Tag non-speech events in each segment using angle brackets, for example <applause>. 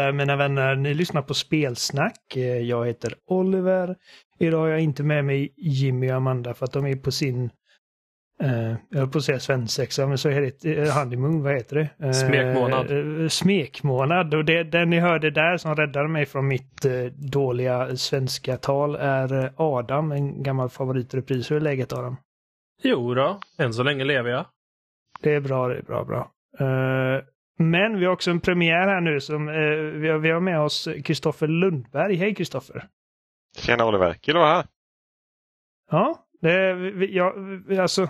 Alla mina vänner, ni lyssnar på Spelsnack. Eh, Jag heter Oliver. Idag har jag inte med mig Jimmy och Amanda för att de är på sin, eh, jag höll på att säga svensexa, men så är det eh, honeymoon, vad heter det? Eh, Smekmånad. eh, smekmånad. Och det, den ni hörde där som räddade mig från mitt eh, dåliga svenska tal är eh, Adam, en gammal favoritrepris. Hur är läget Adam? Jo då, än så länge lever jag. Det är bra, det är bra, bra. Eh, men vi har också en premiär här nu som eh, vi, har, vi har med oss Kristoffer Lundberg. Hej Kristoffer! Tjena Oliver, kul att vara här. Ja, det, vi, jag, vi- alltså.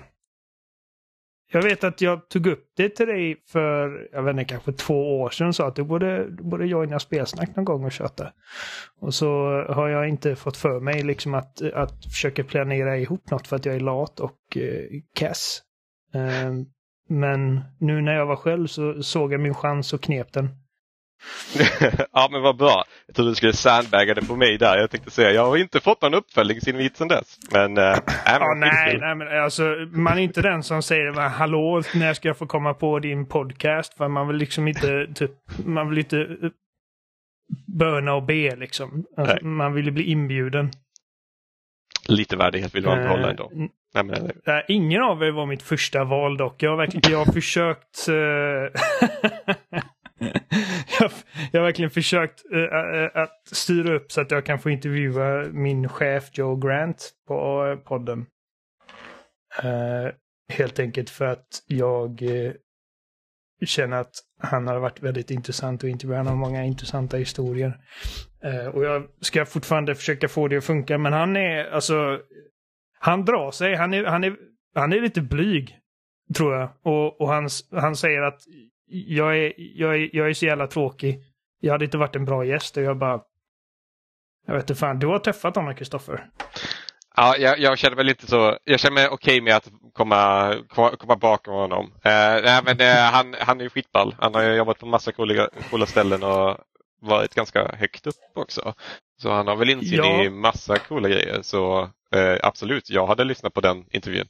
Jag vet att jag tog upp det till dig för, jag vet inte, kanske två år sedan och sa att du borde, du borde joina spelsnack någon gång och köta. Och så har jag inte fått för mig liksom att, att försöka planera ihop något för att jag är lat och eh, kass. Eh, men nu när jag var själv så såg jag min chans och knep den. <laughs> ja men vad bra. Jag trodde du skulle sandbagga det på mig där. Jag tänkte säga, jag har inte fått någon uppföljningsinvit sedan dess. Men, <laughs> äh, Ja, nej, nej, men alltså man är inte den som säger "Va, hallå, när ska jag få komma på din podcast? För man vill liksom inte, typ, man vill inte eh, böna och be liksom. Alltså, man vill bli inbjuden. Lite värdighet vill man Eh, behålla ändå. Nej, men, nej, eh, ingen av er var mitt första val dock. Jag har verkligen jag har försökt... Eh, <laughs> jag, jag har verkligen försökt eh, eh, att styra upp så att jag kan få intervjua min chef Joe Grant på eh, podden. Eh, helt enkelt för att jag känner att han har varit väldigt intressant att intervjua. Han har många intressanta historier. Och jag ska fortfarande försöka få det att funka, men han är alltså... Han drar sig. Han är, han är, han är lite blyg, tror jag. Och, och han, han säger att jag är, jag, är, jag är så jävla tråkig. Jag hade inte varit en bra gäst och jag bara... Jag vet inte fan, du har träffat honom Kristoffer. ja, jag, jag känner väl inte så. Jag känner mig okej med att komma, komma, komma bakom honom. Eh, nej, men, eh, han, han är ju skitball. Han har ju jobbat på massa coola, coola ställen och varit ganska högt upp också. Så han har väl insyn Ja. i massa coola grejer. Så eh, absolut, jag hade lyssnat på den intervjun.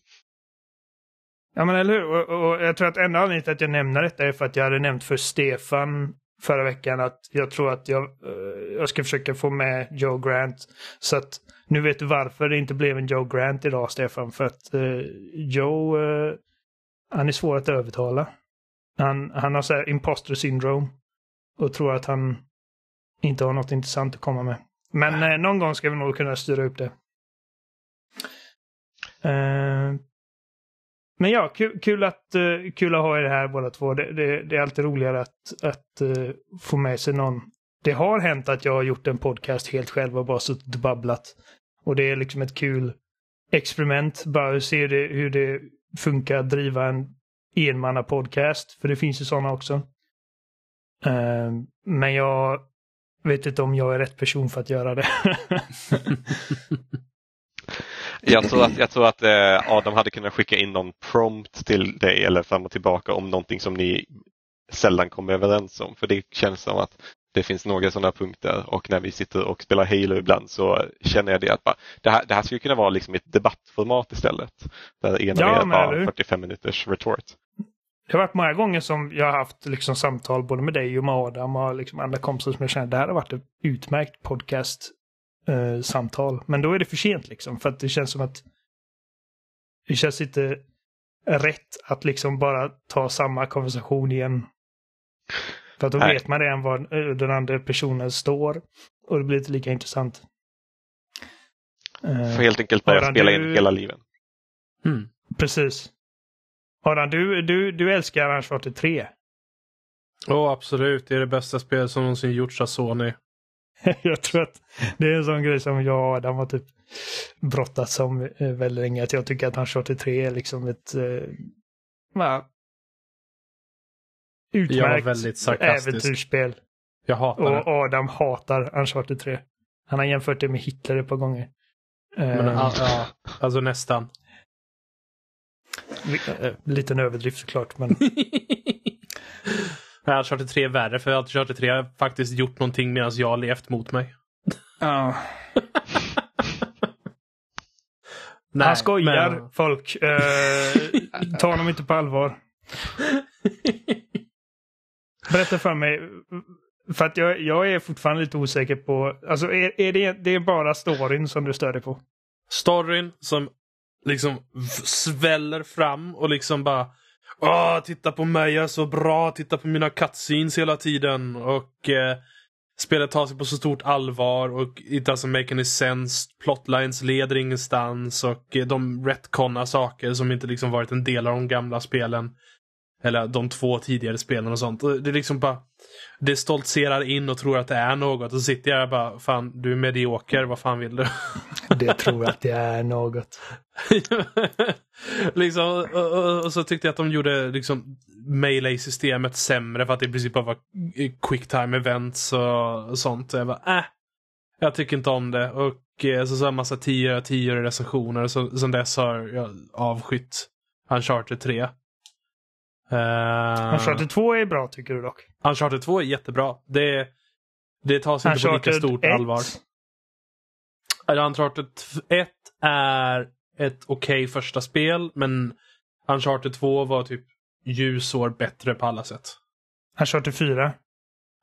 Ja men eller hur? Och, och jag tror att enda anledningen till att jag nämner detta är för att jag hade nämnt för Stefan förra veckan att jag tror att jag, eh, jag ska försöka få med Joe Grant. Så att nu vet du varför det inte blev en Joe Grant idag Stefan. För att eh, Joe, eh, han är svår att övertala. Han, han har så här imposter syndrome. Och tror att han inte har något intressant att komma med. Men eh, någon gång ska vi nog kunna styra upp det. Eh, men ja, kul, kul, att, eh, kul att ha er här båda två. Det, det, det är alltid roligare att, att eh, få med sig någon. Det har hänt att jag har gjort en podcast helt själv och bara suttit och babblat. Och det är liksom ett kul experiment. Bara se det, hur det funkar att driva en enmanna-podcast. För det finns ju sådana också. Men jag vet inte om jag är rätt person för att göra det. <laughs> <laughs> Jag tror att, jag tror att eh, Adam hade kunnat skicka in någon prompt till dig eller fram och tillbaka om någonting som ni sällan kommer överens om. För det känns som att det finns några sådana punkter och när vi sitter och spelar Halo ibland så känner jag det att bara, det, här, det här skulle kunna vara liksom ett debattformat istället. Där ena Ja, hur? bara 45 minuters retort. Det har varit många gånger som jag har haft liksom samtal både med dig och med Adam och liksom andra kompisar som jag känner det här har varit ett utmärkt podcast eh, samtal. Men då är det för sent liksom för att det känns som att det känns inte rätt att liksom bara ta samma konversation igen. För att då Nej. vet man redan var eh, den andra personen står och det blir inte lika intressant. Eh, Får helt enkelt börja Adam, spela du- in hela livet. Mm. Precis. Adam, du, du, du älskar Uncharted 3. Åh, absolut. Det är det bästa spel som någonsin gjorts av Sony. <laughs> jag tror att det är en sån grej som jag och Adam har typ brottats om eh, väldigt länge. Att jag tycker att Uncharted 3 är liksom ett eh, var utmärkt äventyrsspel. Jag hatar Och det. Adam hatar Uncharted 3. Han har jämfört det med Hitler ett par gånger. Men, ja, ja, alltså nästan. eh, liten överdrift såklart, men <laughs> Har kört 3 är värre för kört 3 har faktiskt gjort någonting medan jag har levt mot mig. ja. <laughs> Nej, han skojar, men- folk. Eh, ta honom inte på allvar. Berätta för mig, För att jag, jag är fortfarande lite osäker på, alltså är, är det, det är bara storyn som du stör dig på? Storyn som liksom sväller fram och liksom bara Åh, titta på mig, jag är så bra, titta på mina cutscenes hela tiden. Och eh, spelet tar sig på så stort allvar och it doesn't make any sense. Plotlines leder ingenstans och eh, de retconnar saker som inte liksom varit en del av de gamla spelen. Eller de två tidigare spelen och sånt. Och Det är liksom bara Det stoltserar in och tror att det är något. Och så sitter jag bara, fan du är medioker, vad fan vill du? <laughs> Det tror att det är något. <laughs> liksom, och, och, och så tyckte jag att de gjorde liksom melee-systemet sämre för att det i princip bara var quick time events och sånt. Jag bara, äh, jag tycker inte om det. Och eh, så så en massa 10 10 recensioner och så, sen dess har jag avskytt Uncharted 3. Uh, Uncharted 2 är bra tycker du dock. Uncharted 2 är jättebra. Det, det tas inte på lika stort 1, allvar. Uncharted 1 är ett okej första spel, men Uncharted 2 var typ ljusår bättre på alla sätt. Uncharted 4,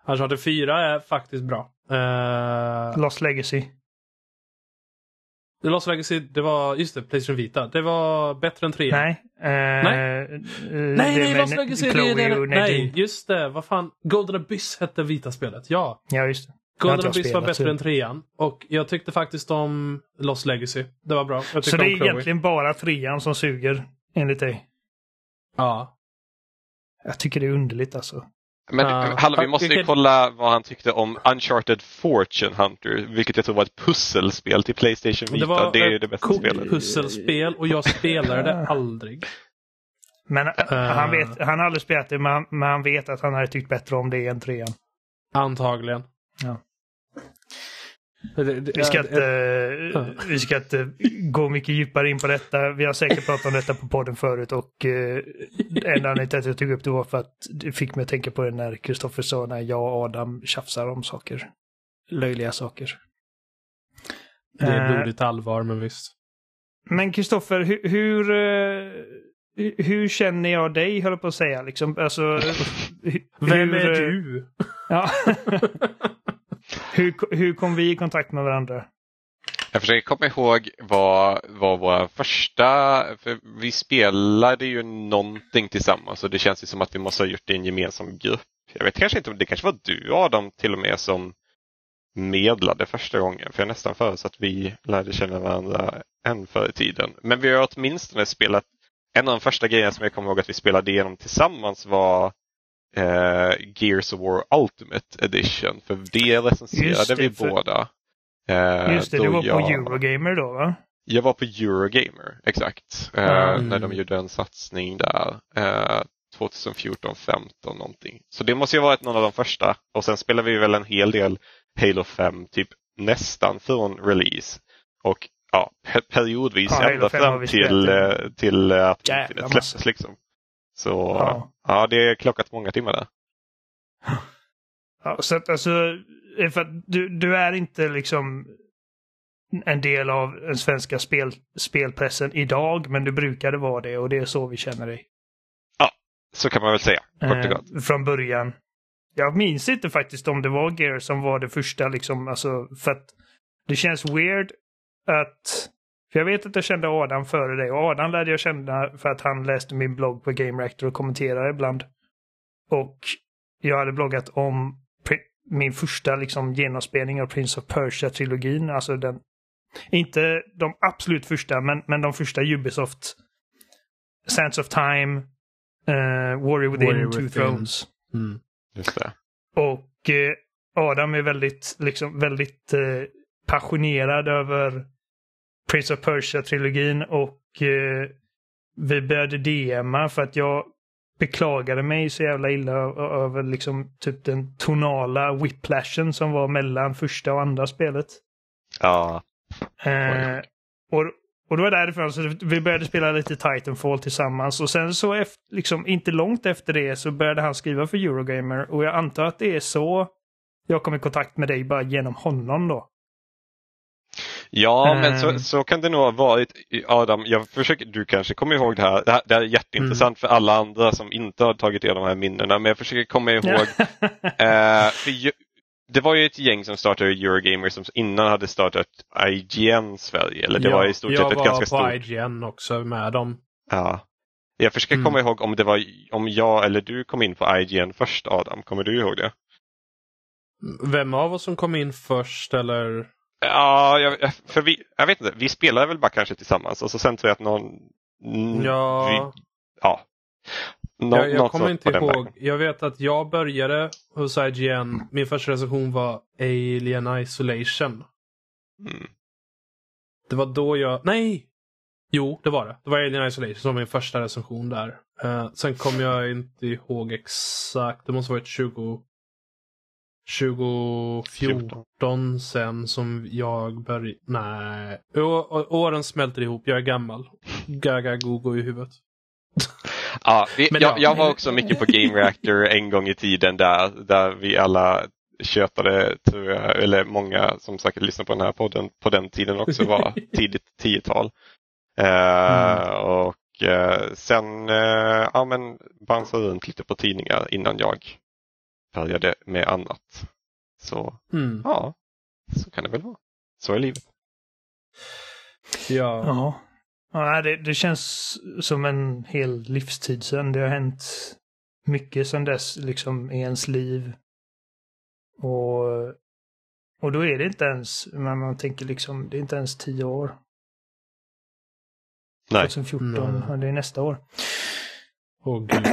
Uncharted 4 är faktiskt bra. Uh, Lost Legacy. Lost Legacy, det var, just det, Playstation Vita. Det var bättre än 3. Nej. eh, Nej. eh, nej, det nej Lost Legacy, det Chloe det. och Nej, just det. Vad fan. Golden Abyss hette Vita-spelet. Ja. Ja, just det. Det Golden Abyss var bättre så- än trean. Och jag tyckte faktiskt om Lost Legacy. Det var bra. Så det är egentligen bara trean som suger, enligt dig? Ja. Jag tycker det är underligt alltså. Men Ja. hallå, vi måste ju kolla vad han tyckte om Uncharted Fortune Hunter, vilket jag tror var ett pusselspel till Playstation Vita. Det var Det är det bästa coolt spelet. pusselspel och jag spelade det <laughs> aldrig. Men Eh. han, vet, han har aldrig spelat det, men han, men han vet att han hade tyckt bättre om det än trean. Antagligen. Ja. Vi ska, inte, vi ska inte gå mycket djupare in på detta. Vi har säkert pratat om detta på podden förut och eh, enda anledningen till att jag tog upp det var för att det fick mig att tänka på det när Kristoffer sa när jag och Adam tjafsar om saker. Löjliga saker. Det är Eh, blodigt allvar, men visst. Men Kristoffer, hur, hur, eh, hur- hur känner jag dig, höll jag på att säga. Liksom, alltså, hu- Vem hur, är du? Ja. <laughs> <laughs> hur, hur kom vi i kontakt med varandra? Jag försöker komma ihåg vad, vad vår första, för vi spelade ju någonting tillsammans och det känns ju som att vi måste ha gjort det i en gemensam grupp. Jag vet kanske inte det kanske var du Adam till och med som medlade första gången. För jag nästan för att vi lärde känna varandra än förr i tiden. Men vi har åtminstone spelat, en av de första grejerna som jag kommer ihåg att vi spelade igenom tillsammans var eh, Gears of War Ultimate Edition. För det recenserade det, vi för- båda. Eh, Just det, du var på jag- Eurogamer då va? jag var på Eurogamer, exakt. Eh, Mm. När de gjorde en satsning där. Eh, 2014, 15 någonting. Så det måste ju ha varit någon av de första. Och sen spelade vi väl en hel del Halo 5, typ nästan från release. Och ja, pe- periodvis Ja, ända 5 har fram till, eh, till att Jävla släpptes liksom. Så Ja. ja. det är klockat många timmar där. <laughs> Ja, så att alltså, för att du, du är inte liksom en del av den svenska spel, spelpressen idag, men du brukade vara det och det är så vi känner dig. Så kan man väl säga. Eh, från början. Jag minns inte faktiskt om det var Gear som var det första liksom, alltså för att det känns weird att för jag vet att jag kände Adam före dig och Adam lärde jag känna för att han läste min blogg på Game Reactor och kommenterade ibland. Och jag hade bloggat om min första liksom genomspelning av Prince of Persia-trilogin. Alltså den, inte de absolut första, men, men de första Ubisoft. Sands of Time, uh, Warrior Within, Warrior Two Within. Thrones. Mm. Just det. Och eh, Adam är väldigt, liksom, väldigt eh, passionerad över Prince of Persia-trilogin och eh, vi började DMa för att jag beklagade mig så jävla illa över liksom typ den tonala whiplashen som var mellan första och andra spelet. Ja, Eh, och, och det var därifrån så vi började spela lite Titanfall tillsammans och sen så efter, liksom inte långt efter det så började han skriva för Eurogamer och jag antar att det är så jag kom i kontakt med dig bara genom honom då. Ja, men så, Ehm. så kan det nog ha varit. Adam, jag försöker, du kanske kommer ihåg det här. Det här, det här är jätteintressant för alla andra som inte har tagit del av de här minnena. Men jag försöker komma ihåg. <laughs> eh, för ju, det var ju ett gäng som startade Eurogamer som innan hade startat IGN Sverige. Eller det Ja, var i stort jag sett ett var ganska på stort. IGN också med dem. Ja. Jag försöker Mm. komma ihåg om det var om jag eller du kom in på IGN först Adam. Kommer du ihåg det? Vem av oss som kom in först eller? Ja, jag, för vi, jag vet inte. Vi spelade väl bara kanske tillsammans och så sen tror jag att någon... Ja, Vi, ja. Nå, jag, jag kommer inte ihåg. Jag vet att jag började hos IGN. Min första recension var Alien Isolation. Mm. Det var då jag... Nej! Jo, det var det. Det var Alien Isolation som var min första recension där. Eh, sen kom jag inte ihåg exakt. Det måste ha varit 20... 2014 sen som jag började... Nej. Å- åren smälter ihop. Jag är gammal. Gaga gogo i huvudet. Ja, vi, jag, ja. jag var också mycket på Game Reactor en gång i tiden där, där vi alla köpade, tror jag, eller många som säkert lyssnar på den här podden på den tiden också var <laughs> tidigt 10-tal. Eh, Mm. Och eh, sen eh, ja, men bouncade runt lite på tidningar innan jag började med annat. Så Mm. ja, så kan det väl vara. Så är livet. Ja. Ja. ja det, det känns som en hel livstid sedan. Det har hänt mycket sedan dess liksom i ens liv. Och, och då är det inte ens, men man tänker liksom, det är inte ens tio år. Nej. 2014, Nej. det är nästa år. Åh gud.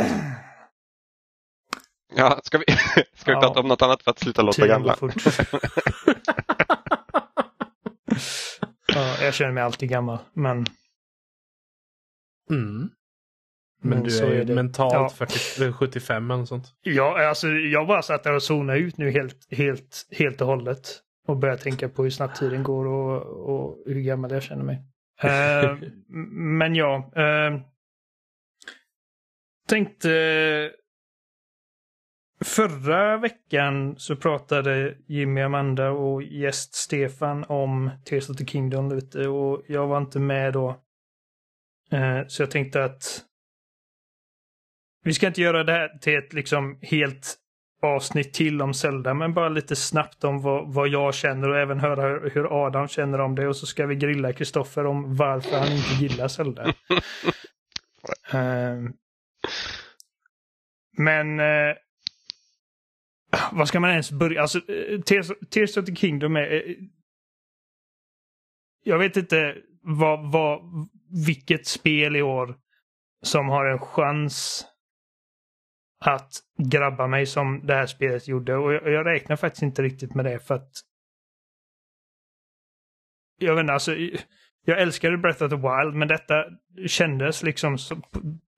Ja, ska vi, <laughs> ska vi Ja. prata om något annat för att sluta låta gamla? <laughs> ja, jag känner mig alltid gammal, men Mm. Men Men du så är, är ju det. mentalt Ja. 40, 75 eller sånt. Ja, alltså jag bara satt där och zonade ut nu helt, helt, helt och hållet. Och började tänka på hur snabbt tiden går och, och hur gammal jag känner mig. <laughs> M- men ja. Uh, tänkte... Förra veckan så pratade Jimmy, Amanda och gäst Stefan om Tears of the Kingdom lite och jag var inte med då. Eh, så jag tänkte att vi ska inte göra det här till ett liksom helt avsnitt till om Zelda, men bara lite snabbt om vad, vad jag känner och även höra hur, Adam känner om det. Och så ska vi grilla Kristoffer om varför han inte gillar Zelda. <laughs> Ehm, men eh, vad ska man ens börja? Alltså, eh, Tears, Tears of the Kingdom är... Eh, jag vet inte vad, vad, vilket spel i år som har en chans att grabba mig som det här spelet gjorde. Och jag, jag räknar faktiskt inte riktigt med det för att jag vet inte, alltså jag älskade Breath of the Wild men detta kändes liksom som,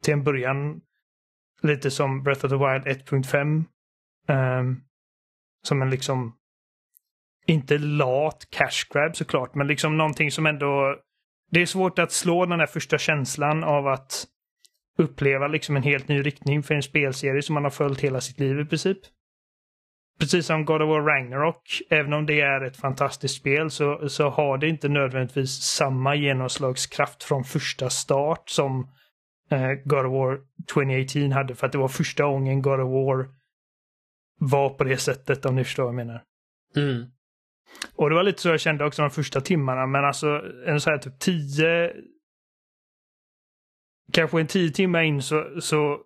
till en början lite som Breath of the Wild 1.5. Um, som en liksom inte lat cash grab såklart, men liksom någonting som ändå det är svårt att slå den där första känslan av att uppleva liksom en helt ny riktning för en spelserie som man har följt hela sitt liv i princip. Precis som God of War Ragnarok, även om det är ett fantastiskt spel så, så har det inte nödvändigtvis samma genomslagskraft från första start som eh, God of War 2018 hade för att det var första gången God of War var på det sättet om ni förstår vad jag menar. Mm. Och det var lite så jag kände också de första timmarna, men alltså en så här typ tio... Kanske en tio timmar in så, så,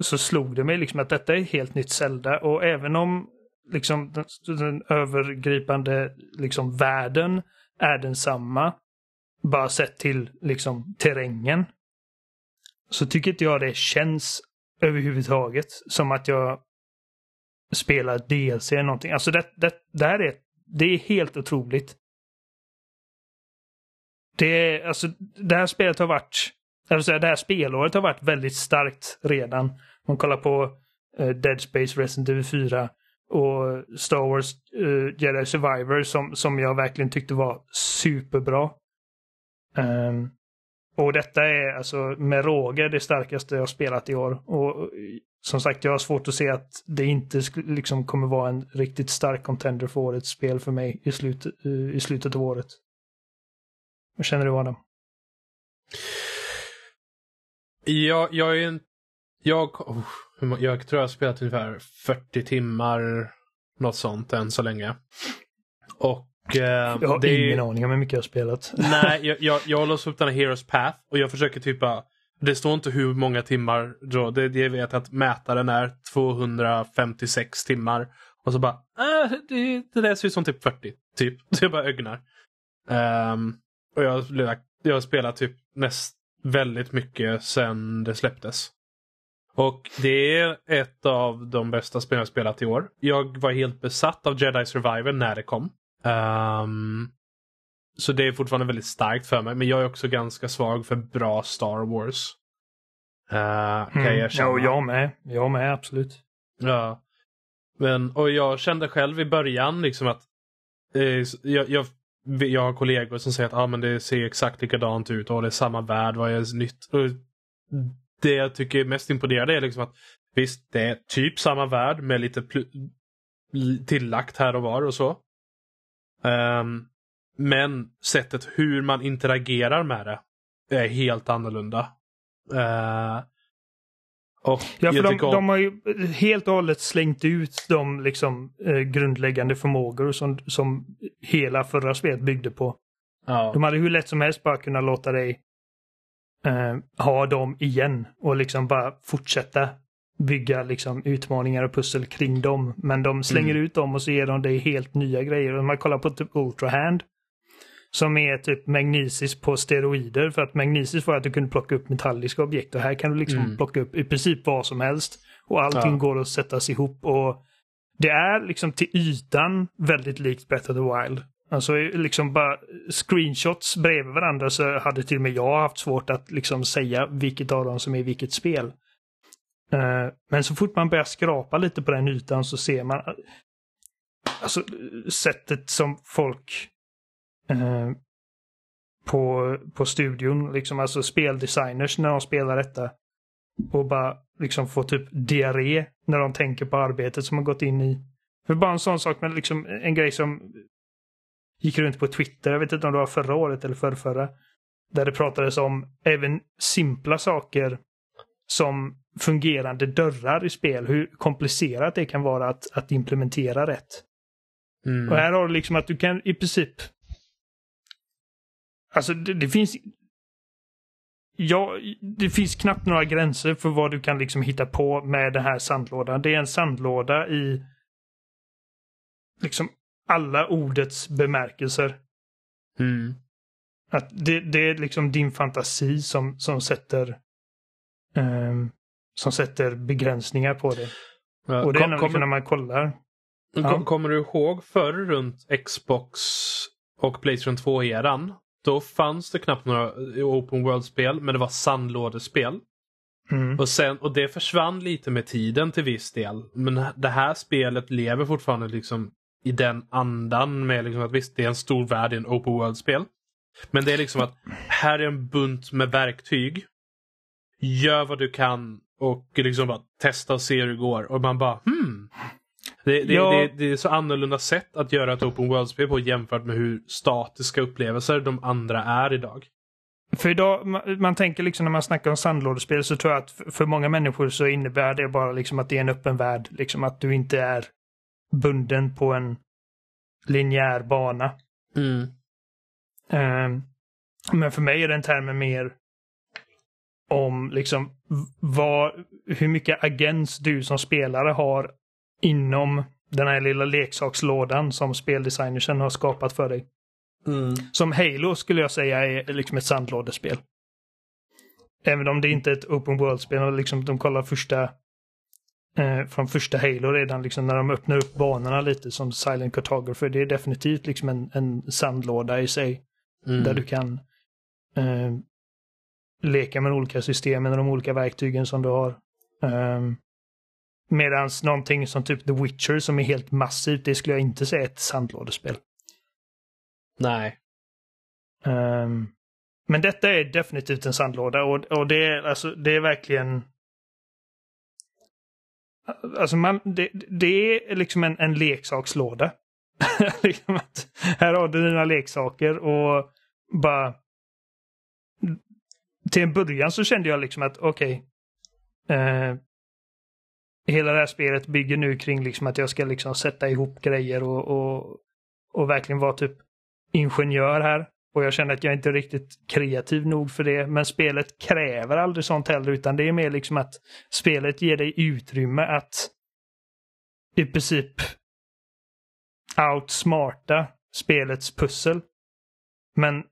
så slog det mig liksom att detta är ett helt nytt Zelda och även om liksom den, den övergripande liksom världen är densamma, bara sett till liksom terrängen, så tycker inte jag det känns överhuvudtaget som att jag spela DLC eller någonting. Alltså det, det, det här är, det är helt otroligt. Det, är, alltså, det här spelet har varit, jag vill säga, det här spelåret har varit väldigt starkt redan. Om man kollar på uh, Dead Space, Resident Evil 4 och Star Wars uh, Jedi Survivor som, som jag verkligen tyckte var superbra. Um, och detta är alltså med råge det starkaste jag spelat i år. Och eh, som sagt, jag har svårt att se att det inte liksom kommer vara en riktigt stark contender för årets spel för mig i, slut, i slutet av året. Vad känner du Adam? Jag, jag är en... Jag, oh, jag tror jag har spelat ungefär 40 timmar, något sånt än så länge. Och... Eh, jag har ingen aning om hur mycket jag har spelat. Nej, <laughs> jag, jag, jag låst upp den här Heroes Path och jag försöker typ bara... Det står inte hur många timmar, då, det, det vet att mätaren är 256 timmar. Och så bara, äh, det, det där ser ut som typ 40. Typ. <laughs> Så jag bara ögnar. Um, och jag, jag har spelat typ näst väldigt mycket sen det släpptes. Och det är ett av de bästa spel jag spelat i år. Jag var helt besatt av Jedi Survivor när det kom. Um, så det är fortfarande väldigt starkt för mig. Men jag är också ganska svag för bra Star Wars. Uh, kan mm. jag känna. Ja, jag med. Jag med, absolut. Ja. Men, och jag kände själv i början liksom att eh, jag, jag, jag har kollegor som säger att ah, men det ser exakt likadant ut och det är samma värld, vad är nytt? Och det jag tycker är mest imponerande är liksom att visst, det är typ samma värld med lite tillagt här och var och så. Um, men sättet hur man interagerar med det är helt annorlunda. Uh, och ja, för de, de, har ju helt och hållet slängt ut de liksom, eh, grundläggande förmågor som, som hela förra spelet byggde på. Ja. De hade hur lätt som helst bara kunnat låta dig eh, ha dem igen och liksom bara fortsätta bygga liksom utmaningar och pussel kring dem. Men de slänger mm. ut dem och så ger de dig helt nya grejer. Om man kollar på typ Ultra Hand som är typ magnesis på steroider. För att magnesis var att du kunde plocka upp metalliska objekt och här kan du liksom mm. plocka upp i princip vad som helst. Och allting ja. går att sättas ihop. och Det är liksom till ytan väldigt likt Breath of the Wild. Alltså liksom bara screenshots bredvid varandra så hade till och med jag haft svårt att liksom säga vilket av dem som är vilket spel. Uh, men så fort man börjar skrapa lite på den ytan så ser man alltså sättet som folk uh, på, på studion, liksom alltså speldesigners när de spelar detta och bara liksom får typ diarré när de tänker på arbetet som har gått in i. För bara en sån sak, men liksom en grej som gick runt på Twitter, jag vet inte om det var förra året eller förra, förra där det pratades om även simpla saker som fungerande dörrar i spel, hur komplicerat det kan vara att, att implementera rätt. Mm. Och här har du liksom att du kan i princip... Alltså det, det finns... Ja, det finns knappt några gränser för vad du kan liksom hitta på med den här sandlådan. Det är en sandlåda i liksom alla ordets bemärkelser. Mm. Att det, det, är liksom din fantasi som, som sätter um, som sätter begränsningar på det. Ja, och det är kom, när man kollar. Ja. Kommer du ihåg förr runt Xbox och Playstation 2-eran? Då fanns det knappt några Open World-spel, men det var sandlådespel. Mm. Och, sen, och det försvann lite med tiden till viss del. Men det här spelet lever fortfarande liksom i den andan med liksom att visst, det är en stor värld i en open world-spel. Men det är liksom att här är en bunt med verktyg. Gör vad du kan och liksom bara testa och se hur det går. Och man bara hmm. Det, det, ja. det, det är så annorlunda sätt att göra ett open world-spel på jämfört med hur statiska upplevelser de andra är idag. För idag, man, man tänker liksom när man snackar om sandlådespel så tror jag att för, för många människor så innebär det bara liksom att det är en öppen värld. Liksom att du inte är bunden på en linjär bana. Mm. Um, men för mig är den termen mer om liksom vad, hur mycket agens du som spelare har inom den här lilla leksakslådan som speldesignersen har skapat för dig. Mm. Som Halo skulle jag säga är liksom ett sandlådespel. Även om det inte är ett open world-spel. Liksom, de kollar första eh, från första Halo redan, liksom, när de öppnar upp banorna lite som Silent Cartographer. Det är definitivt liksom en, en sandlåda i sig. Mm. Där du kan eh, leka med de olika systemen och de olika verktygen som du har. Um, Medan någonting som typ The Witcher som är helt massivt, det skulle jag inte säga är ett sandlådespel. Nej. Um, men detta är definitivt en sandlåda och, och det, är, alltså, det är verkligen Alltså man, det, det är liksom en, en leksakslåda. <laughs> liksom att, här har du dina leksaker och bara till en början så kände jag liksom att okej. Okay, eh, hela det här spelet bygger nu kring liksom att jag ska liksom sätta ihop grejer och, och, och verkligen vara typ ingenjör här. Och jag känner att jag inte är riktigt kreativ nog för det. Men spelet kräver aldrig sånt heller utan det är mer liksom att spelet ger dig utrymme att i princip outsmarta spelets pussel. Men,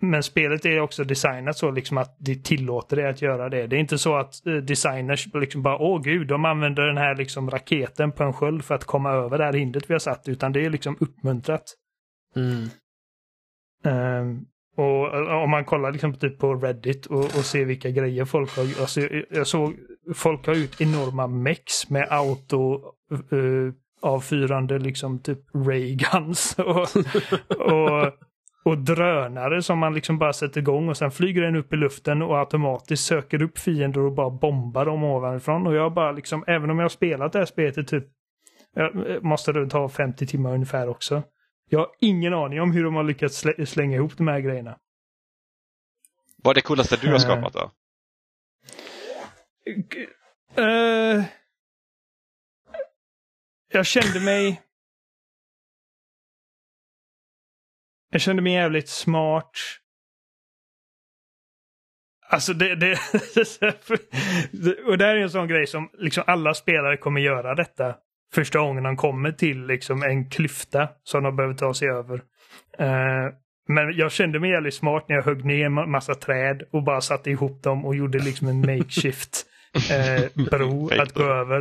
men spelet är också designat så liksom att det tillåter dig att göra det. Det är inte så att eh, designers liksom bara åh gud, de använder den här liksom raketen på en sköld för att komma över det här hindret vi har satt, utan det är liksom uppmuntrat. Mm. Um, och om man kollar liksom typ på Reddit och, och ser vilka grejer folk har alltså jag, såg folk har ut enorma mex med auto uh, avfyrande liksom typ Reagans <laughs> och, och, och drönare som man liksom bara sätter igång och sen flyger den upp i luften och automatiskt söker upp fiender och bara bombar dem ovanifrån. Och jag bara liksom, även om jag har spelat det här spelet i typ, jag måste det ta 50 timmar ungefär också. Jag har ingen aning om hur de har lyckats slä slänga ihop de här grejerna. Vad är det coolaste du har skapat då? Uh, jag kände mig... Jag kände mig jävligt smart. Alltså det, det, <laughs> och det här är en sån grej som liksom alla spelare kommer göra detta första gången de kommer till liksom en klyfta som de behöver ta sig över. Uh, men jag kände mig jävligt smart när jag högg ner en massa träd och bara satte ihop dem och gjorde liksom en makeshift uh, <laughs> bro att gå över.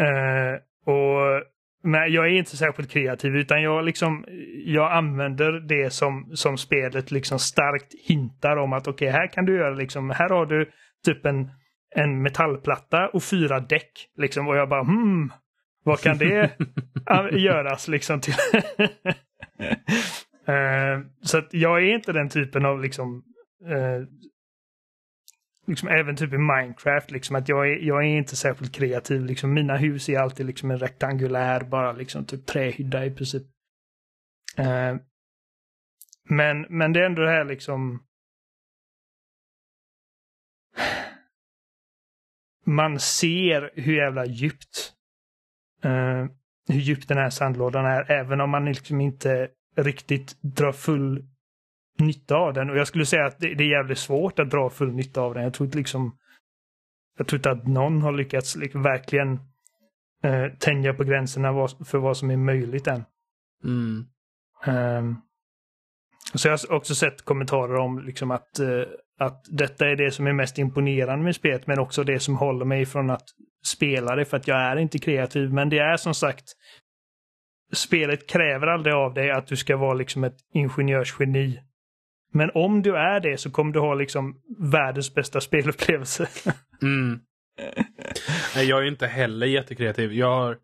Uh, och men jag är inte särskilt kreativ utan jag liksom jag använder det som, som spelet liksom starkt hintar om att okej, okay, här kan du göra liksom, här har du typ en, en metallplatta och fyra däck liksom och jag bara hmm, vad kan det <laughs> göras liksom till? uh, <laughs> så jag är inte den typen av liksom uh, liksom även typ i Minecraft, liksom att jag är, jag är inte särskilt kreativ. Liksom, mina hus är alltid liksom en rektangulär, bara liksom typ trähydda i princip. Uh, men, men det är ändå det här liksom man ser hur jävla djupt uh, hur djup den här sandlådan är, även om man liksom inte riktigt drar full nytta av den. Och jag skulle säga att det, det, är jävligt svårt att dra full nytta av den. Jag tror inte liksom jag tror inte att någon har lyckats liksom verkligen eh, tänja på gränserna för vad som är möjligt än. Mm. Um, så jag har också sett kommentarer om liksom att, uh, att detta är det som är mest imponerande med spelet, men också det som håller mig från att spela det, för att jag är inte kreativ. Men det är som sagt, spelet kräver aldrig av dig att du ska vara liksom ett ingenjörsgeni. Men om du är det så kommer du ha liksom världens bästa spelupplevelse. <laughs> mm. Jag är inte heller jättekreativ. Jag, har,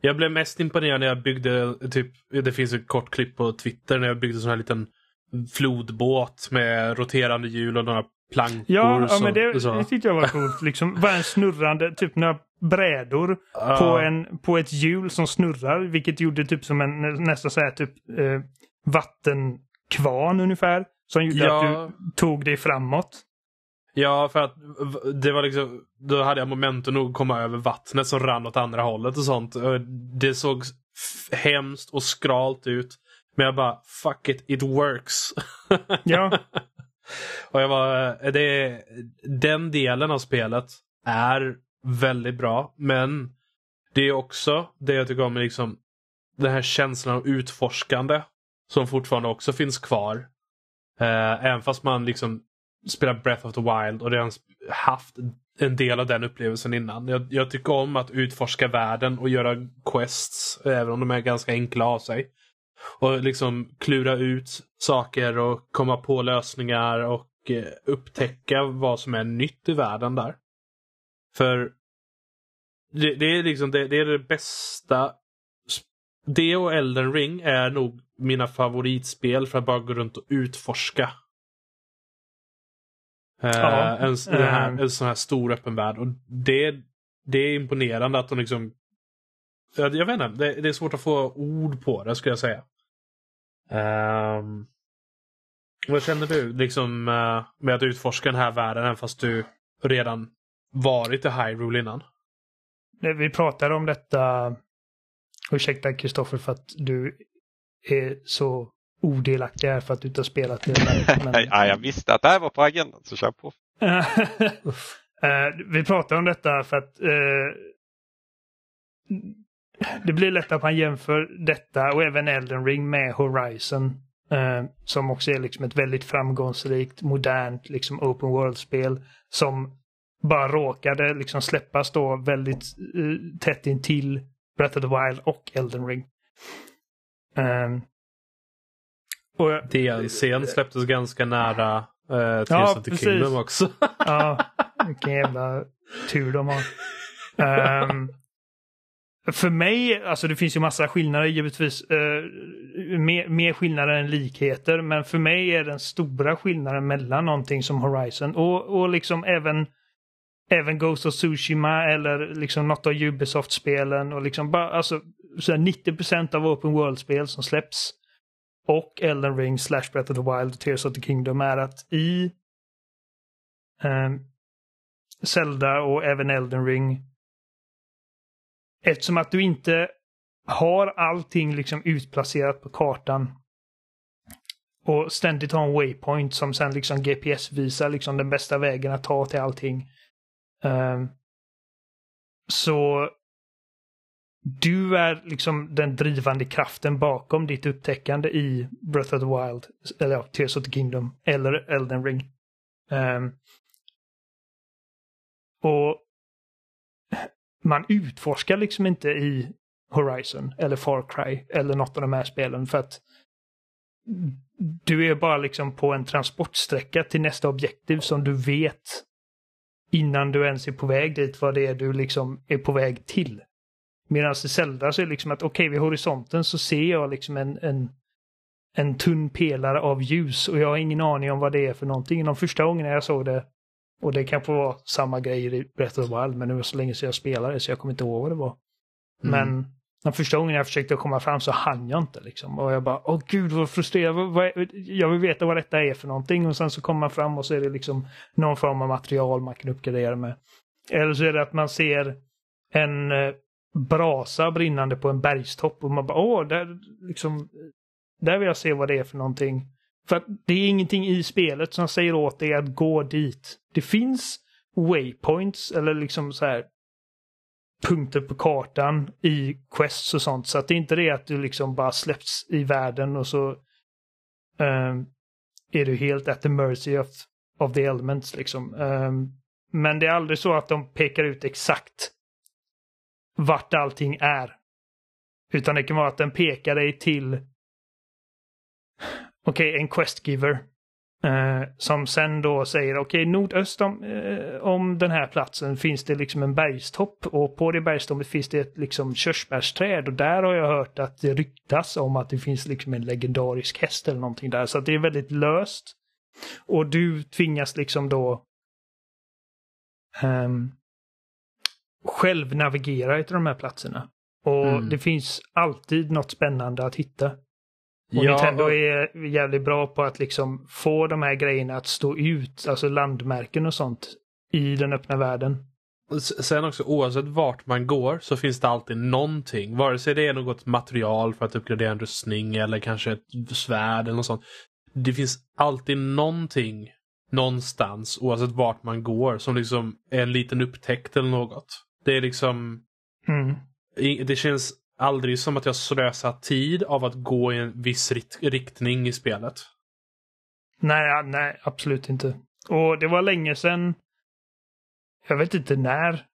jag blev mest imponerad när jag byggde, typ, det finns ett kort klipp på Twitter när jag byggde sån här liten flodbåt med roterande hjul och några plankor. Ja, ja men det, det tyckte jag var coolt. Liksom, bara en snurrande, typ några brädor uh. på, en, på ett hjul som snurrar. Vilket gjorde typ som en nästan så här typ eh, vattenkvarn ungefär. Som gjorde ja. att du tog dig framåt. Ja, för att det var liksom, då hade jag momentum nog att komma över vattnet som rann åt andra hållet och sånt. Det såg hemskt och skralt ut. Men jag bara, fuck it, it works. <laughs> Ja. och jag var, det, den delen av spelet är väldigt bra. Men det är också det jag tycker om liksom den här känslan av utforskande. Som fortfarande också finns kvar. Eh, även fast man liksom spelar Breath of the Wild och redan haft en del av den upplevelsen innan. Jag, jag, tycker om att utforska världen och göra quests, även om de är ganska enkla av sig. Och liksom klura ut saker och komma på lösningar och eh, upptäcka vad som är nytt i världen där. För det, det är liksom det, det, är det bästa. Det och Elden Ring är nog mina favoritspel för att bara gå runt och utforska. Eh, ja, en, här, en sån här stor öppen värld. Och det, det är imponerande att de liksom... Jag, jag vet inte, det, det, är svårt att få ord på det skulle jag säga. Um, Vad känner du liksom eh, med att utforska den här världen även fast du redan varit i Hyrule innan? Vi pratade om detta, ursäkta Kristoffer för att du är så odelaktig här för att du inte har spelat det. <laughs> Men... ja, jag visste att det här var på agendan, så kör på. <laughs> uh, vi pratade om detta för att uh, det blir lätt att man jämför detta och även Elden Ring med Horizon. Uh, som också är liksom ett väldigt framgångsrikt, modernt, liksom open world-spel. Som bara råkade liksom släppas då väldigt uh, tätt intill Breath of the Wild och Elden Ring. Um, och, DLCn släpptes ganska nära uh, Tears ja, of the precis. Kingdom också. <laughs> ja, <laughs> vilken jävla tur de har. Um, för mig, alltså det finns ju massa skillnader givetvis. Uh, mer, mer skillnader än likheter. Men för mig är den stora skillnaden mellan någonting som Horizon och, och liksom även även Ghost of Tsushima eller liksom något av Ubisoft-spelen och liksom bara alltså så 90 av Open World-spel som släpps och Elden Ring slash Breath of the Wild och Tears of the Kingdom är att i eh, Zelda och även Elden Ring eftersom att du inte har allting liksom utplacerat på kartan och ständigt har en waypoint som sen liksom GPS visar liksom den bästa vägen att ta till allting. Um, så du är liksom den drivande kraften bakom ditt upptäckande i Breath of the Wild, eller ja, Tears of the Kingdom, eller Elden Ring. Um, och man utforskar liksom inte i Horizon eller Far Cry eller något av de här spelen för att du är bara liksom på en transportsträcka till nästa objektiv som du vet innan du ens är på väg dit vad det är du liksom är på väg till. Medan i Zelda så är det liksom att okej, okay, vid horisonten så ser jag liksom en, en, en tunn pelare av ljus och jag har ingen aning om vad det är för någonting. De första gångerna jag såg det, och det kan få vara samma grej i Breath of the Wild, men det var så länge sedan jag spelade så jag kommer inte ihåg vad det var. Mm. Men de första gångerna jag försökte komma fram så hann jag inte liksom. Och jag bara, åh gud vad frustrerad. Jag vill veta vad detta är för någonting. Och sen så kommer man fram och så är det liksom någon form av material man kan uppgradera med. Eller så är det att man ser en eh, brasa brinnande på en bergstopp och man bara åh, där, liksom, där vill jag se vad det är för någonting. För att det är ingenting i spelet som säger åt dig att gå dit. Det finns waypoints eller liksom så här punkter på kartan i quests och sånt. Så att det är inte det att du liksom bara släpps i världen och så um, är du helt at the mercy of, of the elements liksom. Um, men det är aldrig så att de pekar ut exakt vart allting är. Utan det kan vara att den pekar dig till okej, okay, en questgiver. Eh, som sen då säger okej, okay, nordöst om, eh, om den här platsen finns det liksom en bergstopp och på det bergstoppet finns det ett liksom körsbärsträd och där har jag hört att det ryktas om att det finns liksom en legendarisk häst eller någonting där. Så det är väldigt löst. Och du tvingas liksom då um, själv navigera till de här platserna. Och mm. det finns alltid något spännande att hitta. Och ja, Nintendo är jävligt bra på att liksom få de här grejerna att stå ut, alltså landmärken och sånt, i den öppna världen. Sen också oavsett vart man går så finns det alltid någonting. Vare sig det är något material för att uppgradera en rustning eller kanske ett svärd eller något sånt. Det finns alltid någonting någonstans oavsett vart man går som liksom är en liten upptäckt eller något. Det är liksom... Mm. Det känns aldrig som att jag slösar tid av att gå i en viss riktning i spelet. Nej, nej, absolut inte. Och det var länge sedan. Jag vet inte när.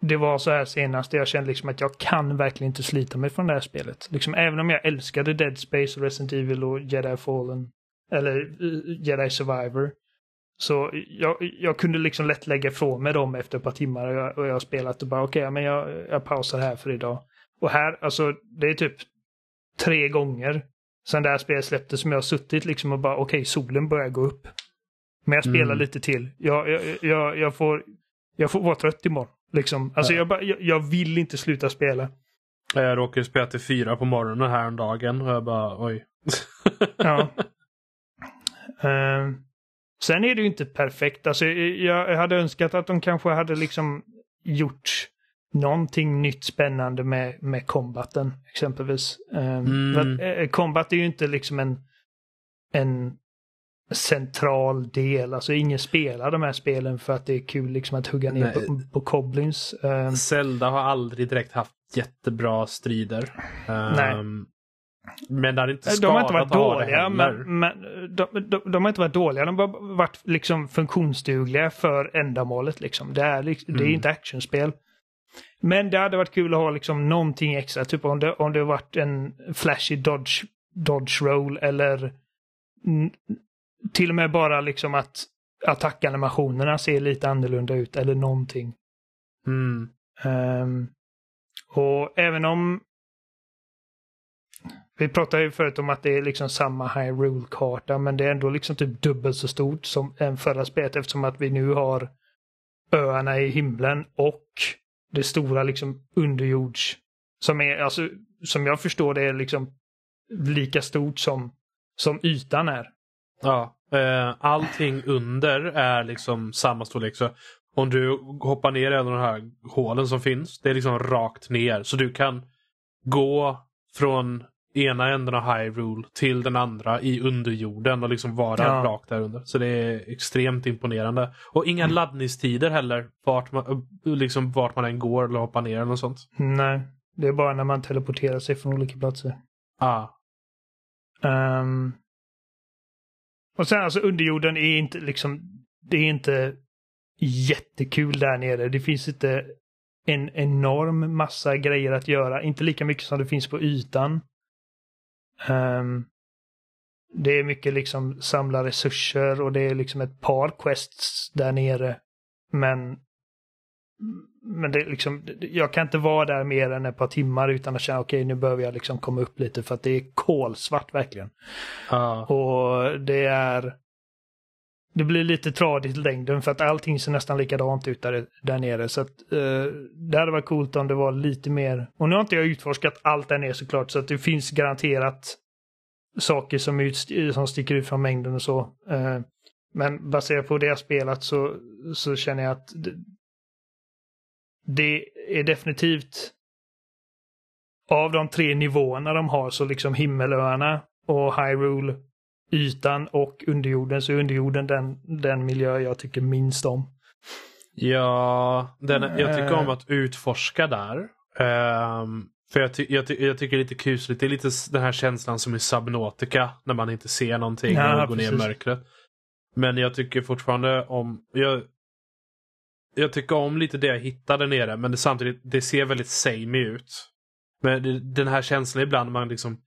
Det var så här senast. Jag kände liksom att jag kan verkligen inte slita mig från det här spelet. Liksom, även om jag älskade Dead Space, Resident Evil och Jedi Fallen. Eller uh, Jedi Survivor. Så jag, jag kunde liksom lätt lägga ifrån mig dem efter ett par timmar och jag, och jag spelat och bara okej, okay, men jag, jag pausar här för idag. Och här, alltså det är typ tre gånger sen det här spelet släpptes som jag har suttit liksom och bara okej, okay, solen börjar gå upp. Men jag spelar mm. lite till. Jag, jag, jag, jag, får, jag får vara trött imorgon. Liksom. Alltså ja. jag, bara, jag, jag, vill inte sluta spela. Jag råkade spela till fyra på morgonen här om dagen och jag bara oj. ja. Uh, <laughs> sen är det ju inte perfekt. Alltså, jag hade önskat att de kanske hade liksom gjort någonting nytt spännande med, med combaten exempelvis. Um, mm. Att, combat är ju inte liksom en, en central del. Alltså ingen spelar de här spelen för att det är kul liksom att hugga ner på, på Goblins. Um, Zelda har aldrig direkt haft jättebra strider. Nej. Um, men det har inte skadat De har inte varit dåliga, men, men de, de, de, har inte varit dåliga. De har varit liksom funktionsdugliga för ändamålet. Liksom. Det, är, liksom, mm. det är inte actionspel. Men det hade varit kul att ha liksom någonting extra. Typ om det, om det varit en flashy dodge, dodge roll eller till och med bara liksom att attackanimationerna ser lite annorlunda ut eller någonting. Mm. Um, och även om vi pratade ju förut om att det är liksom samma Hyrule-karta men det är ändå liksom typ dubbelt så stort som en förra spelet eftersom att vi nu har öarna i himlen och det stora liksom underjords som är, alltså som jag förstår det är liksom lika stort som, som ytan är. Ja, eh, allting under är liksom samma storlek. Så om du hoppar ner i en av de här hålen som finns, det är liksom rakt ner. Så du kan gå från ena änden av Hyrule till den andra i underjorden och liksom vara ja. rakt där under. Så det är extremt imponerande. Och inga mm. laddningstider heller, vart man, liksom vart man än går eller hoppar ner eller något sånt. Nej, det är bara när man teleporterar sig från olika platser. Ah. Um, och sen alltså underjorden är inte liksom, det är inte jättekul där nere. Det finns inte en enorm massa grejer att göra. Inte lika mycket som det finns på ytan. Um, det är mycket liksom samla resurser och det är liksom ett par quests där nere. Men men det är liksom, jag kan inte vara där mer än ett par timmar utan att känna okej okay, nu behöver jag liksom komma upp lite för att det är kolsvart verkligen. Ah. Och det är det blir lite tradigt i längden för att allting ser nästan likadant ut där, där nere. Så att eh, det hade varit coolt om det var lite mer. Och nu har inte jag utforskat allt där nere såklart så att det finns garanterat saker som, ut, som sticker ut från mängden och så. Eh, men baserat på det jag spelat så, så känner jag att det, det är definitivt av de tre nivåerna de har så liksom himmelöarna och Hyrule ytan och underjorden så är underjorden den, den miljö jag tycker minst om. Ja, den, jag tycker om att utforska där. Um, för jag, ty jag, ty jag, tycker det är lite kusligt. Det är lite den här känslan som i Subnautica när man inte ser någonting ja, och går ner i mörkret. Men jag tycker fortfarande om... Jag, jag tycker om lite det jag hittade nere men det, samtidigt det ser väldigt samey ut. Men den här känslan ibland när man liksom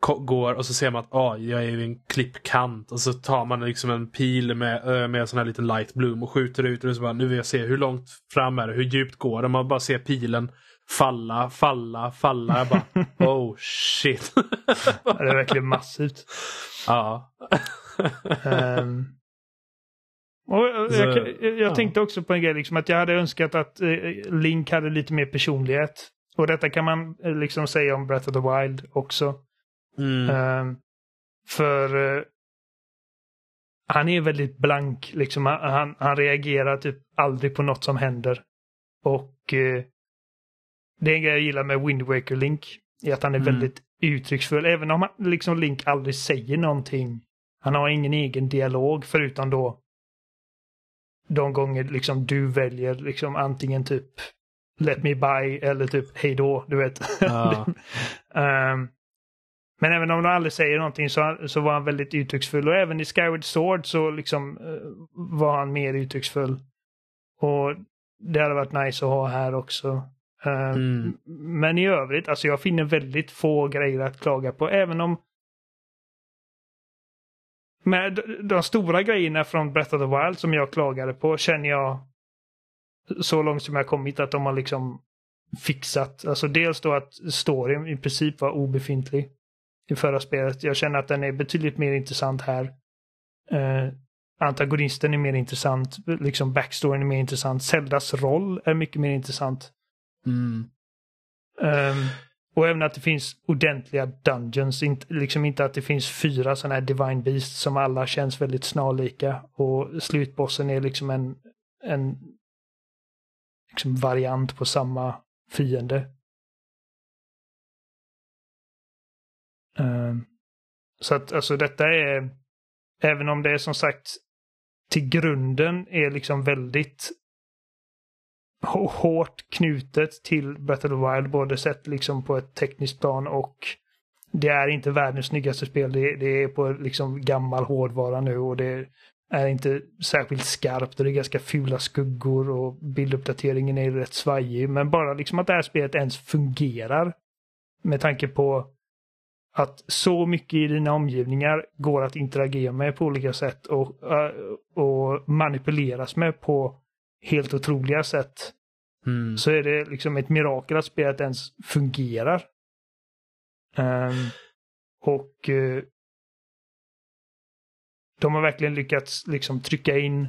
går och så ser man att ah, jag är i en klippkant och så tar man liksom en pil med, med en sån här liten light bloom och skjuter ut och så bara, nu vill jag se hur långt fram är det, hur djupt går det? Man bara ser pilen falla, falla, falla. Jag bara <laughs> oh shit. det är verkligen massivt. Ja. um, jag, jag, jag ja. tänkte också på en grej, liksom, att jag hade önskat att eh, Link hade lite mer personlighet. Och detta kan man eh, liksom säga om Breath of the Wild också. Mm. Uh, för uh, han är väldigt blank, liksom. Han, han reagerar typ aldrig på något som händer. Och uh, det är en grej jag gillar med Wind Waker Link. Är att han är mm. väldigt uttrycksfull. Även om han, liksom Link aldrig säger någonting. Han har ingen egen dialog förutom då de gånger liksom du väljer liksom antingen typ Let me buy eller typ hej då, du vet. Ja. um, <laughs> men även om de aldrig säger någonting så, så var han väldigt uttrycksfull. Och även i Skyward Sword så liksom uh, var han mer uttrycksfull. Och det hade varit nice att ha här också. Uh, mm. Men i övrigt, alltså jag finner väldigt få grejer att klaga på. Även om med de stora grejerna från Breath of the Wild som jag klagade på känner jag så långt som jag kommit att de har liksom fixat. Alltså dels då att storyn i princip var obefintlig i förra spelet. Jag känner att den är betydligt mer intressant här. Eh, antagonisten är mer intressant, liksom backstoryn är mer intressant. Zeldas roll är mycket mer intressant. Mm. Um, Och även att det finns ordentliga dungeons. Inte, liksom inte att det finns fyra sådana här Divine Beasts som alla känns väldigt snarlika. Och slutbossen är liksom en, en liksom variant på samma fiende. Ehm. så att alltså detta är, även om det är som sagt till grunden är liksom väldigt hårt knutet till Battle of Wild, både sett liksom på ett tekniskt plan och det är inte världens snyggaste spel. Det, det är på liksom gammal hårdvara nu och det är inte särskilt skarpt och det är ganska fula skuggor och bilduppdateringen är rätt svajig. Men bara liksom att det här spelet ens fungerar. Med tanke på att så mycket i dina omgivningar går att interagera med på olika sätt och, och manipuleras med på helt otroliga sätt. Mm. Så är det liksom ett mirakel att spelet ens fungerar. Um, och uh, de har verkligen lyckats liksom trycka in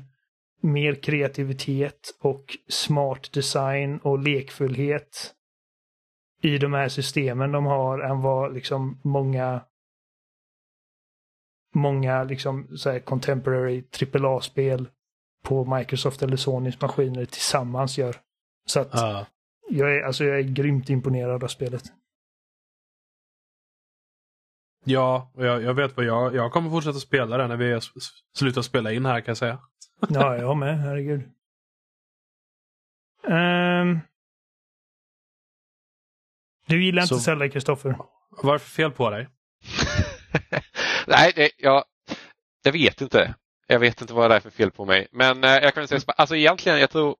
mer kreativitet och smart design och lekfullhet i de här systemen de har än vad liksom många många liksom så här contemporary AAA-spel på Microsoft eller Sonys maskiner tillsammans gör. Så att uh. jag, är, alltså jag är grymt imponerad av spelet. Ja, och jag, jag vet vad jag, jag kommer fortsätta spela det när vi slutar spela in här kan jag säga. ja, jag med. Herregud. Um, du gillar inte Zelda, Kristoffer? Vad är det för fel på dig? <laughs> Nej, det, jag, jag vet inte. Jag vet inte vad det är för fel på mig. Men eh, jag kan säga alltså egentligen, jag tror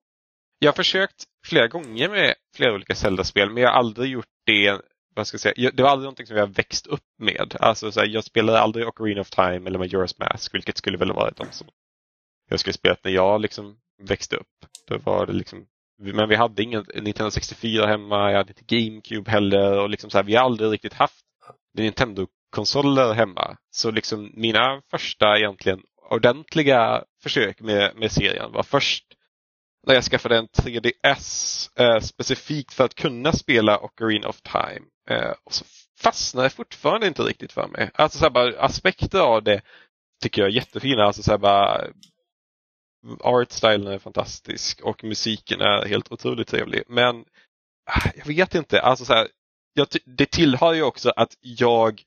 jag har försökt flera gånger med flera olika Zelda-spel men jag har aldrig gjort det vad ska jag säga, det var aldrig någonting som jag växt upp med. Alltså, så här, jag spelade aldrig Ocarina of Time eller Majora's Mask, vilket skulle väl vara de som jag skulle spelat när jag liksom växte upp. Då var det liksom, men vi hade ingen Nintendo 64 hemma, jag hade inte GameCube heller och liksom så här, vi har aldrig riktigt haft Nintendo-konsoler hemma. Så liksom mina första egentligen ordentliga försök med, med serien var först när jag skaffade en 3DS eh, specifikt för att kunna spela Ocarina of Time. Eh, och så fastnar det fortfarande inte riktigt för mig. Alltså så bara, aspekter av det tycker jag är jättefina. Alltså så bara, Artstylen är fantastisk och musiken är helt otroligt trevlig. Men ah, jag vet inte, alltså så här, jag, det tillhör ju också att jag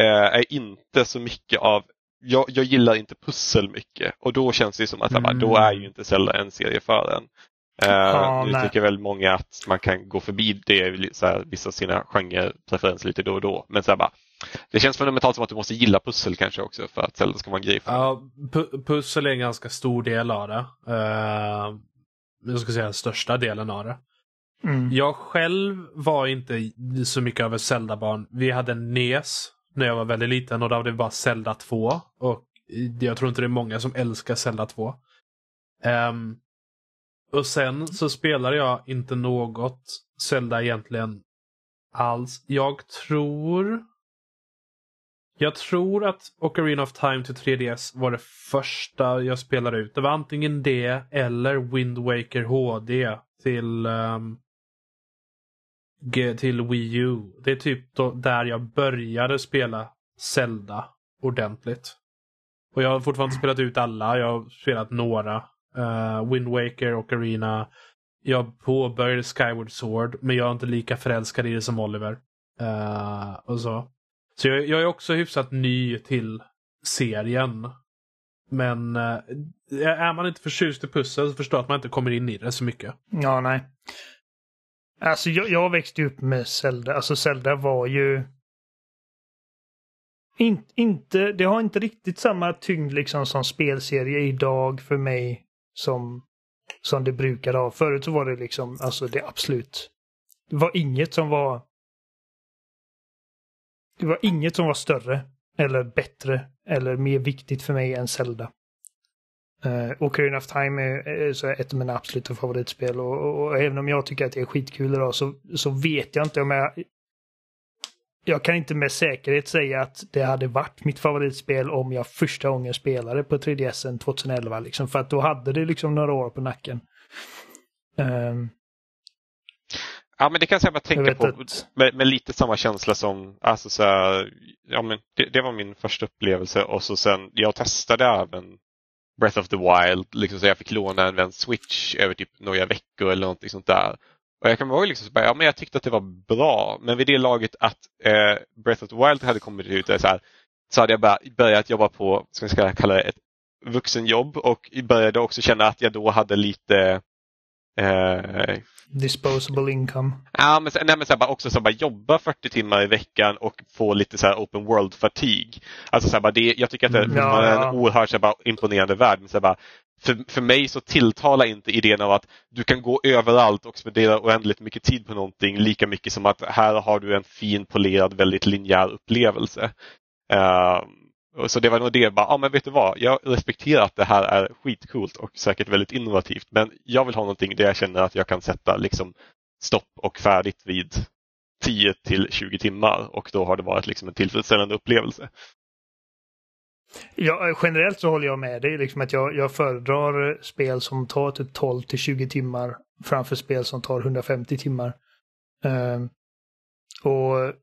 eh, är inte så mycket av jag, jag gillar inte pussel mycket och då känns det som att mm. då är ju inte Zelda en serie för en. Uh, nu nej. tycker väl många att man kan gå förbi det, så här, vissa sina genrepreferenser lite då och då. Men så här, bara, det känns fundamentalt som att du måste gilla pussel kanske också för att Zelda ska vara en grej för Ja, pu pussel är en ganska stor del av det. Uh, jag ska säga den största delen av det. Mm. Jag själv var inte så mycket av ett Zelda-barn. Vi hade en NES när jag var väldigt liten och då var det bara Zelda 2. Och jag tror inte det är många som älskar Zelda 2. Um, ehm, och sen så spelade jag inte något Zelda egentligen alls. Jag tror... Jag tror att Ocarina of Time till 3DS var det första jag spelade ut. Det var antingen det eller Wind Waker HD till um, till Wii U. Det är typ då, där jag började spela Zelda ordentligt. Och jag har fortfarande inte spelat ut alla. Jag har spelat några. Uh, Wind Waker, Ocarina. Jag påbörjade Skyward Sword men jag är inte lika förälskad i det som Oliver. Uh, och så. Så jag, jag, är också hyfsat ny till serien. Men uh, är man inte förtjust i pussel så förstår jag att man inte kommer in i det så mycket. Ja, nej. Alltså jag, jag växte upp med Zelda. Alltså Zelda var ju... In, inte, det har inte riktigt samma tyngd liksom som spelserie idag för mig som, som det brukade ha. Förut så var det liksom, alltså det absolut. Det var inget som var... Det var inget som var större eller bättre eller mer viktigt för mig än Zelda. Uh, Ocarina of Time är, är ett av mina absoluta favoritspel och, och, och, även om jag tycker att det är skitkul idag så, så vet jag inte om jag... Jag kan inte med säkerhet säga att det hade varit mitt favoritspel om jag första gången spelade på 3DS 2011 liksom, för att då hade det liksom några år på nacken. Um, Ja, men det kan jag bara tänka på att... med, med, lite samma känsla som, alltså så här, ja men det, det, var min första upplevelse och så sen, jag testade även Breath of the Wild, liksom så jag fick låna en vän Switch över typ några veckor eller någonting sånt där. Och jag kan ihåg liksom, ja men jag tyckte att det var bra, men vid det laget att eh, Breath of the Wild hade kommit ut, så, här, så hade jag bara börjat jobba på, ska jag kalla det, ett vuxenjobb och började också känna att jag då hade lite eh, Disposable income. Ja, men, nej, men så bara också så bara jobba 40 timmar i veckan och få lite så här open world fatigue. Alltså, så bara det, jag tycker att det mm, ja, är en ja. oerhört så bara, imponerande värld. Men, så bara, för, för mig så tilltalar inte idén av att du kan gå överallt och spendera oändligt mycket tid på någonting lika mycket som att här har du en fin polerad väldigt linjär upplevelse. Uh, så det var nog det, bara, ah, men vet du vad, jag respekterar att det här är skitcoolt och säkert väldigt innovativt men jag vill ha någonting där jag känner att jag kan sätta liksom stopp och färdigt vid 10 till 20 timmar och då har det varit liksom en tillfredsställande upplevelse. Ja, eh, generellt så håller jag med dig. Liksom att jag, jag föredrar eh, spel som tar typ 12 till 20 timmar framför spel som tar 150 timmar. Uh, och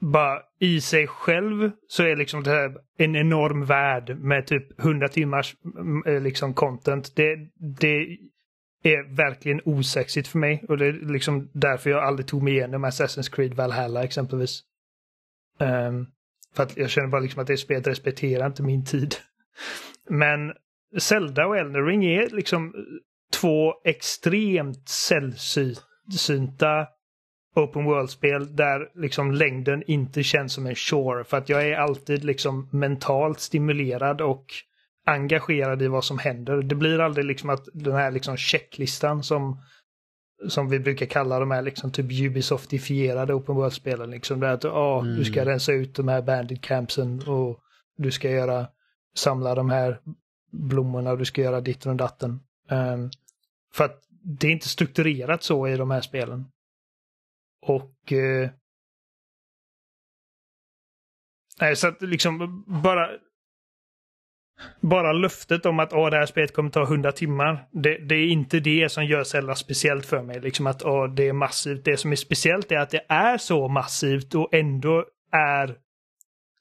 bara i sig själv så är liksom det här en enorm värld med typ 100 timmars mm, mm, eh, liksom content. Det, det är verkligen osexigt för mig och det är liksom därför jag aldrig tog mig igenom Assassin's Creed Valhalla exempelvis. Um, för att jag känner bara liksom att det spelet respekterar inte min tid. Men Zelda och Elden Ring är liksom eh, två extremt sällsynta open world-spel där liksom längden inte känns som en chore. För att jag är alltid liksom mentalt stimulerad och engagerad i vad som händer. Det blir aldrig liksom att den här liksom checklistan som som vi brukar kalla de här liksom typ Ubisoftifierade open world-spelen. Liksom att oh, mm. du ska rensa ut de här bandit campsen och du ska göra samla de här blommorna och du ska göra ditten och datten. Um, för att det är inte strukturerat så i de här spelen. Och... Eh, nej, så att liksom bara... Bara löftet om att det här spelet kommer ta 100 timmar. Det, det, är inte det som gör Zelda speciellt för mig. Liksom att det är massivt. Det som är speciellt är att det är så massivt och ändå är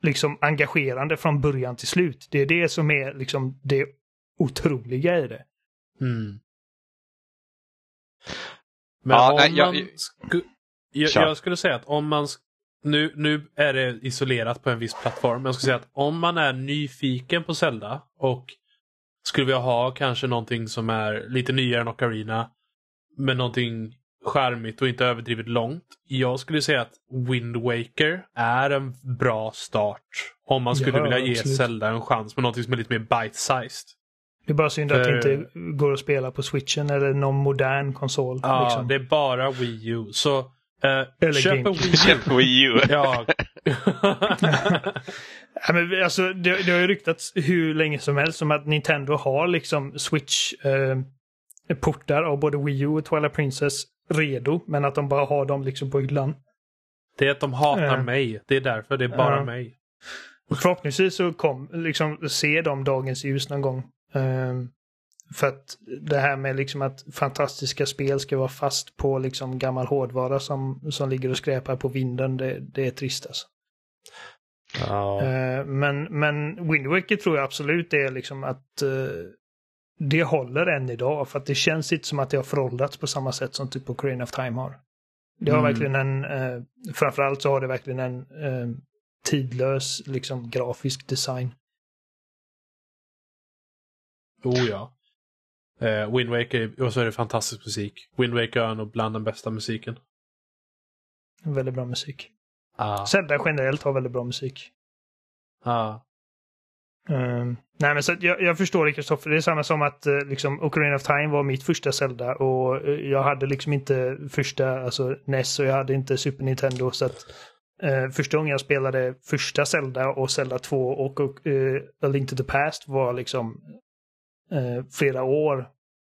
liksom engagerande från början till slut. Det är det som är liksom det otroliga i det. Mm. Men ja, om nej, jag, man jag, jag, skulle säga att om man nu, nu är det isolerat på en viss plattform. Men jag skulle säga att om man är nyfiken på Zelda och skulle vilja ha kanske någonting som är lite nyare än Ocarina. Men någonting skärmigt och inte överdrivet långt. Jag skulle säga att Wind Waker är en bra start. Om man skulle ja, vilja ge absolut. Zelda en chans med någonting som är lite mer bite-sized. Det är bara synd För... att det inte går att spela på switchen eller någon modern konsol. Ja, liksom. det är bara Wii U. Så Uh, Eller köp en Wii U. Köp Wii U. ja. <laughs> ja men alltså, det, det har ju ryktats hur länge som helst om att Nintendo har liksom Switch-portar eh, av både Wii U och Twilight Princess redo, men att de bara har dem liksom på hyllan. Det är att de hatar uh, mig. Det är därför. Det är bara uh, mig. Förhoppningsvis så kom, liksom, se de dagens ljus någon gång. Um, för att det här med liksom att fantastiska spel ska vara fast på liksom gammal hårdvara som, som ligger och skräpar på vinden, det, det är trist alltså. Uh, men, men Wind Waker tror jag absolut är liksom att uh, det håller än idag för att det känns inte som att det har föråldrats på samma sätt som typ Ocarina of Time har. Det har mm. verkligen en, uh, framförallt så har det verkligen en tidlös liksom grafisk design. Oh ja. Eh, Wind Waker, och så är det fantastisk musik. Wind Waker är nog bland den bästa musiken. Väldigt bra musik. Ah. Zelda generellt har väldigt bra musik. Ah. Um, nej men så jag, jag förstår det Kristoffer. Det är samma som att uh, liksom Ocarina of Time var mitt första Zelda och uh, jag hade liksom inte första, alltså NES och jag hade inte Super Nintendo så att uh, första gången jag spelade första Zelda och Zelda 2 och A Link to the Past var liksom eh, flera år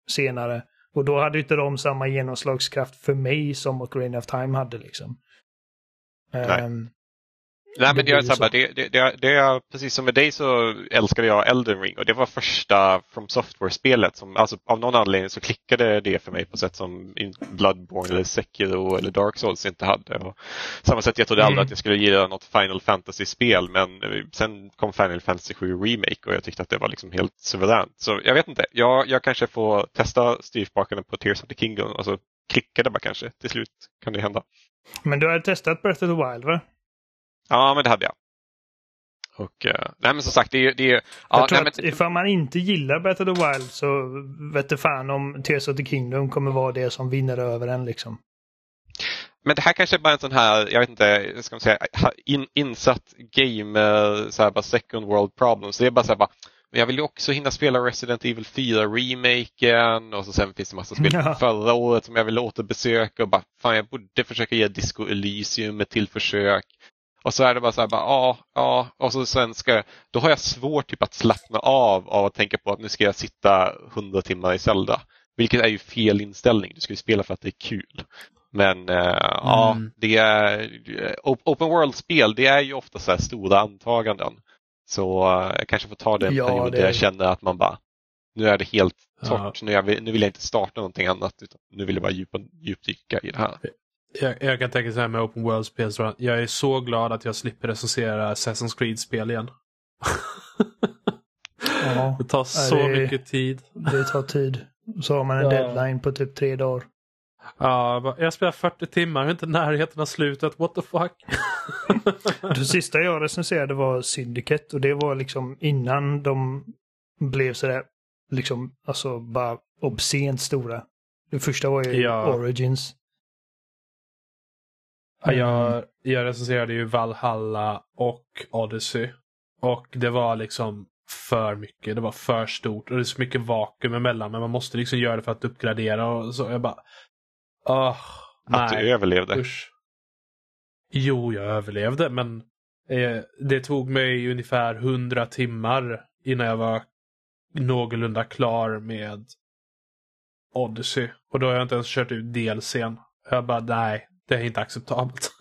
senare. Och då hade inte de samma genomslagskraft för mig som Ocarina of Time hade liksom. Um, Nej, men Det är bara, det, det, det, det är, precis som med dig så älskade jag Elden Ring och det var första From Software-spelet som alltså, av någon anledning så klickade det för mig på sätt som Bloodborne eller Sekiro eller Dark Souls inte hade. Och samma sätt jag trodde aldrig Mm. att jag skulle gilla något Final Fantasy-spel men eh, sen kom Final Fantasy 7 Remake och jag tyckte att det var liksom helt suveränt. Så jag vet inte, jag, jag kanske får testa styrspakarna på Tears of the Kingdom och så klickade bara kanske. Till slut kan det hända. Men du har testat Breath of the Wild va? Ja, men det hade jag. Och, eh, nej men som sagt, det är Jag ja, nej, men, ifall man inte gillar Breath of the Wild så vet det fan om Tears of the Kingdom kommer vara det som vinner över en liksom. men det här kanske är bara en sån här, jag vet inte, ska man säga, in, insatt gamer, så här, bara second world problems. Det är bara så här, bara, men jag vill ju också hinna spela Resident Evil 4-remaken och så sen finns det massa spel <laughs> Ja. förra året som jag vill återbesöka och bara, fan jag borde försöka ge Disco Elysium ett till försök. Och så är det bara så här, bara, ja, ja, och så sen ska jag, då har jag svårt typ att slappna av av att tänka på att nu ska jag sitta 100 timmar i Zelda. Vilket är ju fel inställning, du ska ju spela för att det är kul. Men eh, ja, Mm. det är, eh, op- open world-spel, det är ju ofta så här stora antaganden. Så eh, jag kanske får ta det en Ja, period det- där jag känner att man bara, nu är det helt Ja. torrt, nu, jag nu vill jag inte starta någonting annat, utan nu vill jag bara djupa, djupdyka i det här. Jag, jag kan tänka så här med Open World-spel. Jag är så glad att jag slipper recensera Assassin's Creed-spel igen. <laughs> Ja, Det tar så det- mycket tid. det tar tid. Så har man en Ja. deadline på typ tre dagar. Ja, jag spelar 40 timmar, jag är inte närheten av slutet. What the fuck? <laughs> Det sista jag recenserade var Syndicate och det var liksom innan de blev sådär liksom alltså bara obscent stora. Det första var ju Ja. Origins. Ja, Jag, jag recenserade ju Valhalla och Odyssey. Och det var liksom för mycket. Det var för stort och det är så mycket vakuum emellan. Men man måste liksom göra det för att uppgradera och så. Jag bara... Åh, Att du överlevde. Usch. Jo, jag överlevde men eh, det tog mig ungefär 100 timmar innan jag var någorlunda klar med Odyssey. Och då har jag inte ens kört ut DLCn. Jag bara, nej, det är inte acceptabelt. <laughs>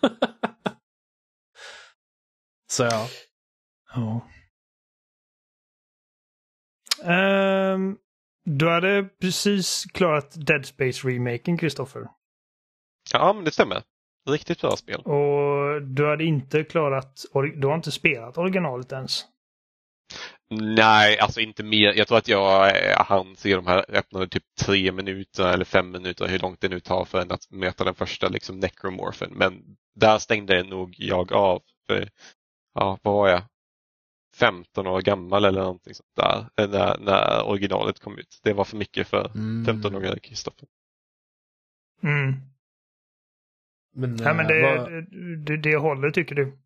Så ja. Ja. Ehm, du hade precis klarat Dead Space-remaken, Kristoffer. Ja, men det stämmer. Riktigt bra spel. Och du hade inte klarat, du har inte spelat originalet ens. Nej, alltså inte mer. Jag tror att jag eh, hann se de här öppnade typ tre minuter eller fem minuter, hur långt det nu tar för en att möta den första liksom necromorphen. Men där stängde nog jag av. För, ja, vad var jag? 15 år gammal eller någonting sånt där eh, när, när originalet kom ut. Det var för mycket för Mm. 15-åriga Kristoffer. Mm. Men, Ja, men eh, det, vad- det, det håller tycker du?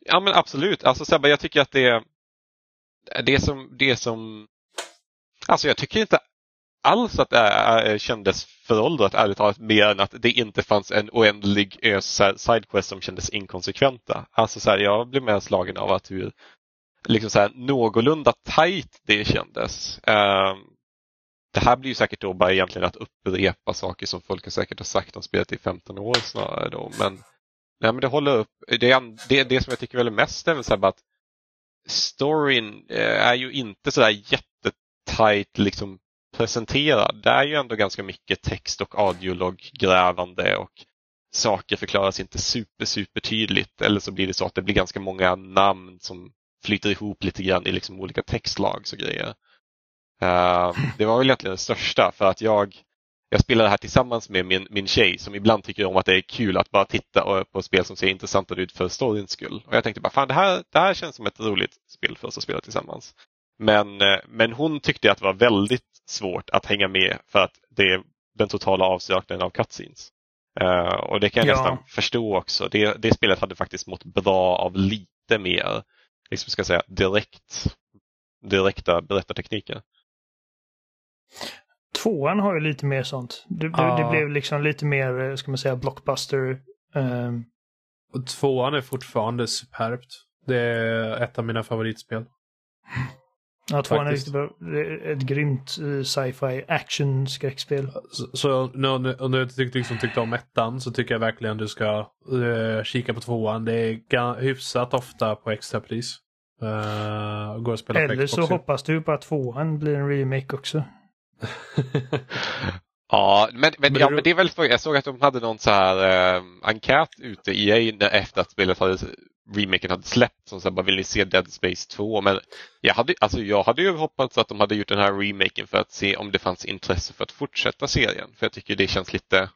Ja men absolut. Alltså Sebbe, jag tycker att det det som, det som Alltså jag tycker inte alls att det är, kändes föråldrat ärligt talat mer än att det inte fanns en oändlig eh, ös sidequest som kändes inkonsekventa. Alltså så här, jag blev mer slagen av att hur liksom så här, någorlunda tight det kändes. Um, det här blir ju säkert då bara egentligen att upprepa saker som folk har säkert har sagt om spelet i 15 år snarare då. Men, nej, men det håller upp. Det, det, det som jag tycker väl är mest är väl så här bara att storyn eh, är ju inte sådär jättetajt liksom presenterad. Det är ju ändå ganska mycket text och audiologgrävande och saker förklaras inte super, super tydligt. Eller så blir det så att det blir ganska många namn som flyter ihop lite grann i liksom olika textlag och grejer. Uh, det var väl egentligen det största för att jag, jag spelar det här tillsammans med min, min tjej som ibland tycker om att det är kul att bara titta på spel som ser intressantare ut för storyns skull. Och jag tänkte bara, fan det här, det här känns som ett roligt spel för oss att spela tillsammans. Men, eh, men hon tyckte att det var väldigt svårt att hänga med för att det är den totala avsaknaden av cutscenes. Eh, och det kan jag Ja. nästan förstå också. Det, det spelet hade faktiskt mått bra av lite mer, liksom ska säga, direkt, direkta berättartekniker. Tvåan har ju lite mer sånt. Det, Ja. det blev liksom lite mer, eh, ska man säga, blockbuster. ehm, Och tvåan är fortfarande superbt. Det är ett av mina favoritspel. Ja, tvåan är Faktiskt. riktigt är ett grymt eh, sci-fi action-skräckspel. Så, så nu, nu, om du tyck, liksom tyckte om ettan så tycker jag verkligen du ska eh, kika på tvåan. Det är hyfsat ofta på extrapris. Uh, går att spela på Eller så hoppas du på att tvåan blir en remake också. <laughs> Ja, men, men, Men ja, men det är väl för, jag såg att de hade någon så här eh, enkät ute i EA efter att spelet hade, remaken hade släppt som så här, bara vill ni se Dead Space 2? Men jag hade, alltså, jag hade ju hoppats att de hade gjort den här remaken för att se om det fanns intresse för att fortsätta serien. För jag tycker det känns lite,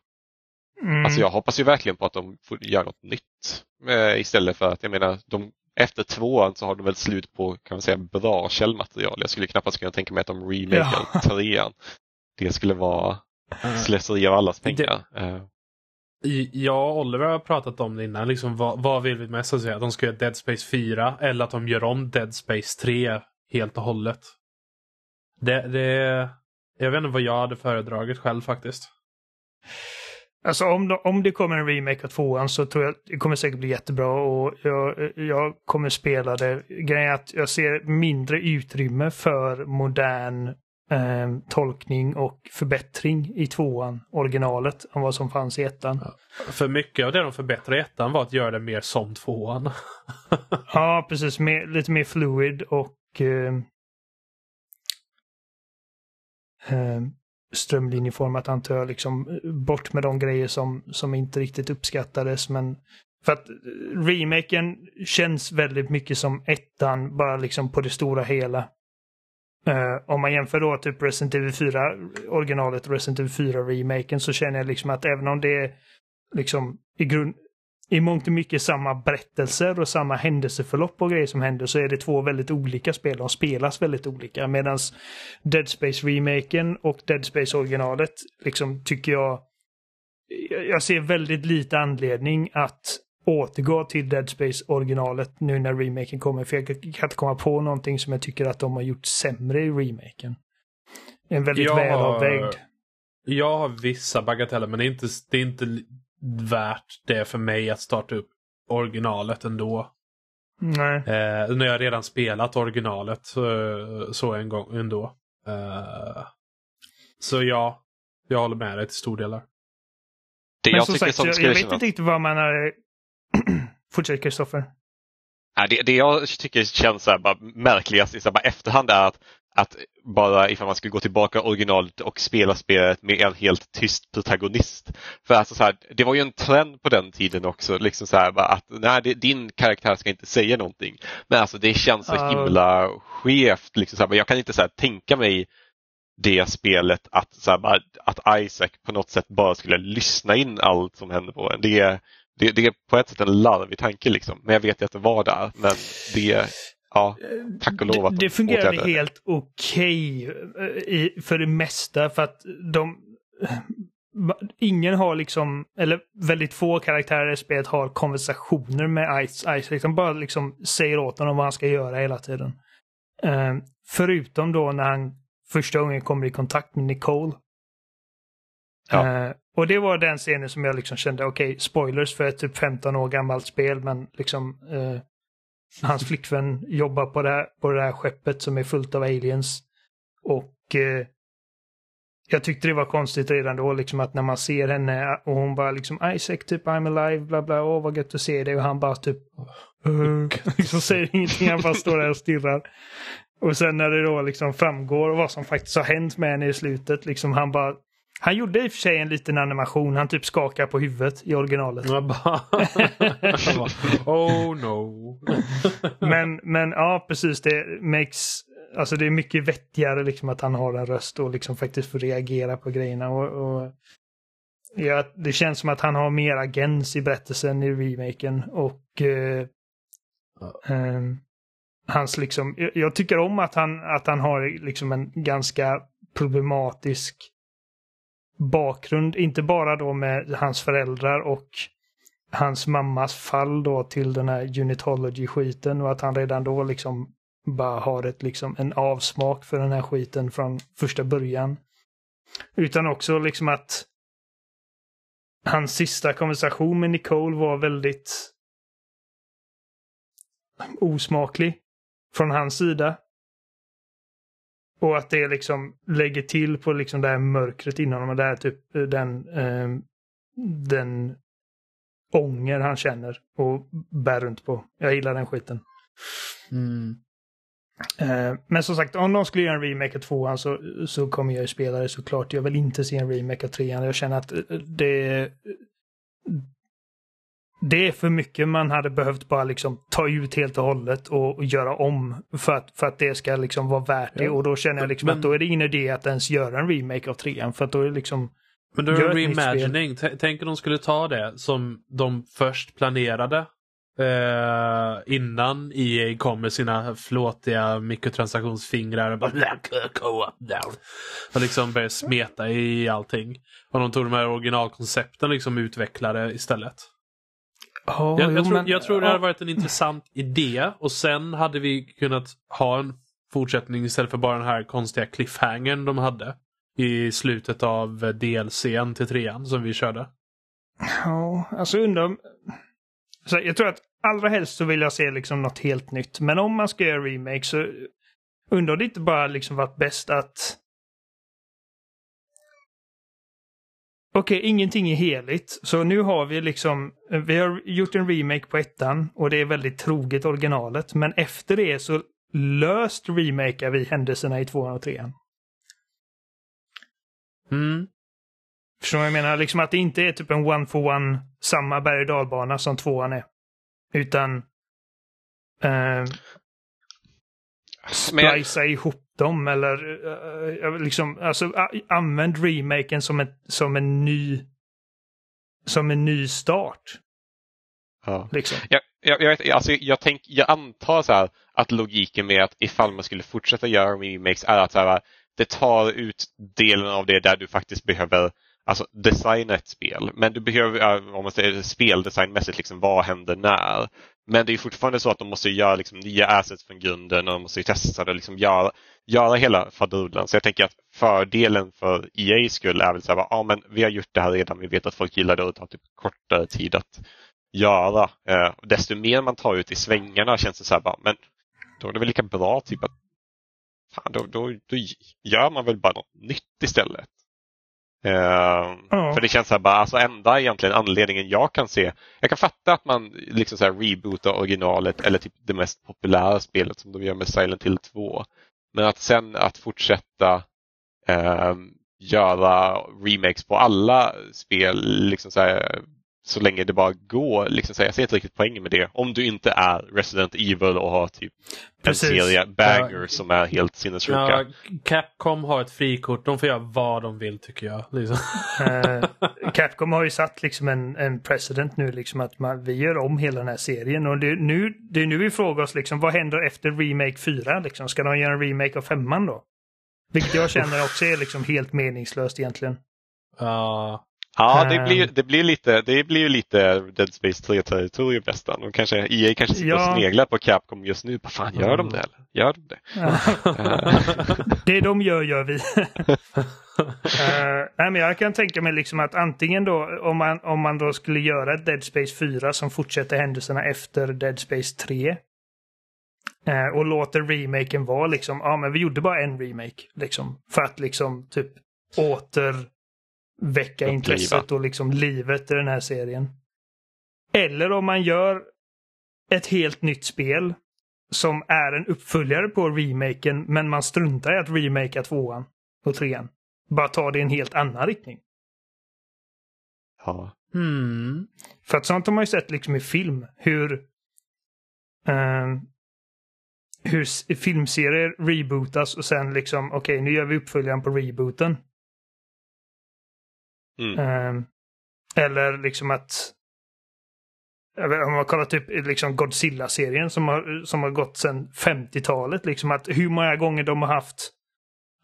Mm. alltså jag hoppas ju verkligen på att de får göra något nytt. Eh, istället för att, jag menar, de, efter tvåan så har de väl slut på, kan man säga, bra källmaterial. Jag skulle knappast kunna tänka mig att de remakar Ja. trean. Det skulle vara Eh, slöseri av allas pengar. Eh, I- Jag och Oliver har pratat om det innan. Liksom, vad, vad vill vi mest? Säga? Att de ska göra Dead Space 4 eller att de gör om Dead Space 3 helt och hållet. Det, det, jag vet inte vad jag hade föredragit själv faktiskt. Alltså om, de, om det kommer en remake av tvåan så tror jag det kommer säkert bli jättebra och jag, jag kommer spela det. Grejen är att jag ser mindre utrymme för modern eh, tolkning och förbättring i tvåan, originalet, än vad som fanns i ettan. För mycket av det de förbättrade i ettan var att göra det mer som tvåan. <laughs> Ja, precis. Mer, lite mer fluid och eh, eh, strömlinjeformat antar jag. Liksom, bort med de grejer som, som inte riktigt uppskattades. Men för att eh, remaken känns väldigt mycket som ettan, bara liksom på det stora hela. Uh, om man jämför då typ Resident Evil 4, originalet och Resident Evil 4-remaken så känner jag liksom att även om det är liksom i grund i mångt och mycket samma berättelser och samma händelseförlopp och grejer som händer så är det två väldigt olika spel. De spelas väldigt olika. Medan Dead Space-remaken och Dead Space-originalet liksom tycker jag... Jag ser väldigt lite anledning att återgå till Dead Space-originalet nu när remaken kommer. För jag kan inte komma på någonting som jag tycker att de har gjort sämre i remaken. En väldigt Jag välavvägd. Jag har vissa bagateller men det är inte, det är inte värt det för mig att starta upp originalet ändå. Nej. Eh, när jag redan spelat originalet så, så en gång ändå. Eh, så ja, jag håller med dig till stor delar. Det Men jag som tycker sagt, som jag, jag vet inte riktigt vad man har... <clears throat> Fortsätt Kristoffer. Nej, det, det jag tycker känns så här, bara märkligast i så här, bara efterhand är att, att bara ifall man skulle gå tillbaka originalet och spela spelet med en helt tyst protagonist. För alltså så här, det var ju en trend på den tiden också, liksom så här, att nej, det, din karaktär ska inte säga någonting. Men alltså det känns så himla skevt. Liksom så här, jag kan inte så här, tänka mig det spelet att, så här, att Isaac på något sätt bara skulle lyssna in allt som händer på en. Det är, det, det är på ett sätt en larvig tanke liksom. Men jag vet ju att det var där. Men det, ja, tack och lov att Det, de det fungerade helt okej eh, i- för det mesta för att de... Ingen har liksom, eller väldigt få karaktärer i spelet har konversationer med Ice- Isaac. De bara liksom säger åt honom vad han ska göra hela tiden. Eh, förutom då när han första gången kommer i kontakt med Nicole. Ja. Eh, och det var den scenen som jag liksom kände, okej, spoilers för ett typ 15 år gammalt spel, men liksom eh, hans flickvän jobbar på det, här, på det här skeppet som är fullt av aliens. Och eh, jag tyckte det var konstigt redan då, liksom att när man ser henne och hon bara liksom Isaac, typ I'm alive, bla bla, åh vad gött att se dig. Och han bara typ uh, liksom <laughs> säger ingenting, han bara står där och stirrar. Och sen när det då liksom framgår vad som faktiskt har hänt med henne i slutet, liksom han bara han gjorde i och för sig en liten animation, han typ skakar på huvudet i originalet. <laughs> Oh no. Men, men ja, precis. Det makes... Alltså det är mycket vettigare liksom att han har en röst och liksom faktiskt får reagera på grejerna. Och, och ja, det känns som att han har mer agens i berättelsen i remaken. Och eh, ehm, hans liksom... Jag, jag tycker om att han, att han har liksom en ganska problematisk bakgrund. Inte bara då med hans föräldrar och hans mammas fall då till den här unitology-skiten och att han redan då liksom bara har ett, liksom, en avsmak för den här skiten från första början. Utan också liksom att hans sista konversation med Nicole var väldigt osmaklig från hans sida och att det liksom lägger till på liksom det här mörkret inom honom. Det här typ den, eh, den ånger han känner och bär runt på. Jag gillar den skiten. Mm. Eh, men som sagt, om de skulle göra en remake av tvåan så, så kommer jag ju spela det såklart. Jag vill inte se en remake av trean. Jag känner att eh, det... Det är för mycket man hade behövt bara liksom ta ut helt och hållet och, och göra om för att, för att det ska liksom vara värt det. Ja. Och då känner jag liksom Men- att då är det ingen idé att ens göra en remake av trean. För att då är det liksom... Men då är det reimagining. Tänk om de skulle ta det som de först planerade eh, innan EA kom med sina flåtiga mikrotransaktionsfingrar och bara co-op down. Och liksom började smeta i allting. Och de tog de här originalkoncepten liksom utvecklade istället. Oh, Jag, jag, tror, jag tror det hade varit en intressant idé och sen hade vi kunnat ha en fortsättning istället för bara den här konstiga cliffhangern de hade i slutet av DLCn till trean som vi körde. Ja, alltså undrar. Så jag tror att allra helst så vill jag se liksom något helt nytt. Men om man ska göra remake så undrar det inte bara liksom varit bäst att... Okej, ingenting är heligt. Så nu har vi liksom... Vi har gjort en remake på ettan och det är väldigt troget originalet. Men efter det så löst remakar vi händelserna i tvåan och trean. Mm. Förstår du vad jag menar? Liksom att det inte är typ en one for one samma berg och dalbana som tvåan är. Utan eh, Men ihop dem eller eh, liksom alltså använd remaken som, ett, som en ny som en ny start. ja. Liksom. Jag, jag, jag, vet, alltså jag, tänk, jag antar så här att logiken med att ifall man skulle fortsätta göra remakes är att så här, det tar ut delen av det där du faktiskt behöver alltså, designa ett spel. Men du behöver, om man säger speldesignmässigt, liksom, vad händer när? Men det är fortfarande så att de måste göra liksom, nya assets från grunden och de måste testa det och liksom, göra, göra hela faderullan. Så jag tänker att fördelen för EA skull är väl så här, ja men vi har gjort det här redan, vi vet att folk gillar det och det tar typ kortare tid att göra. Eh, desto mer man tar ut i svängarna känns det så här bara, men då är det väl lika bra typ att fan, då, då, då gör man väl bara något nytt istället. Eh, Ja. För det känns så här bara, alltså enda egentligen anledningen jag kan se, jag kan fatta att man liksom så här rebootar originalet eller typ det mest populära spelet som de gör med Silent Hill 2. Men att sen att fortsätta eh, göra remakes på alla spel liksom så, här, så länge det bara går. Liksom så jag ser inte riktigt poängen med det. Om du inte är Resident Evil och har typ Precis. en serie banger som är helt sinnessjuka. Ja, Capcom har ett frikort. De får göra vad de vill tycker jag. Liksom. Eh, Capcom har ju satt liksom en, en precedent nu, liksom att man, vi gör om hela den här serien. Och det, nu, det är nu vi frågar oss liksom, vad händer efter Remake 4? Liksom? Ska de göra en remake av femman då? Vilket jag känner också är liksom helt meningslöst egentligen. Ja. Ja, det Ehm. blir, det blir lite, det blir ju lite Dead Space 3-territorium nästan. Och kanske, EA kanske sitter Ja. och sneglar på Capcom just nu. Vad fan, gör de det eller? Gör de det? <laughs> det de gör, gör vi. <laughs> Eh, nej, men jag kan tänka mig liksom att antingen då, om man, om man då skulle göra Dead Space 4 som fortsätter händelserna efter Dead Space 3. eh, och låter remaken vara liksom, ja men vi gjorde bara en remake. Liksom, för att liksom typ återväcka Uppliva. intresset och liksom livet i den här serien. Eller om man gör ett helt nytt spel som är en uppföljare på remaken men man struntar i att remakea tvåan och trean. Bara ta det i en helt annan riktning. Ja. Hmm. För att sånt har man ju sett liksom i film. Hur, ehm, hur filmserier rebootas och sen liksom okej nu gör vi uppföljaren på rebooten. Mm. Ehm, eller liksom att vet, om man kollar typ liksom Godzilla-serien som har, som har gått sedan 50-talet. Liksom att hur många gånger de har haft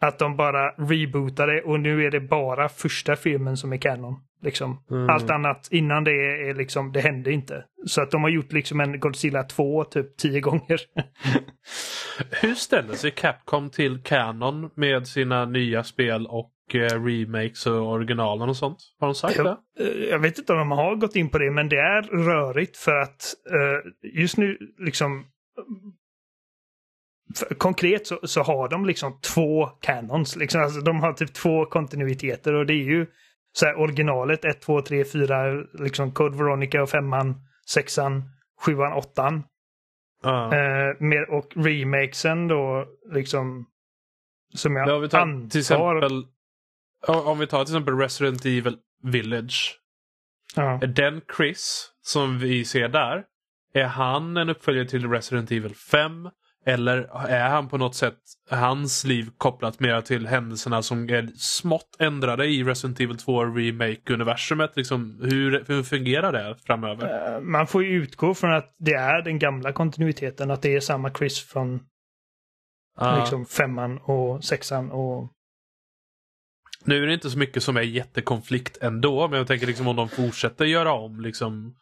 att de bara rebootade och nu är det bara första filmen som är canon. Liksom. Mm. Allt annat innan det är, är liksom, det hände inte. Så att de har gjort liksom en Godzilla 2 typ tio gånger. <laughs> Hur ställer sig Capcom till Canon med sina nya spel och eh, remakes och originalen och sånt? Har de sagt det? Jag, eh, jag vet inte om de har gått in på det, men det är rörigt för att eh, just nu liksom konkret så, så, har de liksom två canons. Liksom, alltså, de har typ två kontinuiteter och det är ju så här, originalet 1, 2, 3, 4, liksom Code Veronica och femman, sexan, sjuan, åttan. Uh. Eh, mer, och remakesen då liksom som jag vi tar, antar... Till exempel, om vi tar till exempel Resident Evil Village. Ja. Är den Chris som vi ser där, är han en uppföljare till Resident Evil 5? Eller är han på något sätt, hans liv kopplat mer till händelserna som är smått ändrade i Resident Evil 2 Remake-universumet? Liksom, hur, hur fungerar det framöver? Eh, man får ju utgå från att det är den gamla kontinuiteten, att det är samma Chris från ah. liksom femman och sexan och... Nu är det inte så mycket som är jättekonflikt ändå, men jag tänker liksom om de fortsätter göra om liksom...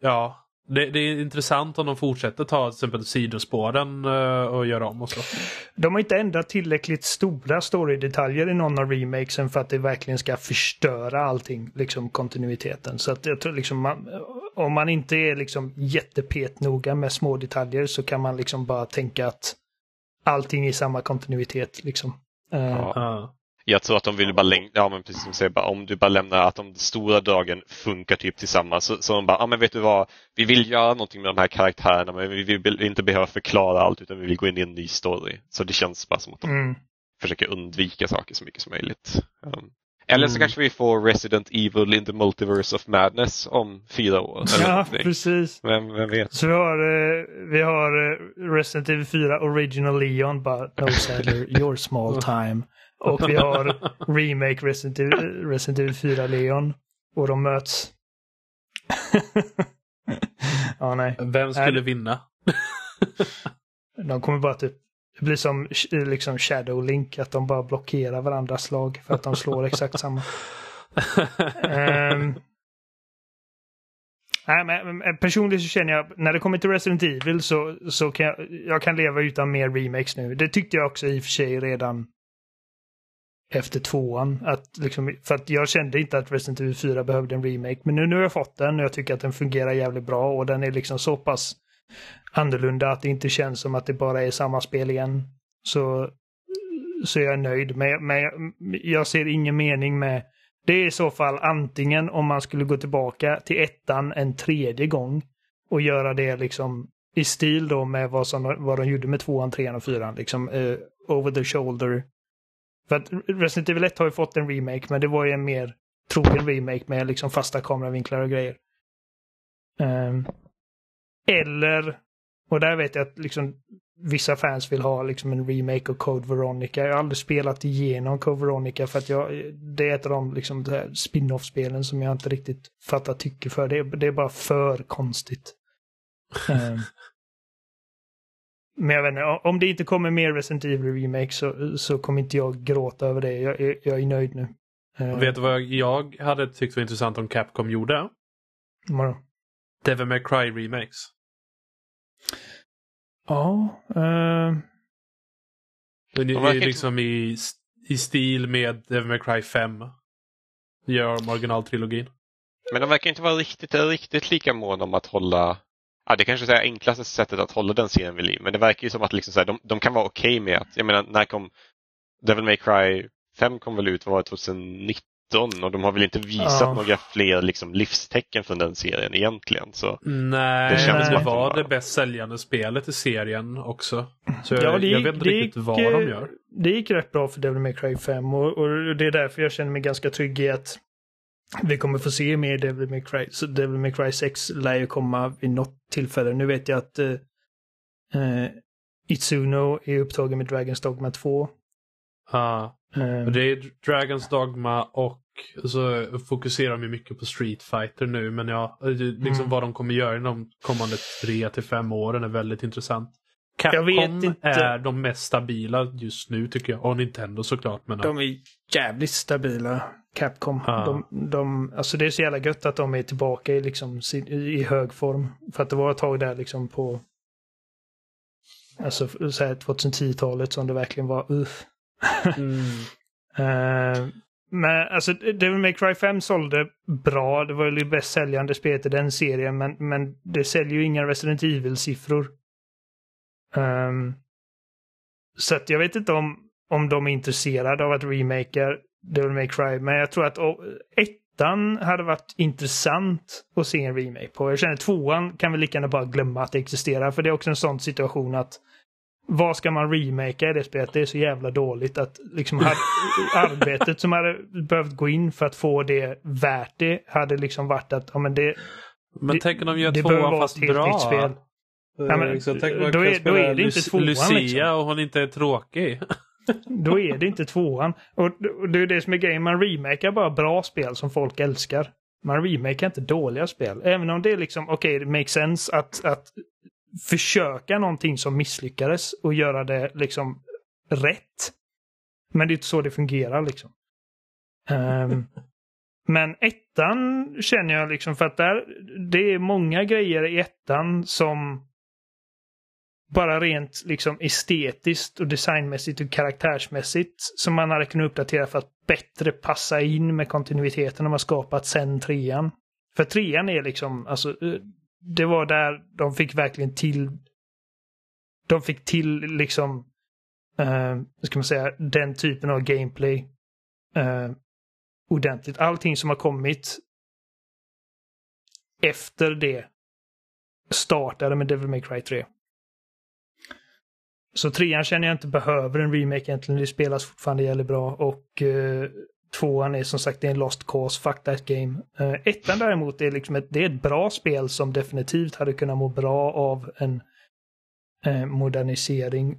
Ja, det, det, är intressant om de fortsätter ta till exempel sidospåren uh, och göra om och så. De har inte ändrat tillräckligt stora storydetaljer i någon av remakesen för att det verkligen ska förstöra allting, liksom kontinuiteten. Så att jag tror liksom man, om man inte är liksom jättepetnoga med små detaljer så kan man liksom bara tänka att allting är samma kontinuitet liksom. Uh, ja. Jag tror att de vill bara längre, ja men precis som säger, bara, om du bara lämnar att de stora dragen funkar typ tillsammans. Så, så de bara, ja men vet du vad, vi vill göra någonting med de här karaktärerna men vi vill inte behöva förklara allt utan vi vill gå in i en ny story. Så det känns bara som att de mm. försöker undvika saker så mycket som möjligt. Um, eller så mm. kanske vi får Resident Evil in the Multiverse of Madness om fyra år. ja, precis. Vem, vem vet? Så vi har, uh, vi har uh, Resident Evil 4 Original Leon, bara No Sadler, Your Small <laughs> Time. Och vi har <laughs> Remake Resident Evil, Resident Evil 4 Leon. Och de möts. <laughs> ja, nej. Vem skulle äh, vinna? de kommer bara typ det blir som liksom Shadow Link, att de bara blockerar varandras slag för att de slår exakt samma. um, <laughs> nej, men personligen så känner jag, när det kommer till Resident Evil så, så kan jag, jag kan leva utan mer remakes nu. Det tyckte jag också i och för sig redan efter tvåan. Att liksom, för att jag kände inte att Resident Evil 4 behövde en remake. Men nu, nu har jag fått den och jag tycker att den fungerar jävligt bra och den är liksom så pass annorlunda att det inte känns som att det bara är samma spel igen. Så, så jag är nöjd. Men, men jag ser ingen mening med det är i så fall antingen om man skulle gå tillbaka till ettan en tredje gång och göra det liksom i stil då med vad, som, vad de gjorde med tvåan, trean och fyran. Liksom uh, over the shoulder för att Resident Evil 1 har ju fått en remake, men det var ju en mer trogen remake med liksom fasta kameravinklar och grejer. Um, eller, och där vet jag att liksom vissa fans vill ha liksom en remake av Code Veronica. Jag har aldrig spelat igenom Code Veronica för att jag, det är ett av de liksom, spin-off-spelen som jag inte riktigt fattar tycke för. Det, det är bara för konstigt. um, <laughs> Men jag vet inte, om det inte kommer mer Resident Evil Remake så, så kommer inte jag gråta över det. Jag, jag, jag är nöjd nu. Uh, vet du vad jag hade tyckt var intressant om Capcom gjorde? Vadå? Devil May Cry Remakes. Ja. Uh... Det är liksom i, i stil med Devil May Cry 5. Gör om originaltrilogin. Men de verkar inte vara riktigt, riktigt lika måna om att hålla Ja, det kanske är det enklaste sättet att hålla den serien vid liv. Men det verkar ju som att liksom så här, de, de kan vara okej okay med att, jag menar, när kom Devil May Cry 5 kom väl ut, vad var det, 2019? Och de har väl inte visat ja. några fler liksom, livstecken från den serien egentligen. Så nej, det, känns det var det bäst säljande spelet i serien också. Så jag, ja, gick, jag vet inte riktigt gick, vad de gör. Det gick rätt bra för Devil May Cry 5 och, och det är därför jag känner mig ganska trygg i att vi kommer få se mer Devil May Cry. Så Devil May Cry 6 lär ju komma vid något tillfälle. Nu vet jag att uh, Itsuno är upptagen med Dragons Dogma 2. Ja, uh, det är Dragons Dogma och så fokuserar de mycket på Street Fighter nu. Men ja, liksom mm. vad de kommer göra i de kommande tre till fem åren är väldigt intressant. Capcom är de mest stabila just nu tycker jag. Och Nintendo såklart. Men de är jävligt stabila. Capcom. Ah. De, de, alltså det är så jävla gött att de är tillbaka i, liksom, i hög form. För att det var ett tag där liksom på alltså, 2010-talet som det verkligen var uff. mm. uh, <laughs> men alltså Devil May Cry 5 sålde bra. Det var ju bäst säljande spelet i den serien. Men, men det säljer ju inga Resident Evil-siffror. Um, så jag vet inte om, om de är intresserade av att remaka Devil May Cry, men jag tror att oh, ettan hade varit intressant att se en remake på. Jag känner tvåan kan vi lika gärna bara glömma att det existerar, för det är också en sån situation att vad ska man remaka i det spelet? Det är så jävla dåligt att liksom <laughs> arbetet som hade behövt gå in för att få det värt det hade liksom varit att, ja men det... Men tänk om de gör tvåan fast bra? Spel. Ja, men, liksom, tänk då, är, då är det inte tvåan. Lucia liksom. och hon inte är tråkig. <laughs> då är det inte tvåan. Och det är det som är grejen, man remakar bara bra spel som folk älskar. Man remakar inte dåliga spel. Även om det är liksom, okej, okay, det makes sense att, att försöka någonting som misslyckades och göra det liksom rätt. Men det är inte så det fungerar liksom. Um, <laughs> men ettan känner jag liksom för att där, det är många grejer i ettan som bara rent liksom estetiskt och designmässigt och karaktärsmässigt som man hade kunnat uppdatera för att bättre passa in med kontinuiteten de har skapat sen trean. För trean är liksom, alltså, eh, det var där de fick verkligen till, de fick till liksom, uh, ska man säga, den typen av gameplay uh, ordentligt. Allting som har kommit efter det startade med Devil May Cry 3. Så trean känner jag inte behöver en remake egentligen. Det spelas fortfarande jävligt bra och uh, tvåan är som sagt en lost cause, fuck that game. Uh, ettan däremot är liksom ett, det är ett bra spel som definitivt hade kunnat må bra av en uh, modernisering.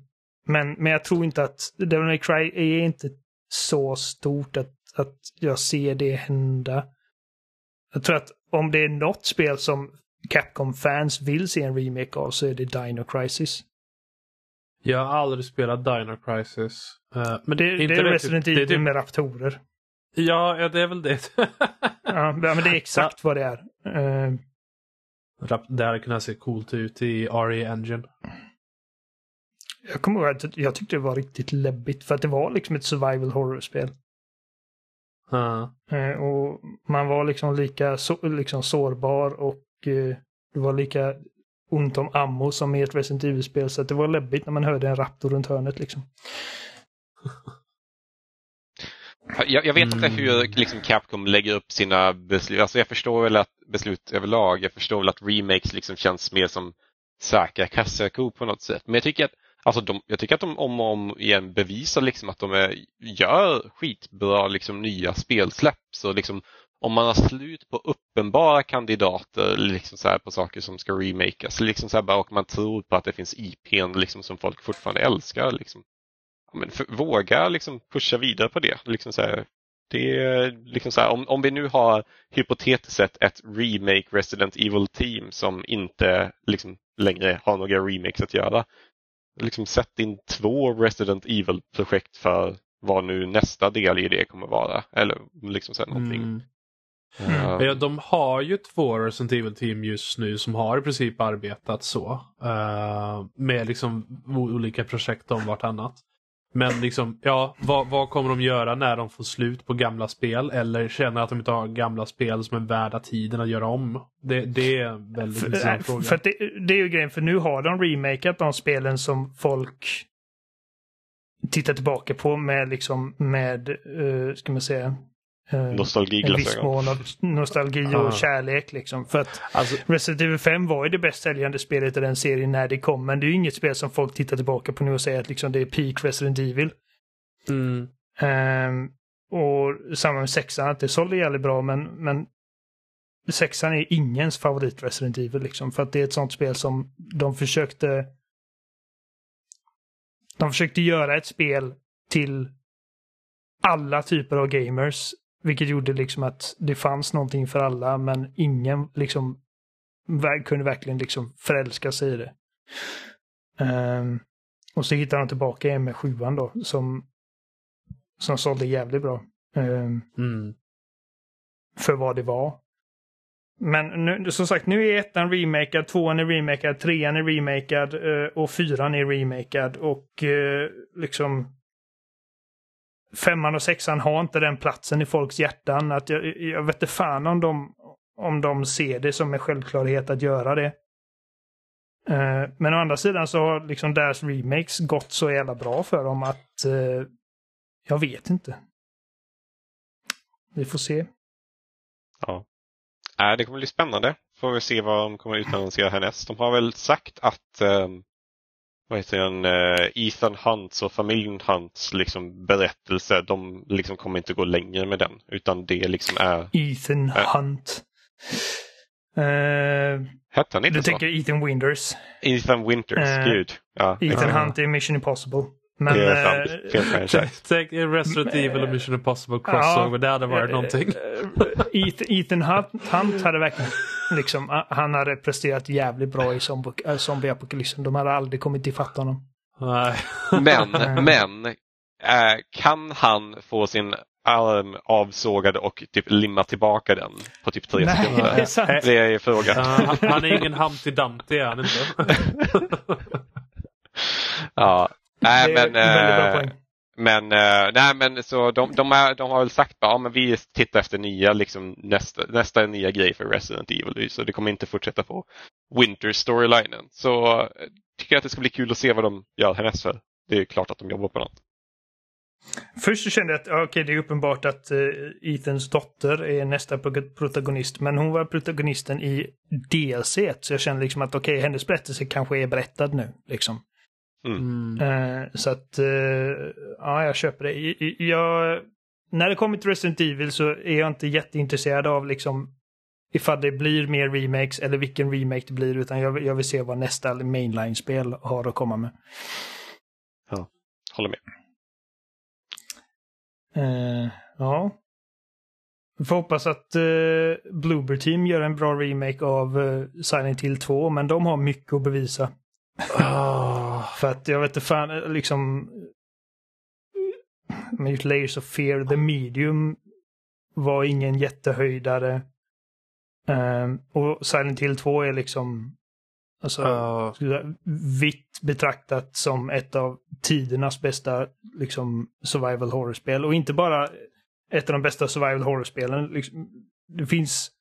Men, men jag tror inte att Devil May Cry är inte så stort att, att jag ser det hända. Jag tror att om det är något spel som Capcom-fans vill se en remake av så är det Dino Crisis. Jag har aldrig spelat Dino Crisis. Uh, men det, det är Resident Evil typ... med raptorer. Ja, ja, det är väl det. <laughs> ja, men det är exakt vad det är. Uh... Det hade kunnat se coolt ut i RE Engine. Jag kommer ihåg att jag tyckte det var riktigt läbbigt för att det var liksom ett survival horror-spel. Uh. Uh, och man var liksom lika så, liksom sårbar och uh, det var lika ont om ammo som i ett Resident Evil-spel. Så det var läbbigt när man hörde en raptor runt hörnet liksom. Jag, jag, vet inte mm. hur liksom, Capcom lägger upp sina beslut. Alltså, jag förstår väl att beslut överlag. Jag förstår väl att remakes liksom känns mer som säkra kassakor på något sätt. Men jag tycker att, alltså, de, jag tycker att de om och om igen bevisar liksom att de är, gör skitbra liksom, nya spelsläpp. Så liksom, om man har slut på uppenbara kandidater liksom så på saker som ska remakas liksom så bara, och man tror på att det finns IPn liksom som folk fortfarande älskar. Liksom. Ja, men för, våga liksom pusha vidare på det. Liksom så här, det liksom så här, om, om vi nu har hypotetiskt sett ett remake Resident Evil Team som inte liksom längre har några remakes att göra. Liksom sätt in två Resident Evil-projekt för vad nu nästa del i det kommer vara. Eller liksom så här någonting. Mm. Mm. Ja, de har ju två Resident Evil team just nu som har i princip arbetat så. Uh, med liksom olika projekt om vartannat. Men liksom, ja, vad, vad, kommer de göra när de får slut på gamla spel? Eller känner att de inte har gamla spel som är värda tiden att göra om? Det, det är en väldigt för, intressant fråga. För det, det, är ju grejen, för nu har de remakat de spelen som folk tittar tillbaka på med liksom med, uh, ska man säga, Eh, Nostalgiglasögon. En viss mån av nostalgi och kärlek liksom. För att alltså, Resident Evil 5 var ju det bäst säljande spelet i den serien när det kom. Men det är ju inget spel som folk tittar tillbaka på nu och säger att liksom det är peak Resident Evil. Mm. Um, och samma med sexan, att det sålde jävligt bra men, men sexan är ingens favorit Resident Evil liksom. För att det är ett sånt spel som de försökte de försökte göra ett spel till alla typer av gamers vilket gjorde liksom att det fanns någonting för alla men ingen liksom kunde verkligen liksom förälska sig i det. Um, och så hittade de tillbaka igen med sjuan då som, som sålde jävligt bra. Um, mm. För vad det var. Men nu, som sagt, nu är ettan remakad, tvåan är remakad, trean är remakad uh, och fyran är remakad. Och uh, liksom femman och sexan har inte den platsen i folks hjärtan. Att jag, jag vet inte fan om de, om de ser det som en självklarhet att göra det. Uh, men å andra sidan så har liksom deras remakes gått så jävla bra för dem att uh, jag vet inte. Vi får se. Ja. Äh, det kommer bli spännande. Får vi se vad de kommer utannonsera härnäst. De har väl sagt att um, vad heter den, uh, Ethan Hunts och familjen Hunts liksom, berättelse, de liksom kommer inte gå längre med den. Utan det liksom är... Ethan Äh. Hunt. Uh, Hette han inte du så? tänker Ethan Winters. Ethan Winters, Äh, gud. Ja, Ethan. Hunt är Mission Impossible. Men, det är eh, sant. Fel franchise. Tänk Resident Evil och Mission Impossible crossover. Det hade varit någonting. eh, Ethan, Ethan Hunt, Hunt hade verkligen liksom, han hade presterat jävligt bra i zombie- äh, zombieapokalypsen. De hade aldrig kommit ifatt honom. Nej. Men, men eh, kan han få sin arm avsågad och typ limma tillbaka den på typ tre Nej, sekunder? det är sant. Det är frågan. Ja, han- han är ingen Humpty Dumpty är han inte. <laughs> Ja. Nej, men, eh, men, eh, nej, men så de, de, är, de har väl sagt att ja, men vi tittar efter nya, liksom, nästa, nästa nya grej för Resident Evil. Så det kommer inte fortsätta på Winter storylinen. Så eh, tycker jag att det ska bli kul att se vad de gör härnäst för. Det är klart att de jobbar på något. Först så kände jag att okej, det är uppenbart att eh, Ethans dotter är nästa pro- protagonist. Men hon var protagonisten i DLC. Så jag kände liksom att okej, hennes berättelse kanske är berättad nu. Liksom. Mm. Eh, så att, eh, ja, jag köper det. Jag, när det kommer till Resident Evil så är jag inte jätteintresserad av liksom ifall det blir mer remakes eller vilken remake det blir. Utan jag, vill- jag vill se vad nästa mainline-spel har att komma med. Håller med. Eh, ja. Vi får hoppas att uh, Bloober Team gör en bra remake av uh, Silent Hill 2, men de har mycket att bevisa. Ah. För att jag vet inte fan, eh, liksom... Med just Layers of Fear, The Medium var ingen jättehöjdare. Ehm, och Silent Hill 2 är liksom... Alltså, jag- vitt betraktat som ett av tidernas bästa liksom, survival horror-spel. Och inte bara ett av de bästa survival horror-spelen. Liksom, det finns...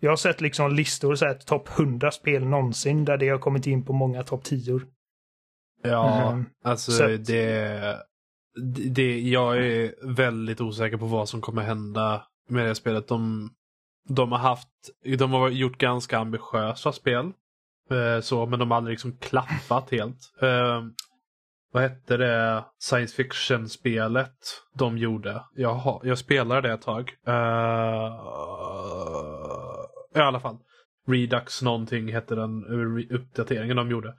Jag har sett liksom listor, så här, topp 100 spel någonsin, där det har kommit in på många topp 10. Ja, Mhm. alltså Så att- det, det... Jag är väldigt osäker på vad som kommer hända med det spelet. De, de har haft... De har gjort ganska ambitiösa spel. Eh, så, men de har aldrig liksom klappat helt. Eh, vad hette det science fiction-spelet de gjorde? Jag, har, jag spelade det ett tag. Eh, I alla fall. Redux någonting hette den uppdateringen de gjorde.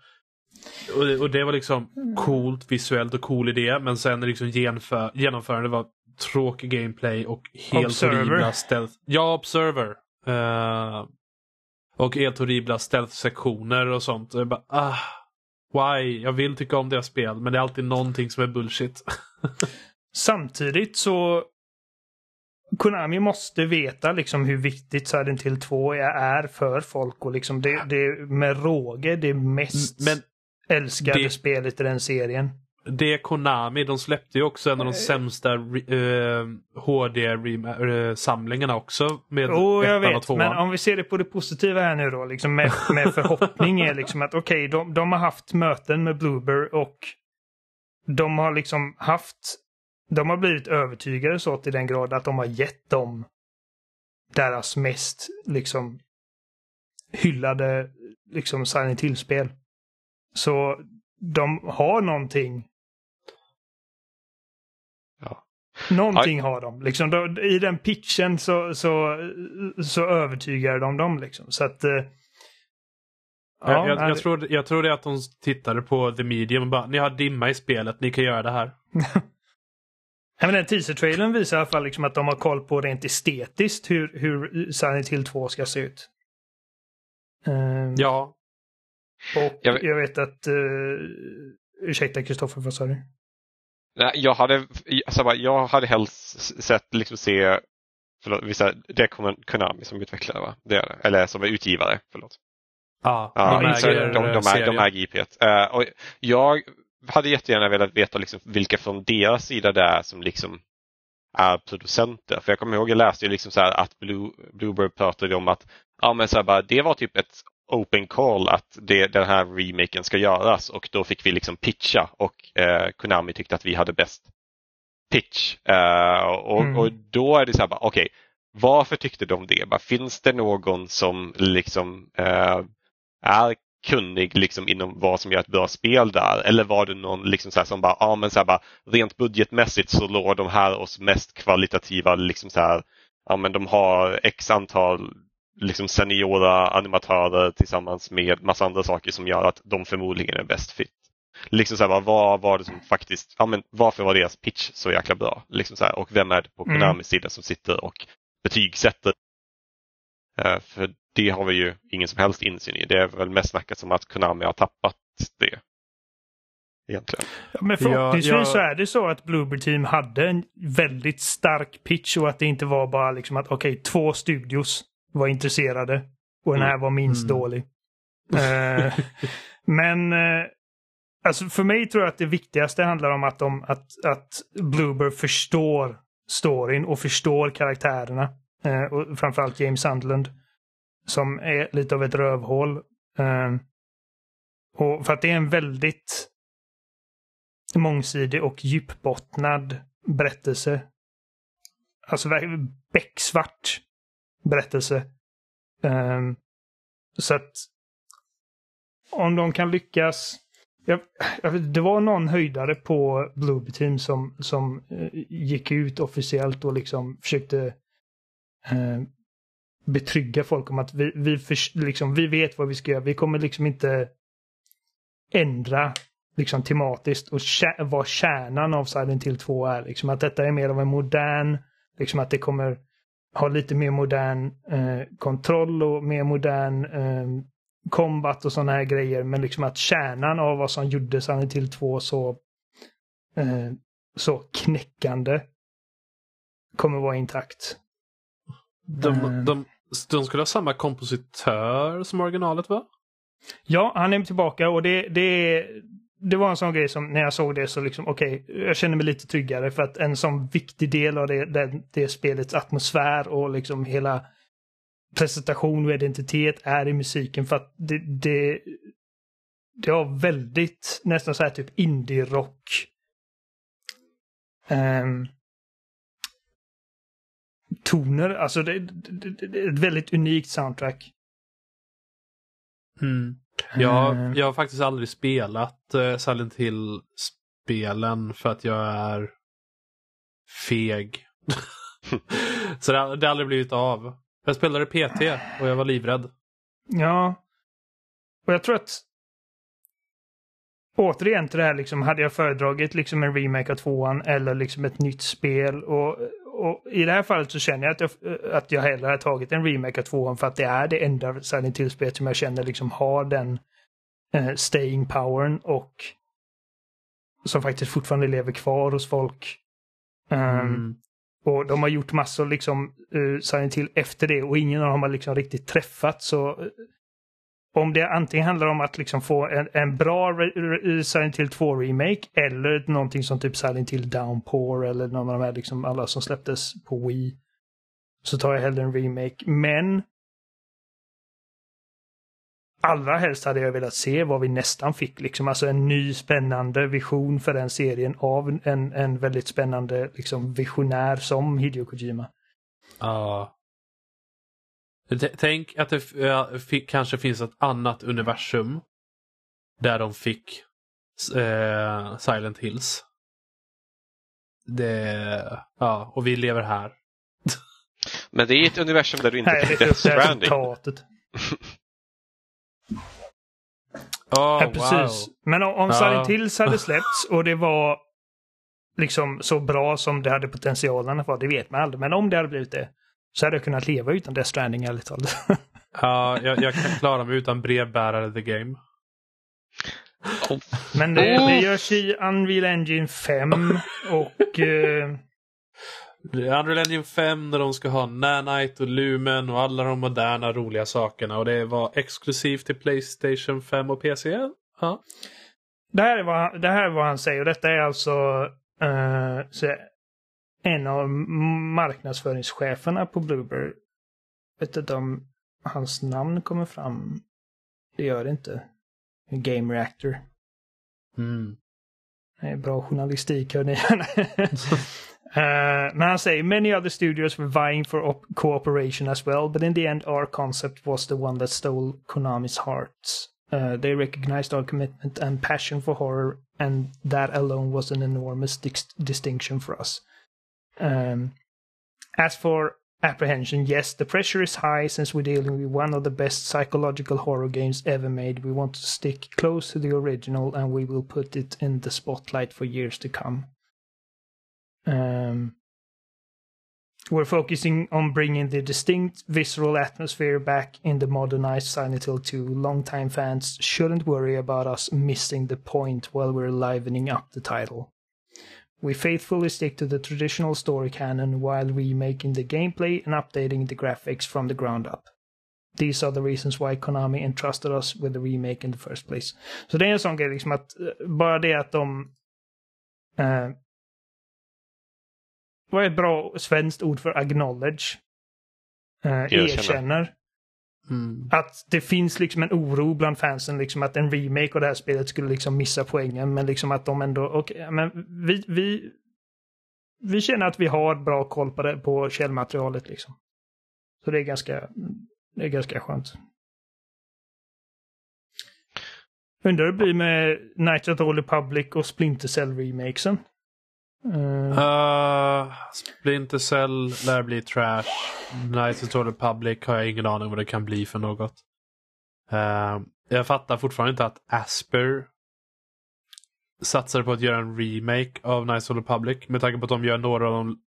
Och det, och det var liksom coolt visuellt och cool idé men sen liksom genför, genomförandet var tråkig gameplay och helt Observer. horribla stealth. Ja, Observer. Eh, och helt horribla stealth-sektioner och sånt. Jag bara, ah, why? Jag vill tycka om deras spel men det är alltid någonting som är bullshit. <laughs> Samtidigt så Konami måste veta liksom hur viktigt Silent Hill 2 är för folk och liksom det, det med råge det mest men älskade det- spelet i den serien. det är Konami. De släppte ju också en av de sämsta eh, HD-samlingarna också. Med Jo, jag vet. Men om vi ser det på det positiva här nu då, liksom med, med <laughs> förhoppning är liksom att okej, de, de har haft möten med Bloober och de har liksom haft, de har blivit övertygade så till den grad att de har gett dem deras mest liksom hyllade liksom Silent Hill-spel. Så de har någonting. Ja. Någonting har de. Liksom, då, I den pitchen så, så, så övertygar de dem. Liksom. Så att... eh, jag, jag, jag, tror, jag tror det är att de tittade på The Medium och bara, ni har dimma i spelet, ni kan göra det här. <laughs> Nej, men den teaser-trailern visar i alla fall liksom att de har koll på rent estetiskt hur, hur Silent Hill 2 ska se ut. Ehm, Ja, Och Jag jag vet- att... Uh, ursäkta Kristoffer, vad sa du? Nej, jag hade, alltså, jag hade helst sett liksom se, förlåt, vissa, det är Kon- Konami som utvecklare va? Det är det. Eller som är utgivare, förlåt. ja, Ja, de så äger de, de, de, eh, är, de äger IPet. Eh, och jag hade jättegärna velat veta liksom vilka från deras sida det är som liksom är producenter. För jag kommer ihåg, jag läste ju liksom så här att Blue, Bluebird pratade om att ja, men så här bara, det var typ ett open call att det, den här remaken ska göras och då fick vi liksom pitcha och eh, Konami tyckte att vi hade bäst pitch. Uh, och, mm. och, då är det så här, okej, okay, varför tyckte de det? Bara, finns det någon som liksom uh, är kunnig liksom inom vad som gör ett bra spel där? Eller var det någon liksom så som bara, ja men så här, bara, rent budgetmässigt så låg de här oss mest kvalitativa, liksom så här, ja men de har x antal liksom seniora animatörer tillsammans med massa andra saker som gör att de förmodligen är bäst fit. Liksom så här, vad var det som faktiskt, ja men varför var deras pitch så jäkla bra? Liksom så här, och vem är det på mm. Konamis sida som sitter och betygsätter? Uh, för det har vi ju ingen som helst insyn i. Det är väl mest snackat som att Konami har tappat det. Egentligen. Ja, men förhoppningsvis ja, ja. så är det så att Bluebird Team hade en väldigt stark pitch och att det inte var bara liksom att okej, okay, två studios var intresserade och den här mm. var minst mm. dålig. uh, men uh, alltså för mig tror jag att det viktigaste handlar om att, de, att, att Bluebird förstår storyn och förstår karaktärerna. Uh, och framförallt James Sandland som är lite av ett rövhål. Och för att det är en väldigt mångsidig och djupbottnad berättelse. Alltså becksvart berättelse. Um, så att om de kan lyckas. Jag, jag, det var någon höjdare på Blue Team som, som uh, gick ut officiellt och liksom försökte uh, betrygga folk om att vi, vi, för, liksom, vi vet vad vi ska göra. Vi kommer liksom inte ändra liksom tematiskt och kä vad kärnan av Silent Hill 2 är. Liksom att detta är mer av en modern, liksom att det kommer ha lite mer modern eh, kontroll och mer modern eh, combat och sådana här grejer. Men liksom att kärnan av vad som gjorde Silent Hill 2 så, eh, så knäckande kommer vara intakt. De, eh. de, de skulle ha samma kompositör som originalet va? Ja, han är tillbaka och det, det, det var en sån grej som när jag såg det så liksom okej, okay, jag känner mig lite tryggare för att en sån viktig del av det, det, det spelets atmosfär och liksom hela presentation och identitet är i musiken för att det, det, det har väldigt nästan så här typ indie-rock. Um, toner, alltså det, det, det, är ett väldigt unikt soundtrack. Mm. Jag, eh. jag har faktiskt aldrig spelat uh, Silent Hill-spelen för att jag är feg. <laughs> Så det det har aldrig blivit av. Jag spelade PT och jag var livrädd. Ja. Och jag tror att återigen till det här liksom, hade jag föredragit liksom en remake av tvåan eller liksom ett nytt spel och och i det här fallet så känner jag att jag, att jag hellre har tagit en remake av tvåan för att det är det enda Silent Hill-spelet som jag känner liksom har den eh, staying powern och som faktiskt fortfarande lever kvar hos folk. Um, mm. Och de har gjort massor liksom uh, Silent Hill efter det och ingen av dem har liksom riktigt träffat så om det antingen handlar om att liksom få en, en bra Silent Hill 2-remake eller någonting som typ Silent Hill Downpour eller någon av de här liksom alla som släpptes på Wii. Så tar jag hellre en remake. Men allra helst hade jag velat se vad vi nästan fick. Liksom. Alltså en ny spännande vision för den serien av en, en väldigt spännande liksom, visionär som Hideo Kojima. Ja, Tänk att det kanske finns ett annat universum där de fick eh, Silent Hills. Det, ja, och vi lever här. <laughs> Men det är ett universum där du inte fick Death Stranding. <laughs> Oh, ja, precis. Wow. Men om, om Silent Hills hade <laughs> släppts och det var liksom så bra som det hade potentialen att vara, det vet man aldrig. Men om det hade blivit det, så hade jag kunnat leva utan Death Stranding ärligt talat. <laughs> ja, jag, jag, kan klara mig utan brevbärare The Game. Oh. Men det, det görs i Unreal Engine 5 och... Uh... Unreal Engine 5 där de ska ha Nanite och Lumen och alla de moderna roliga sakerna och det var exklusivt till Playstation 5 och PC. Ja. Det här är vad, det här är vad han säger och detta är alltså uh, en av marknadsföringscheferna på Bluebird. Vet inte om hans namn kommer fram. det gör det inte. Game Reactor. Mm. Det är bra journalistik hör ni. Uh, <laughs> men han säger many other studios were vying for op- cooperation as well, but in the end our concept was the one that stole Konami's hearts. Uh, they recognized our commitment and passion for horror, and that alone was an enormous dis- distinction for us. Um, as for apprehension, yes, the pressure is high since we're dealing with one of the best psychological horror games ever made. We want to stick close to the original, and we will put it in the spotlight for years to come. Um, we're focusing on bringing the distinct visceral atmosphere back in the modernized Silent Hill 2. Longtime fans shouldn't worry about us missing the point while we're livening up the title. We faithfully stick to the traditional story canon while remaking the gameplay and updating the graphics from the ground up. These are the reasons why Konami entrusted us with the remake in the first place. Så det är en sån grej liksom att eh, bara det att de eh, vad är ett bra svenskt ord för acknowledge? Eh, Erkänna. erkänner. Mm. Att det finns liksom en oro bland fansen liksom att en remake av det här spelet skulle liksom missa poängen. Men liksom att de ändå, okej, men vi, vi, vi känner att vi har bra koll på, det, på källmaterialet liksom. Så det är ganska, det är ganska skönt. Undrar hur det blir med Night at the Old Republic och Splinter Cell-remakesen. Eh, Uh, Splinter Cell lär bli trash. Knights of the Republic har jag ingen aning vad det kan bli för något. Uh, jag fattar fortfarande inte att Asper satsar på att göra en remake av Knights of the Republic med tanke på att de gör några av de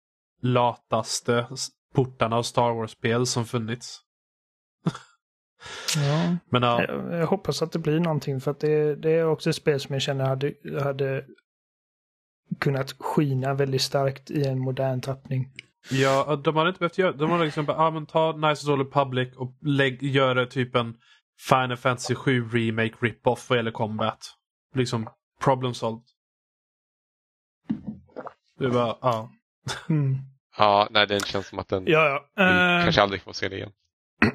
lataste portarna av Star Wars-spel som funnits. ja. <laughs> Men ja, Jag, jag hoppas att det blir någonting för att det, det är också ett spel som jag känner hade, hade kunnat skina väldigt starkt i en modern tappning. Ja, de hade inte behövt göra De hade liksom bara, ah, men ta Nice Old Republic och lägg, gör det typ en Final Fantasy 7 Remake rip-off vad gäller combat. Liksom, problem solved. Det var, ja. Mm. Ja, nej, den känns som att den Ja, ja. vi Eh, kanske aldrig får se det igen. <clears throat>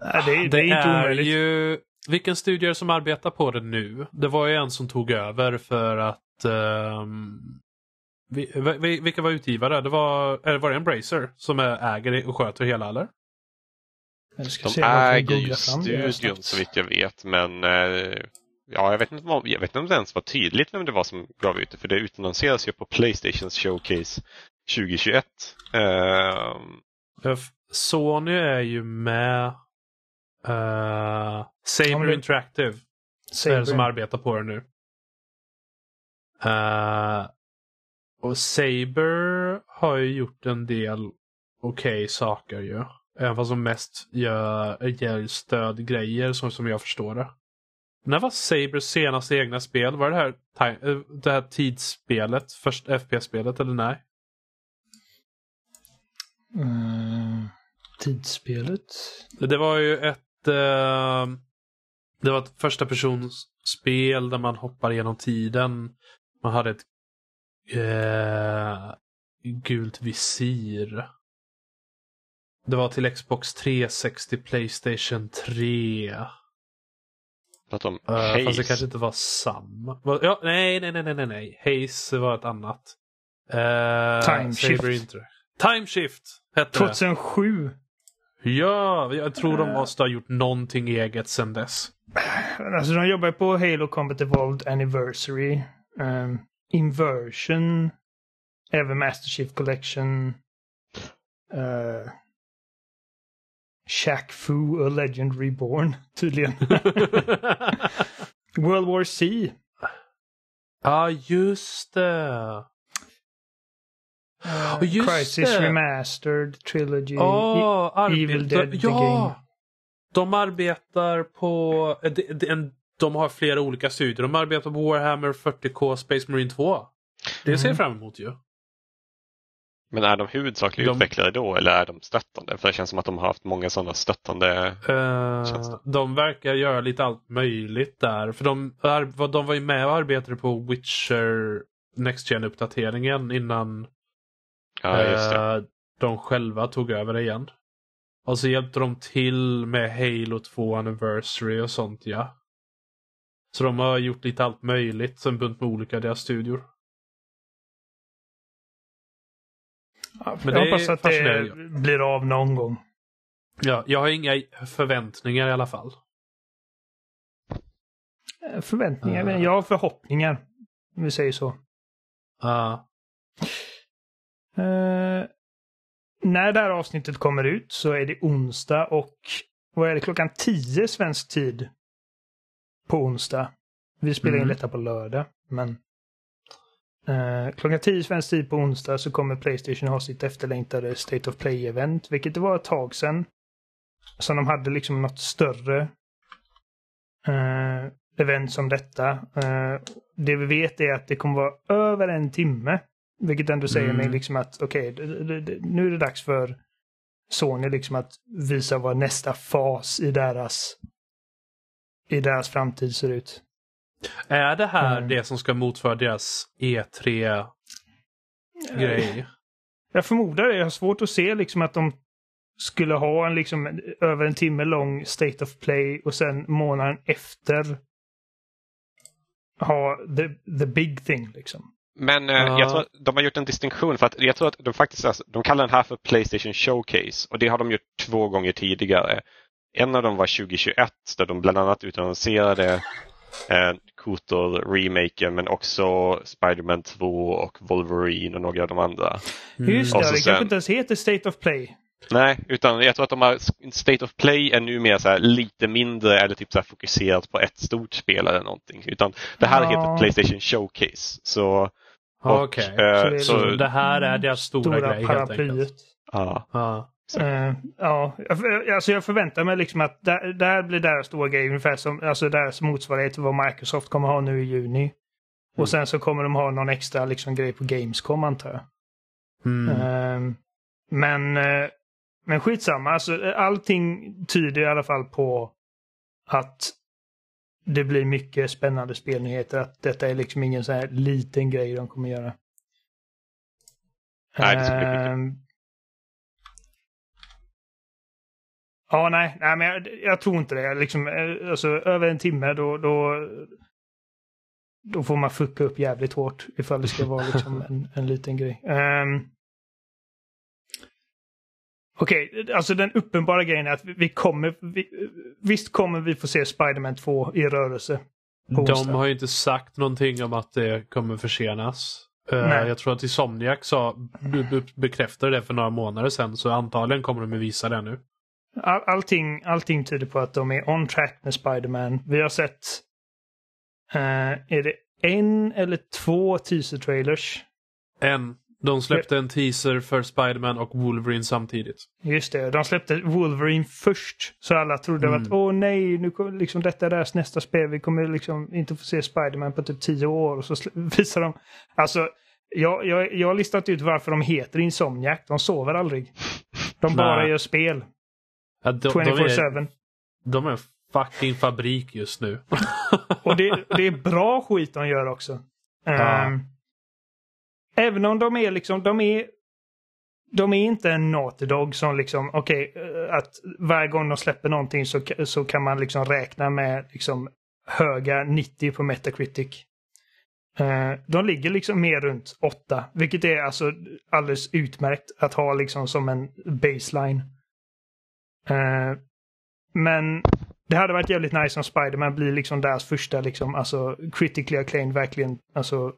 nej, det, det är inte omöjligt. ju... Vilken studio är det som arbetar på det nu? Det var ju en som tog över för att... ehm, vi, vi, vilka var utgivare? Det var, eller var det Embracer som är, äger och sköter hela eller? De äger ju studion så vitt jag vet, men eh, ja, jag, vet inte om, jag vet inte om det ens var tydligt vem det var som gav ut det, för det utannonserades ju på Playstations Showcase 2021. Eh, Ja, f- Sony är ju med. Uh, Saber Ja, men det- Interactive är Saber. det som arbetar på det nu. Eh, och Saber har ju gjort en del okej saker ju. Även fast de mest gör, gör stödgrejer som, som jag förstår det. När var Sabers senaste egna spel? Var det här, eh, det här tidsspelet? Först FPS-spelet eller nej? Mm, tidsspelet. Det var ju ett... Eh, det var ett första persons spel där man hoppar genom tiden. Man hade ett eh, gult visir. Det var till Xbox 360, Playstation 3. pratar om Uh, fast det Haze. kanske inte var samma. Ja, nej, nej, nej, nej, nej. Haze var ett annat. Uh, Time Shift. Time Shift hette det. 2007. Ja, jag tror de måste ha gjort någonting eget sedan dess. Alltså de jobbar på Halo Combat Evolved Anniversary. Um, Inversion. Även Master Chief Collection. Uh, Shaq Fu, A Legend Reborn, <laughs> tydligen. <laughs> World War C. Ja, just det. Uh, Och just Crisis det. Remastered Trilogy. Arbe- Evil Dead, the ja! game. De arbetar på... eh, de- de- De har flera olika studier. De arbetar på Warhammer 40K Space Marine 2. Det ser jag Mm. fram emot ju. Men är de huvudsakliga De- utvecklare då eller är de stöttande? För det känns som att de har haft många sådana stöttande. Känns det. de verkar göra lite allt möjligt där. För de, de var ju med och arbetade på Witcher Next gen uppdateringen innan Ja, just det. eh, de själva tog över det igen. Och så hjälpte de till med Halo 2 Anniversary och sånt ja. Så de har gjort lite allt möjligt, en bunt med olika deras studior. Ja, Men jag det hoppas att det blir av någon gång. Ja, jag har inga förväntningar i alla fall. Eh, Förväntningar, men jag har förhoppningar. Om vi säger så. Ja. Eh, när det här avsnittet kommer ut så är det onsdag och vad är det, klockan 10 svensk tid på onsdag. Vi spelar in Mm. detta på lördag, men eh, klockan 10 svensk tid på onsdag så kommer Playstation ha sitt efterlängtade State of Play-event, vilket det var ett tag sedan. Som de hade liksom något större eh, event som detta. Eh, det vi vet är att det kommer vara över en timme. Vilket ändå säger Mm. mig liksom att okej, det- nu är det dags för Sony liksom att visa vad nästa fas i deras i deras framtid ser ut. Är det här Mm. det som ska motsvara deras E3-grej? Jag förmodar det. Jag har svårt att se liksom att de skulle ha en liksom över en timme lång State of Play och sen månaden efter ha the, the big thing liksom. Men eh, Ja. jag tror att de har gjort en distinktion för att jag tror att de faktiskt alltså, de kallar den här för Playstation Showcase och det har de gjort två gånger tidigare. En av dem var 2021 där de bland annat utannonserade eh, Kotor-remaken men också Spider-Man 2 och Wolverine och några av de andra. Just Och det, så det sen- kanske inte ens heter State of Play. Nej, utan jag tror att de har State of Play är numera så här lite mindre eller typ så här fokuserat på ett stort spel eller någonting. Utan det här Ja. heter Playstation Showcase. Så, och, Okej. eh, Så det så, Så det här är deras stora, Stora grej helt enkelt. paraplyet. ja. Ja. Eh, ja, jag- alltså jag förväntar mig liksom att det, här blir deras stora grej, ungefär som alltså deras motsvarighet till vad Microsoft kommer ha nu i juni. Mm. Och sen så kommer de ha någon extra liksom, grej på Gamescom antar jag. Mm. Eh, men, eh, men skitsamma, alltså, allting tyder i alla fall på att det blir mycket spännande spelnyheter. Att detta är liksom ingen så här liten grej de kommer göra. Nej, det ska bli mycket. Ehm, Ja, nej, nej men jag, jag tror inte det. Liksom, eh, alltså, över en timme då, då, då får man fucka upp jävligt hårt ifall det ska vara <laughs> liksom en, en liten grej. Um, Okej, alltså den uppenbara grejen är att vi, kommer, vi, visst kommer vi få se Spider-Man 2 i rörelse. De har ju inte sagt någonting om att det kommer försenas. Eh, Nej. Jag tror att Insomniac sa, be- be- bekräftade det för några månader sedan så antagligen kommer de att visa det nu. All, allting, allting tyder på att de är on track med Spider-Man. Vi har sett, eh, är det en eller två teaser-trailers? En. De släppte en teaser för Spider-Man och Wolverine samtidigt. Just det, de släppte Wolverine först. Så alla trodde Mm. att åh nej, nu kommer, liksom, detta är deras nästa spel. Vi kommer liksom inte få se Spider-Man på typ tio år. Och så <laughs> visar de... Alltså, jag, jag, jag har listat ut varför de heter Insomniac. De sover aldrig. De bara gör spel. Ja, de, de, 24-7. är, de är en fucking fabrik just nu. Och det, <laughs> det är bra skit de gör också. Ja. Ehm, även om de är liksom, de är de är inte en Naughty Dog som liksom, okej, okay, att varje gång de släpper någonting så, så kan man liksom räkna med liksom höga 90 på Metacritic. Eh, de ligger liksom mer runt 8, vilket är alltså alldeles utmärkt att ha liksom som en baseline. Eh, men det hade varit jävligt nice om Spider-Man blir liksom deras första liksom, alltså critically acclaimed verkligen, alltså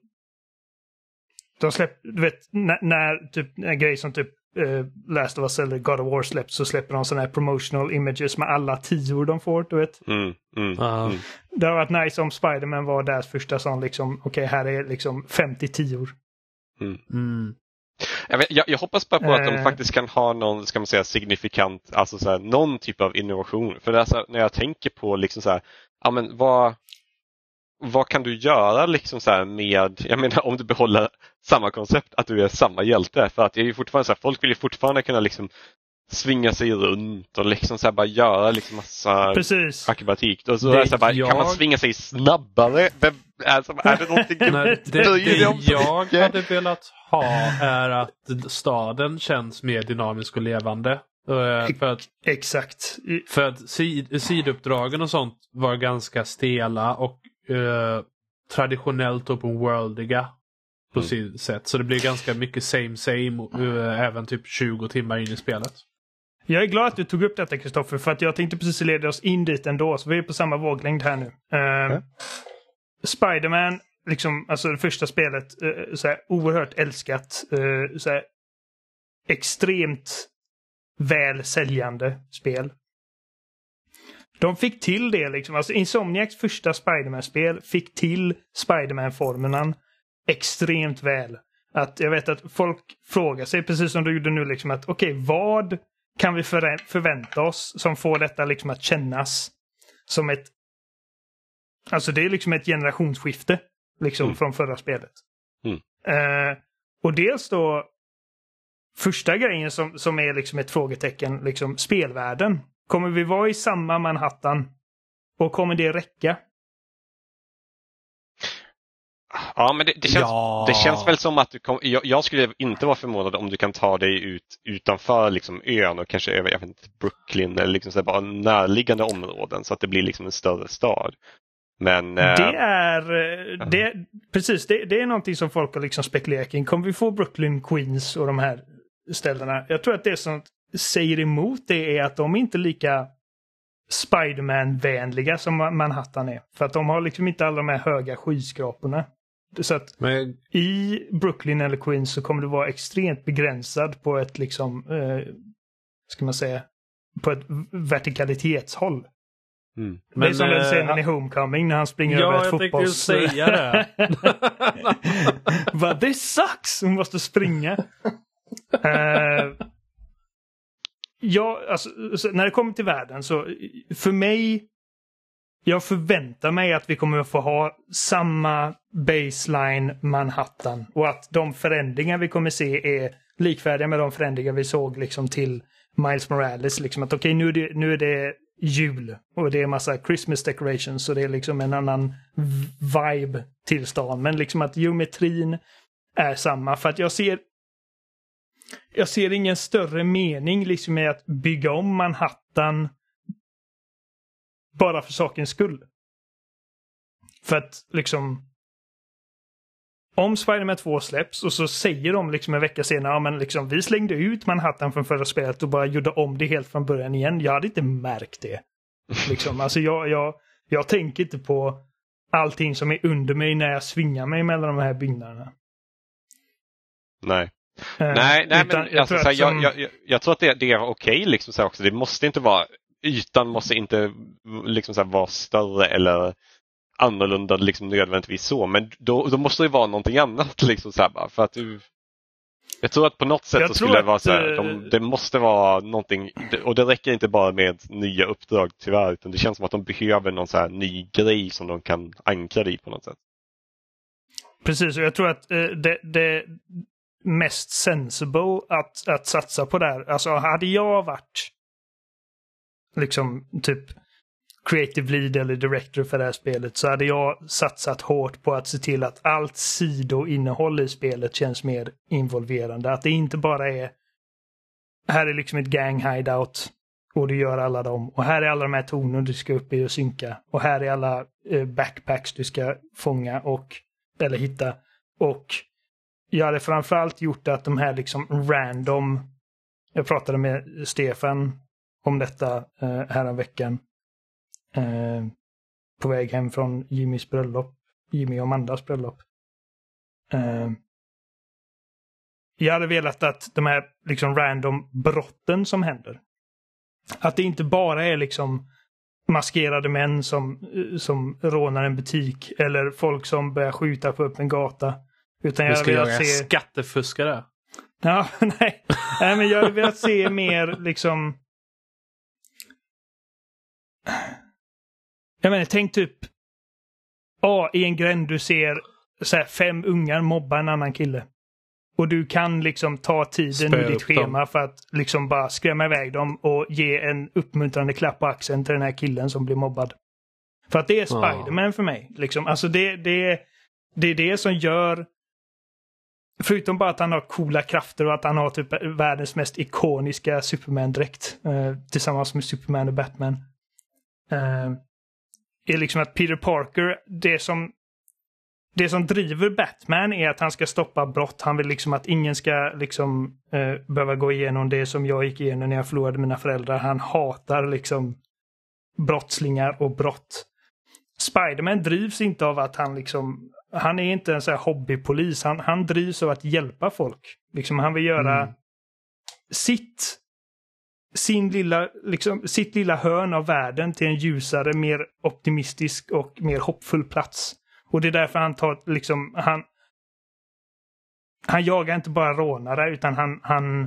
de släpper, du vet, när, när typ en grej som typ eh, Last of Us eller God of War släpps så släpper de sådana här promotional images med alla tior de får, du vet. Mm, mm, mm. Det hade varit nice om Spider-Man var deras första sån liksom, okej här är liksom 50 tior. Mm. Jag, vet, jag, jag hoppas bara på att de Eh. faktiskt kan ha någon, ska man säga, signifikant, alltså så här, någon typ av innovation. För det är så här, när jag tänker på liksom så här, ja men vad, vad kan du göra liksom så här med, jag menar om du behåller samma koncept, att du är samma hjälte. För att det är ju fortfarande så här, folk vill ju fortfarande kunna liksom svinga sig runt och liksom så här bara göra liksom massa Precis. akrobatik. Och så Det så här, bara, kan man jag- svinga sig snabbare? Vem, alltså, är det någonting Nej, det, det om jag mycket? hade velat ha är att staden känns mer dynamisk och levande. Uh, för att, Exakt. för att sid, siduppdragen och sånt var ganska stela och uh, traditionellt open worldiga på Mm. sitt sätt. Så det blir ganska mycket same same uh, även typ 20 timmar in i spelet. Jag är glad att du tog upp detta Kristoffer, för att jag tänkte precis leda oss in dit ändå, så vi är på samma våglängd här nu. Uh, Spiderman, liksom, alltså det första spelet, uh, så här, oerhört älskat. Uh, så här, extremt väl säljande spel. De fick till det liksom. Alltså Insomniacs första Spiderman-spel fick till Spiderman-formulan extremt väl. Att jag vet att folk frågar sig, precis som du gjorde nu, liksom att okej, okay, vad kan vi förvänta oss som får detta liksom att kännas som ett... Alltså det är liksom ett generationsskifte liksom Mm. från förra spelet. Mm. Eh, och dels då första grejen som, som är liksom ett frågetecken, liksom spelvärlden. Kommer vi vara i samma Manhattan? Och kommer det räcka? Ja, men det, det, känns, Ja. det känns väl som att du kom, jag, jag skulle inte vara förvånad om du kan ta dig ut utanför liksom ön och kanske över jag vet inte, Brooklyn eller liksom så bara närliggande områden så att det blir liksom en större stad. Men eh, Det är, eh, det, precis, det, det är någonting som folk har liksom spekulerat kring. Kommer vi få Brooklyn, Queens och de här ställena? Jag tror att det som säger emot det är att de är inte lika Spiderman-vänliga som Manhattan är. För att de har liksom inte alla de här höga skyskraporna. Så att Men i Brooklyn eller Queens så kommer du vara extremt begränsad på ett liksom, eh, ska man säga, på ett vertikalitetshåll. mm. det är som den eh, scenen i Homecoming när han springer över Ja, ett jag tänkte ju fotbolls... säga det. Bara, this sucks! Hon måste springa. uh, <laughs> ja, alltså, när det kommer till världen så för mig jag förväntar mig att vi kommer att få ha samma baseline Manhattan och att de förändringar vi kommer se är likvärdiga med de förändringar vi såg liksom till Miles Morales. Liksom att okej, okay, nu, är det, nu är det jul och det är massa Christmas decorations och det är liksom en annan vibe till stan. Men liksom att geometrin är samma för att jag ser jag ser ingen större mening liksom med att bygga om Manhattan bara för sakens skull. För att liksom om Spiderman 2 släpps och så säger de liksom en vecka senare, ja men liksom vi slängde ut Manhattan från förra spelet och bara gjorde om det helt från början igen. Jag hade inte märkt det. <laughs> Liksom, alltså jag, jag, jag tänker inte på allting som är under mig när jag svingar mig mellan de här byggnaderna. Nej. Eh, Nej, nej men alltså, tror så här, att jag, som- jag, jag, jag tror att det, det är okej. liksom, här också. Det måste inte vara, ytan måste inte liksom, så här, vara större eller annorlunda liksom, nödvändigtvis så. Men då, då måste det vara någonting annat. <laughs> Liksom, så här, bara, för att du, jag tror att på något sätt Jag så skulle det vara så här, eh, de, det måste vara någonting och det räcker inte bara med nya uppdrag tyvärr utan det känns som att de behöver någon så här ny grej som de kan ankra i på något sätt. Precis, och jag tror att eh, det, det mest sensible att, att satsa på där. Alltså hade jag varit liksom typ creative lead eller director för det här spelet så hade jag satsat hårt på att se till att allt sidoinnehåll i spelet känns mer involverande. Att det inte bara är här är liksom ett gang hideout och du gör alla dem. Och här är alla de här tornen du ska upp i och synka. Och här är alla eh, backpacks du ska fånga och eller hitta. Och jag hade framförallt gjort att de här liksom random... Jag pratade med Stefan om detta eh, häromveckan. Eh, på väg hem från Jimmys bröllop. Jimmy och Amandas bröllop. Eh, jag hade velat att de här liksom random brotten som händer. Att det inte bara är liksom maskerade män som, eh, som rånar en butik eller folk som börjar skjuta på öppen gata. Utan jag Vi hade ska velat jaga se... skattefuskare. Ja, <laughs> nej. nej, men jag hade velat se mer liksom... Jag menar, tänk typ... Ja, i en gränd du ser så här, fem ungar mobba en annan kille. Och du kan liksom ta tiden i ditt upp dem. schema för att liksom bara skrämma iväg dem och ge en uppmuntrande klapp på axeln till den här killen som blir mobbad. För att det är Spiderman för mig. Liksom. Alltså det, det, det är det som gör förutom bara att han har coola krafter och att han har typ världens mest ikoniska Superman-dräkt eh, tillsammans med Superman och Batman. Eh, är liksom att Peter Parker, det som det som driver Batman är att han ska stoppa brott. Han vill liksom att ingen ska liksom eh, behöva gå igenom det som jag gick igenom när jag förlorade mina föräldrar. Han hatar liksom brottslingar och brott. Spiderman drivs inte av att han liksom, han är inte en sån här hobbypolis. Han, han drivs av att hjälpa folk. Liksom han vill göra mm. sitt, sin lilla, liksom, sitt lilla hörn av världen till en ljusare, mer optimistisk och mer hoppfull plats. Och det är därför han tar liksom, han, han jagar inte bara rånare utan han, han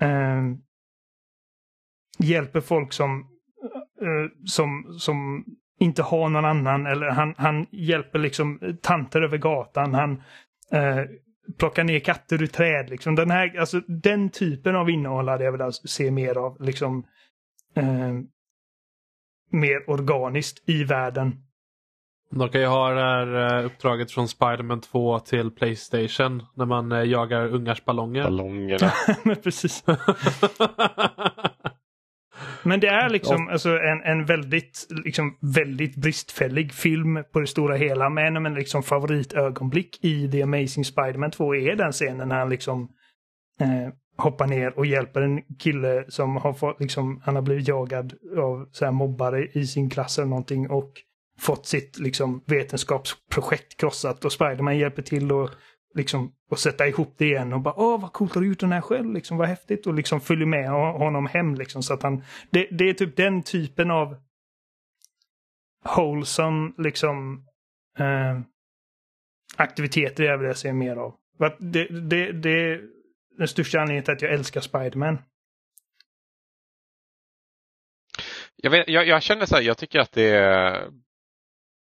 eh, hjälper folk som, eh, som, som inte har någon annan eller han, han hjälper liksom tanter över gatan. Han eh, plockar ner katter ur träd. Liksom. Den, här, alltså, den typen av innehåll hade jag velat se mer av. Liksom, eh, mer organiskt i världen. De kan ju ha det här eh, uppdraget från Spiderman 2 till Playstation när man eh, jagar ungars ballonger. Ballongerna. <laughs> Men precis. <laughs> Men det är liksom alltså, en, en väldigt, liksom, väldigt bristfällig film på det stora hela. Men en liksom, favoritögonblick i The Amazing Spiderman 2 är den scenen när han liksom eh, hoppar ner och hjälper en kille som har fått, liksom, han har blivit jagad av så här, mobbare i sin klass eller någonting och fått sitt liksom, vetenskapsprojekt krossat och Spiderman hjälper till och liksom och sätta ihop det igen och bara åh vad coolt har du gjort den här själv liksom vad häftigt och liksom följer med honom hem liksom så att han det, det är typ den typen av wholesome liksom eh, aktiviteter jag vill se mer av. Det, det, det är den största anledningen till att jag älskar Spiderman. Jag, vet, jag, jag känner så här, jag tycker att det är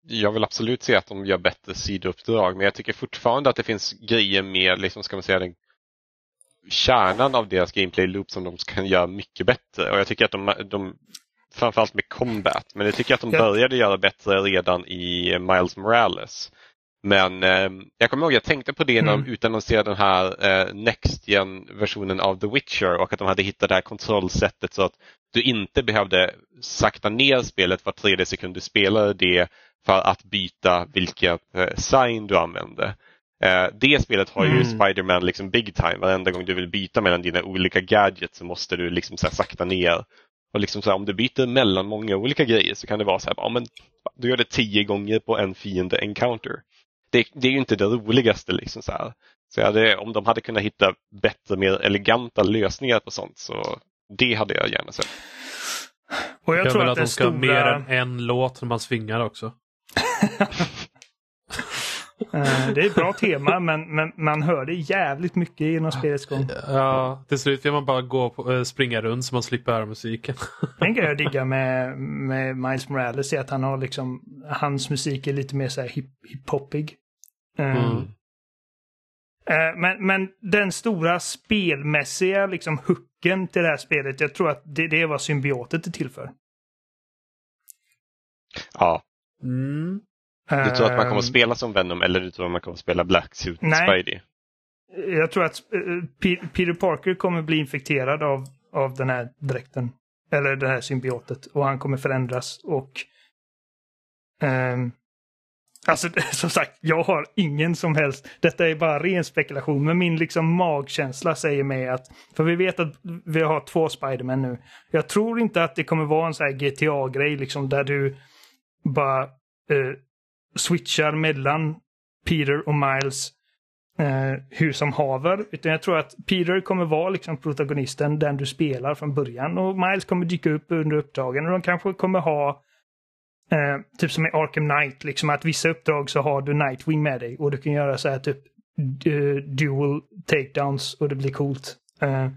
jag vill absolut se att de gör bättre sidouppdrag men jag tycker fortfarande att det finns grejer med, liksom, ska man säga, den kärnan av deras gameplay loop som de kan göra mycket bättre. Och jag tycker att de, de framförallt med combat, men jag tycker att de började göra bättre redan i Miles Morales. Men eh, jag kommer ihåg, jag tänkte på det när mm. de utannonserade den här eh, Next Gen-versionen av The Witcher och att de hade hittat det här kontrollsättet så att du inte behövde sakta ner spelet var tredje sekund du spelade det för att byta vilket eh, sign du använder. Eh, det spelet har ju mm. Spiderman liksom big time. Varenda gång du vill byta mellan dina olika gadgets så måste du liksom så sakta ner. Och liksom så här, om du byter mellan många olika grejer så kan det vara så här, ja, men du gör det tio gånger på en fiende encounter. Det, det är ju inte det roligaste. Liksom så här. Så hade, om de hade kunnat hitta bättre, mer eleganta lösningar på sånt så det hade jag gärna sett. Och jag, jag tror att, att de ska stora... mer än en låt när man svingar också. Eh, det är ett bra tema men, men man hör det jävligt mycket genom spelets gång. Ja, till slut vill man bara gå på, äh, springa runt så man slipper höra musiken. En grej jag diggar med, med Miles Morales är att han har liksom, hans musik är lite mer så här hip, hiphoppig. Mm. Mm. Men, men den stora spelmässiga liksom hooken till det här spelet, jag tror att det, det är vad symbiotet är till för. Ja, Mm. Du tror att man kommer att ehm. spela som Venom eller du tror att man kommer att spela Black Suit Nej. Spidey? Jag tror att uh, Peter Parker kommer bli infekterad av, av den här dräkten. Eller det här symbiotet. Och han kommer förändras och... Um, alltså <laughs> som sagt, jag har ingen som helst... Detta är bara ren spekulation. Men min liksom magkänsla säger mig att... För vi vet att vi har två Spiderman nu. Jag tror inte att det kommer vara en sån här GTA-grej liksom där du bara eh, switchar mellan Peter och Miles eh, hur som haver. Utan jag tror att Peter kommer vara liksom protagonisten, den du spelar från början. Och Miles kommer dyka upp under uppdragen och de kanske kommer ha eh, typ som i Arkham Knight, liksom att vissa uppdrag så har du Nightwing med dig och du kan göra så här typ uh, dual takedowns och det blir coolt. Uh,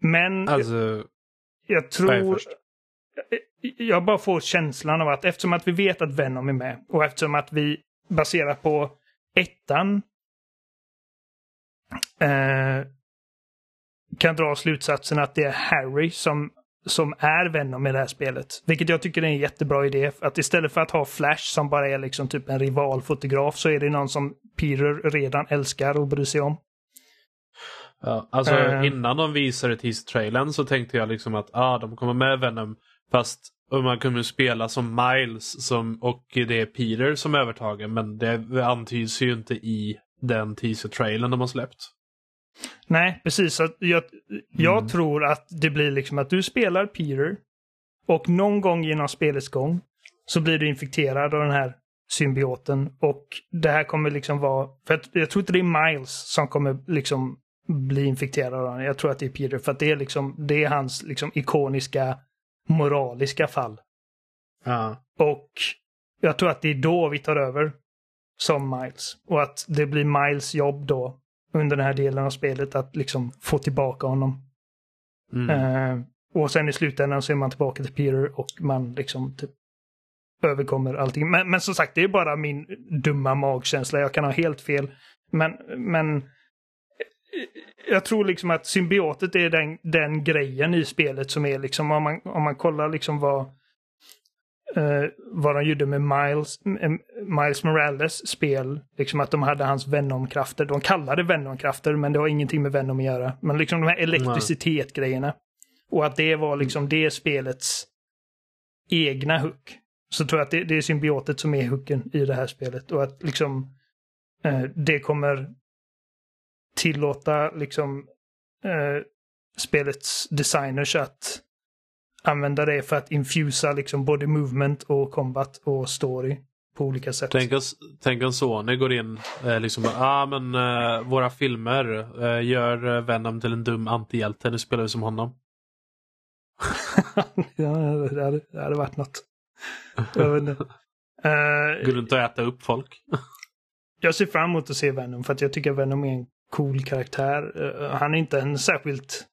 men alltså, jag tror jag bara får känslan av att eftersom att vi vet att Venom är med och eftersom att vi baserat på ettan eh, kan dra slutsatsen att det är Harry som som är Venom i det här spelet. Vilket jag tycker är en jättebra idé. Att istället för att ha Flash som bara är liksom typ en rivalfotograf så är det någon som Peter redan älskar och bryr sig om. Ja, alltså Eh. innan de visade teaser-trailern så tänkte jag liksom att ah, de kommer med Venom fast man kunde spela som Miles som, och det är Peter som övertagen men det antyds ju inte i den teaser-trailern de har släppt. Nej, precis. Jag jag Mm. tror att det blir liksom att du spelar Peter och någon gång genom spelets gång så blir du infekterad av den här symbioten och det här kommer liksom vara, för jag tror inte det är Miles som kommer liksom bli infekterad av den. Jag tror att det är Peter för att det är liksom, det är hans liksom ikoniska moraliska fall. Ja. Och jag tror att det är då vi tar över som Miles. Och att det blir Miles jobb då under den här delen av spelet att liksom få tillbaka honom. Mm. Eh, och sen i slutändan så är man tillbaka till Peter och man liksom typ överkommer allting. Men, men som sagt, det är bara min dumma magkänsla. Jag kan ha helt fel. Men, men jag tror liksom att symbiotet är den, den grejen i spelet som är liksom om man, om man kollar liksom vad eh, vad de gjorde med Miles, eh, Miles Morales spel. Liksom att de hade hans Venom-krafter. De kallade det Venom-krafter men det har ingenting med Venom att göra. Men liksom de här elektricitet-grejerna. Och att det var liksom det spelets egna hook. Så tror jag att det, det är symbiotet som är hooken i det här spelet. Och att liksom eh, det kommer tillåta liksom eh, spelets designers att använda det för att infusa liksom både movement och combat och story på olika sätt. Tänk, om, tänk om Sony går in eh, liksom ah, men eh, våra filmer eh, gör eh, Venom till en dum antihjälte. Nu spelar vi som honom. <laughs> ja, det hade, det hade varit något. Jag vet inte. Går runt och äta upp folk. jag ser fram emot att se Venom för att jag tycker Venom är en cool karaktär. Eh, han är inte en särskilt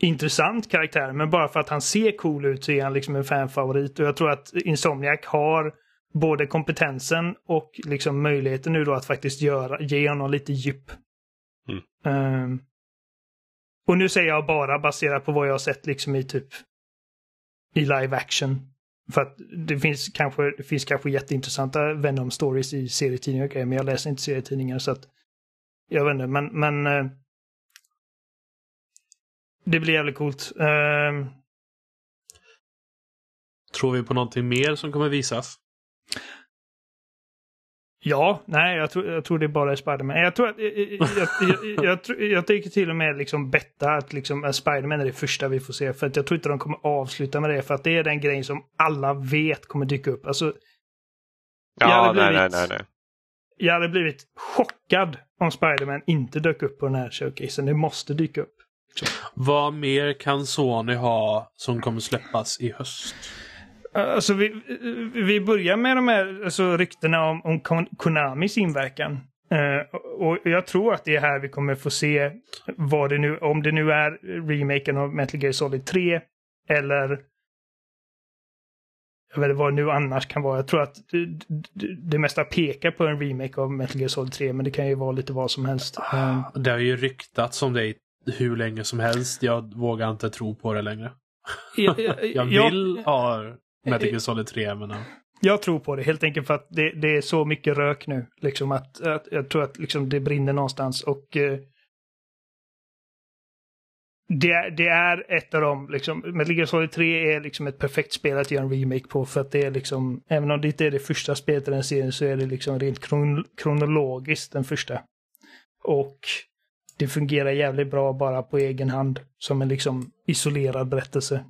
intressant karaktär, men bara för att han ser cool ut så är han liksom en fanfavorit. Och jag tror att Insomniac har både kompetensen och liksom möjligheten nu då att faktiskt göra, ge honom lite djup. Mm. Ehm, och nu säger jag bara baserat på vad jag har sett liksom i typ i live action. För att det finns kanske, det finns kanske jätteintressanta Venom stories i serietidningar grejer, men jag läser inte serietidningar så att jag vet inte, men, men eh, det blir jävligt coolt. Ehm, Tror vi på någonting mer som kommer visas? Ja, nej, jag tror, jag tror det bara är Spiderman. Jag tror att, jag, jag, jag, jag, jag, tror- jag tycker till och med liksom betta att liksom att Spiderman är det första vi får se. För att jag tror inte de kommer avsluta med det. För att det är den grejen som alla vet kommer dyka upp. Alltså, Jag Ja, nej, nej, blivit- nej, nej. jag hade blivit chockad om Spiderman inte dök upp på den här showcasen. Det måste dyka upp. Vad mer kan Sony ha som kommer släppas i höst? Alltså vi, vi börjar med de här alltså, ryktena om, om Kon- Konamis inverkan. Eh, och jag tror att det är här vi kommer få se vad det nu, om det nu är remaken av Metal Gear Solid 3 eller jag vet inte vad det nu annars kan vara. Jag tror att det, det, det mesta pekar på en remake av Metal Gear Solid 3 men det kan ju vara lite vad som helst. Eh, Det har ju ryktats om det i hur länge som helst. Jag vågar inte tro på det längre. <laughs> jag, Jag vill ha Metal Gear Solid 3 men... ja. Jag tror på det helt enkelt för att det, det är så mycket rök nu. Liksom att, att jag tror att liksom det brinner någonstans och eh, det, är- det är ett av dem, liksom, Metal Gear Solid 3 är liksom ett perfekt spel att göra en remake på för att det är liksom, även om det inte är det första spelet i den serien så är det liksom rent kron, kronologiskt den första. Och det fungerar jävligt bra bara på egen hand som en liksom isolerad berättelse.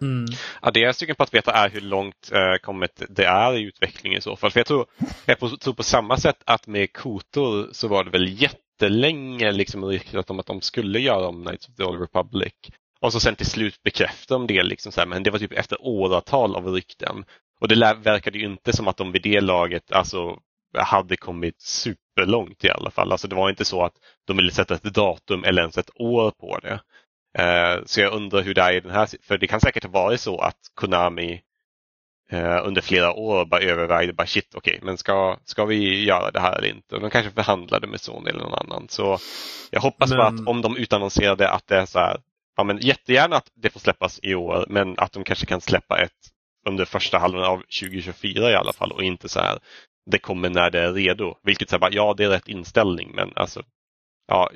Mm. Ja, det jag är sugen på att veta är hur långt eh, kommet det är i utvecklingen i så fall. För jag tror, jag på- tror på samma sätt att med Kotor så var det väl jättelänge liksom ryktat om att de skulle göra om Knights of the Old Republic. Och så sen till slut bekräftade de det, liksom så här, men det var typ efter åratal av rykten. Och det verkade ju inte som att de vid det laget alltså, hade kommit superlångt i alla fall. Alltså det var inte så att de ville sätta ett datum eller ens ett år på det. Uh, Så jag undrar hur det är i den här, för det kan säkert ha varit så att Konami under flera år bara övervägde, bara shit, okej, men ska, ska vi göra det här eller inte? Och de kanske förhandlade med Sony eller någon annan. Så jag hoppas bara Men- att om de utannonserade att det är så här, ja, men jättegärna att det får släppas i år men att de kanske kan släppa ett under första halvan av 2024 i alla fall och inte så här det kommer när det är redo. Vilket så här, ja det är rätt inställning men alltså ja,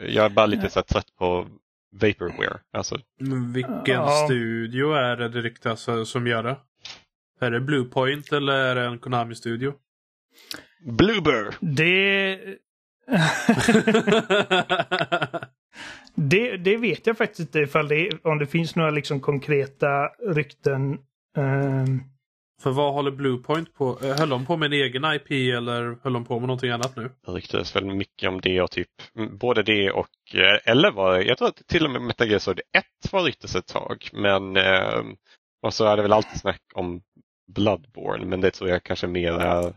jag är bara lite så här, trött på Vaporware. Alltså. Vilken Ja. studio är det det ryktas som gör det? Är det Bluepoint eller är det en Konami-studio? Bloober! Det... <laughs> det, det vet jag faktiskt inte ifall det, om det finns några liksom konkreta rykten. ehm, För vad håller Bluepoint på? eh, Höll de på med en egen IP eller höll de på med någonting annat nu? Det ryktades väl mycket om det och typ mm, både det och eh, eller var jag tror att till och med Metal Gear Solid 1 var ryktes ett tag. Men eh, och så är det väl alltid snack om Bloodborne men det tror jag kanske mer är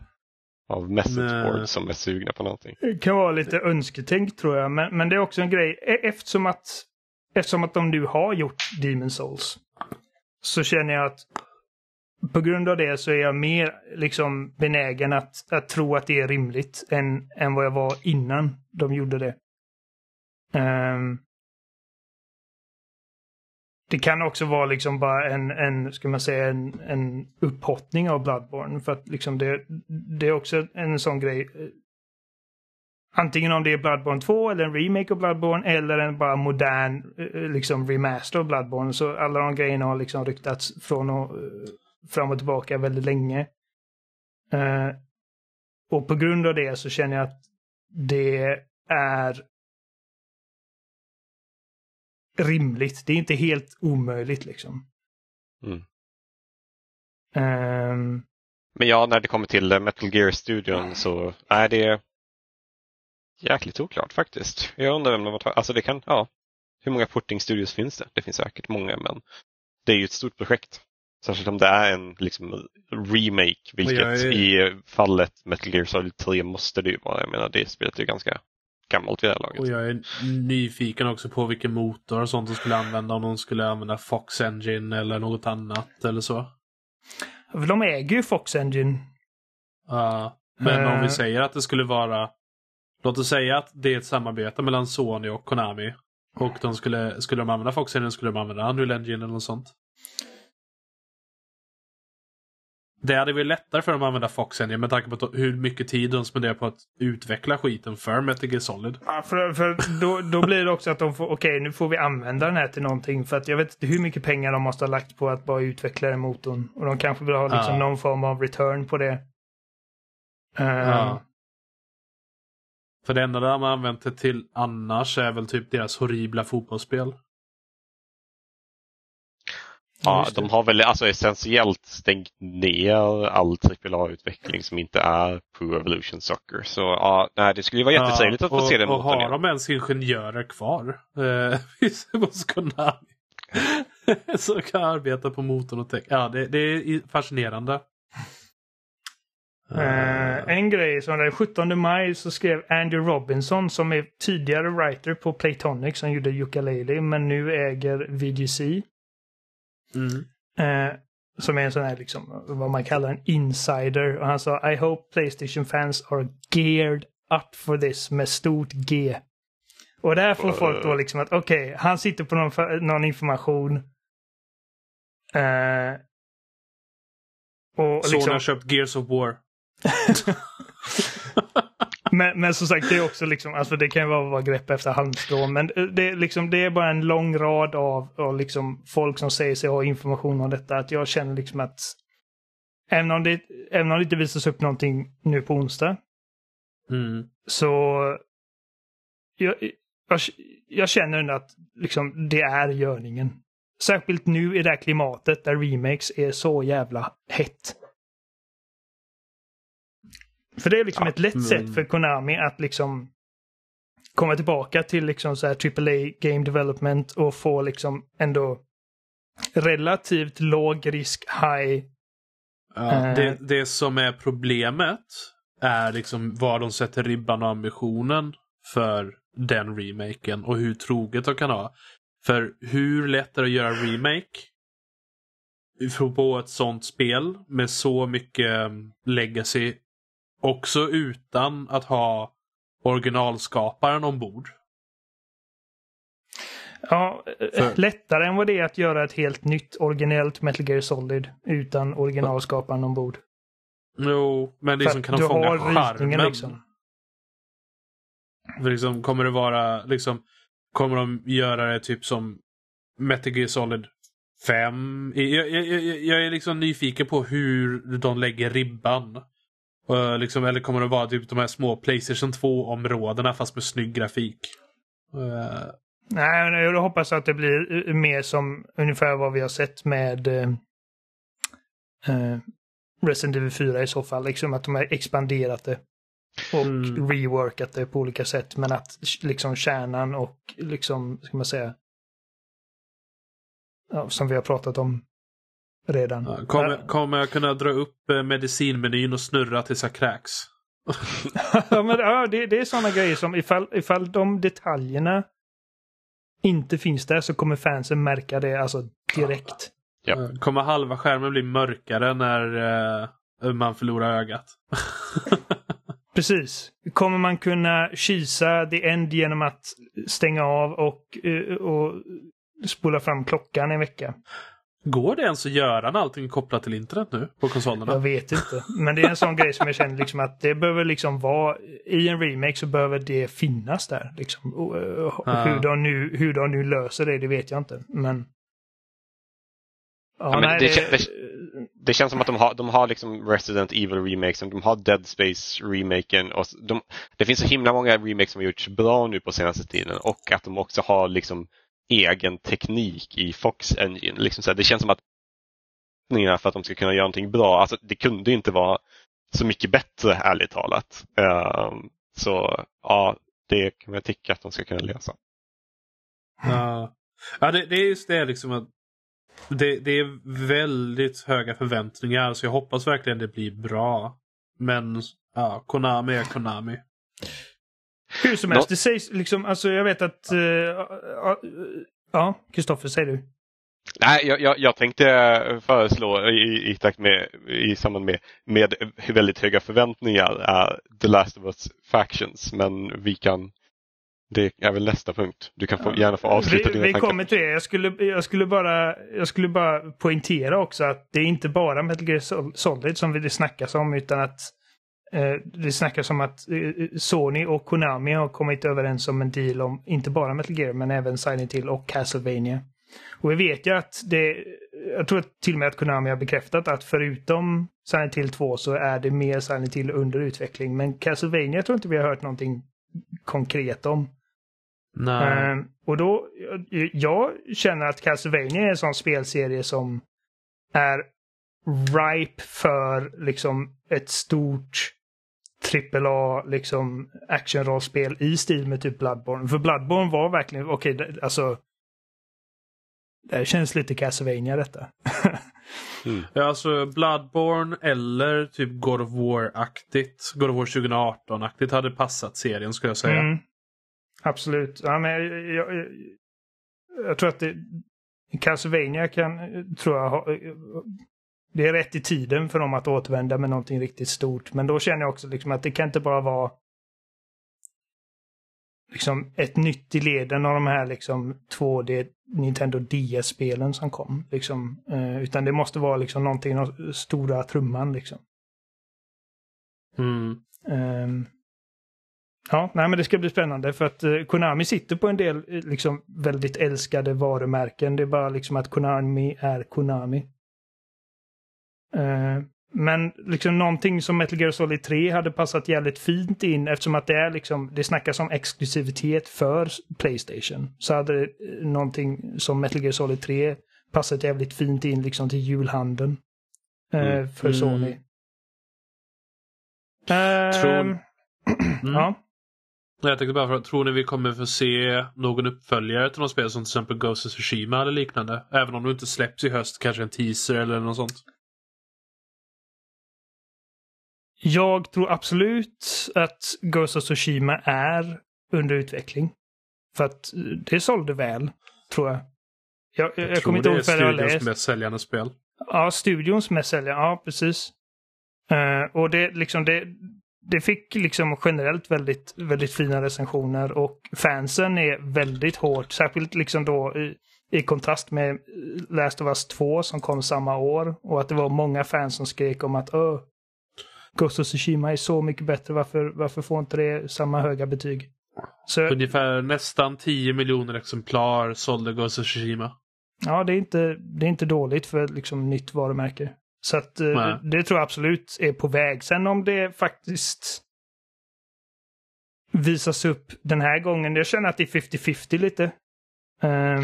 av messageboard som är sugna på någonting. Det kan vara lite önsketänk tror jag. Men, men det är också en grej. E- Eftersom att, eftersom att de nu har gjort Demon Souls. Så känner jag att på grund av det så är jag mer liksom benägen att, att tro att det är rimligt än, än vad jag var innan de gjorde det. Ehm, det kan också vara liksom bara en, en ska man säga, en, en upphottning av Bloodborne. För att liksom det, det är också en sån grej. Antingen om det är Bloodborne 2 eller en remake av Bloodborne eller en bara modern eh, liksom remaster av Bloodborne. Så alla de grejerna har liksom ryktats från och eh, fram och tillbaka väldigt länge. Uh, och på grund av det så känner jag att det är rimligt. Det är inte helt omöjligt liksom. Mm. Ehm, Men ja, när det kommer till eh, Metal Gear-studion så är det jäkligt oklart faktiskt. Jag undrar vem de har tagit. Alltså det kan, ja. Hur många porting-studios finns det? Det finns säkert många men det är ju ett stort projekt. Särskilt om det är en liksom, remake, vilket är- i fallet Metal Gear Solid 3 måste det ju vara. Jag menar det spelet är ju ganska gammalt vid det här laget. Och jag är nyfiken också på vilken motor och sånt de skulle använda. Om de skulle använda Fox Engine eller något annat eller så. de äger ju Fox Engine. Ja, men om vi Eh. säger att det skulle vara... Låt oss säga att det är ett samarbete mellan Sony och Konami. Och de skulle, skulle de använda Fox Engine skulle de använda Unreal Engine eller något sånt. Det hade varit lättare för dem att använda Fox Engine med tanke på hur mycket tid de spenderar på att utveckla skiten för Metal Gear Solid. Ja, för, för då, då blir det också att de får, okej nu får vi använda den här till någonting. För att jag vet inte hur mycket pengar de måste ha lagt på att bara utveckla den motorn. Och de kanske vill ha liksom Ja. någon form av return på det. Ehm, Ja. För det enda de har använt det till annars är väl typ deras horribla fotbollsspel. Ja, de har väl alltså essentiellt stängt ner all AAA-utveckling som inte är Pro Evolution Soccer. Så ja, nej, det skulle ju vara jättetrevligt att få och, se den Och har igen. de ens ingenjörer kvar eh, hos Konami? Som kan arbeta på motorn och. Ja, det, det är fascinerande. Eh, en grej som den 17 maj så skrev Andrew Robinson som är tidigare writer på Playtonic som gjorde Yooka-Laylee men nu äger VGC. Mm. Eh, som är en sån här liksom, vad man kallar en insider. Och han sa I hope Playstation fans are geared up for this med stort G. Och där får folk då liksom att okej, han sitter på någon, någon information. Eh, och Sony liksom, har köpt Gears of War. <laughs> <laughs> <laughs> men, men som sagt, det är också liksom, alltså det kan ju vara, vara grepp efter halmstrå. Men det är, liksom, det är bara en lång rad av, av liksom folk som säger sig ha information om detta. Att jag känner liksom att även om det, även om det inte visas upp någonting nu på onsdag Mm. så jag, jag, jag känner ändå att liksom, det är görningen. Särskilt nu i det här klimatet där remakes är så jävla hett. För det är liksom Ja, ett lätt men- sätt för Konami att liksom komma tillbaka till liksom så här AAA game development och få liksom ändå relativt låg risk high. Ja, Eh. det, det som är problemet är liksom var de sätter ribban och ambitionen för den remaken och hur troget de kan ha. För hur lätt är det att göra remake på ett sånt spel med så mycket legacy också utan att ha originalskaparen ombord? Ja, För- lättare än vad det är att göra ett helt nytt originellt Metal Gear Solid utan originalskaparen ombord. Jo, men liksom kan de fånga charmen? liksom. För liksom, kommer det vara, liksom, kommer de göra det typ som Metal Gear Solid 5? Jag, jag, jag, jag är liksom nyfiken på hur de lägger ribban. Uh, liksom, eller kommer det vara typ de här små Playstation 2-områdena fast med snygg grafik? Eh, Nej, jag hoppas att det blir mer som ungefär vad vi har sett med eh, Resident Evil 4 i så fall. Liksom att de har expanderat det. Och Mm. reworkat det på olika sätt. Men att liksom kärnan och liksom, ska man säga, ja, som vi har pratat om redan. ja, kommer, Ja. kommer jag kunna dra upp eh, medicinmenyn och snurra tills jag kräks? <laughs> ja, men, ja, det, det är sådana grejer som ifall, ifall de detaljerna inte finns där så kommer fansen märka det alltså direkt. Ja. Eh, Kommer halva skärmen bli mörkare när eh, man förlorar ögat? <laughs> Precis. Kommer man kunna kisa the end genom att stänga av och, eh, och spola fram klockan en vecka? Går det ens att göra allting kopplat till internet nu på konsolerna? Jag vet inte. Men det är en sån grej som jag känner liksom att det behöver liksom vara, i en remake så behöver det finnas där. Liksom. Och, och, Ja. hur, de nu, hur de nu löser det, det vet jag inte. Men... Ja, men nej, det det, kän- Det känns som att de har, de har liksom Resident Evil remakesen, de har Dead Space remaken och de, det finns så himla många remakes som har gjorts bra nu på senaste tiden och att de också har liksom egen teknik i Fox Engine. Liksom så här, det känns som att för att de ska kunna göra någonting bra, alltså det kunde inte vara så mycket bättre ärligt talat. Um, så ja, det kan jag tycka att de ska kunna lösa. Ja, ja det, det är just det liksom att det, det är väldigt höga förväntningar så jag hoppas verkligen det blir bra. Men ja, Konami är Konami hur som Nå- helst, det sägs liksom, alltså jag vet att... eh, ja, Ja, Kristoffer, säg du. Nej, jag, jag, jag tänkte föreslå i, i takt med, i samband med, med väldigt höga förväntningar är The Last of Us Factions. Men vi kan, det är väl nästa punkt. Du kan få, gärna få avsluta vi, dina vi tankar. kommer till det. Jag skulle, jag, skulle bara, jag skulle bara poängtera också att det är inte bara Metal Gear Sol- Solid som det snackas om utan att det snackas om att eh, Sony och Konami har kommit överens om en deal om inte bara Metal Gear men även Silent Hill och Castlevania. Och vi vet ju att det, jag tror att till och med att Konami har bekräftat att förutom Silent Hill 2 så är det mer Silent Hill under utveckling. Men Castlevania tror inte vi har hört någonting konkret om. Nej. Och då, jag känner att Castlevania är en sån spelserie som är ripe för liksom ett stort AAA liksom actionrollspel i stil med typ Bloodborne. För Bloodborne var verkligen, okej, det- alltså det känns lite Castlevania detta. <laughs> Ja, alltså Bloodborne eller typ God of War-aktigt. God of War 2018-aktigt hade passat serien skulle jag säga. Mm. Absolut. Ja, men jag, jag, jag, jag tror att det, Castlevania kan, tror jag, ha, det är rätt i tiden för dem att återvända med någonting riktigt stort. Men då känner jag också liksom att det kan inte bara vara liksom ett nytt i leden av de här liksom 2D Nintendo DS-spelen som kom. Liksom. Eh, utan det måste vara liksom någonting, av stora trumman liksom. Mm. Ehm, ja, nej men det ska bli spännande för att eh, Konami sitter på en del eh, liksom väldigt älskade varumärken. Det är bara liksom att Konami är Konami. Eh, men liksom någonting som Metal Gear Solid 3 hade passat jävligt fint in eftersom att det är liksom, det snackas om exklusivitet för Playstation. Så hade eh, någonting som Metal Gear Solid 3 passat jävligt fint in liksom till julhandeln. eh, Mm. För Mm. Sony. Tror- Ehm, <clears throat> Mm. Ja. Jag tänkte bara, för, tror ni vi kommer få se någon uppföljare till något spel som till exempel Ghost of Tsushima eller liknande? Även om det inte släpps i höst, kanske en teaser eller något sånt? Jag tror absolut att Ghost of Tsushima är under utveckling. För att eh, det sålde väl, tror jag. Jag, jag, jag kommer inte ihåg det vad jag har är studions läst. mest säljande spel. Ja, studions mest säljande. Ja, precis. Eh, och det liksom det... det fick liksom generellt väldigt, väldigt fina recensioner och fansen är väldigt hårt, särskilt liksom då i, i kontrast med Last of Us 2 som kom samma år och att det var många fans som skrek om att Ghost of Tsushima är så mycket bättre, varför, varför får inte det samma höga betyg? Så, Ungefär nästan 10 miljoner exemplar sålde Ghost of Tsushima. ja, det är, inte, det är inte dåligt för ett liksom, nytt varumärke. Så att, eh, det tror jag absolut är på väg. Sen om det faktiskt visas upp den här gången, jag känner att det är 50-50 lite. Ehm,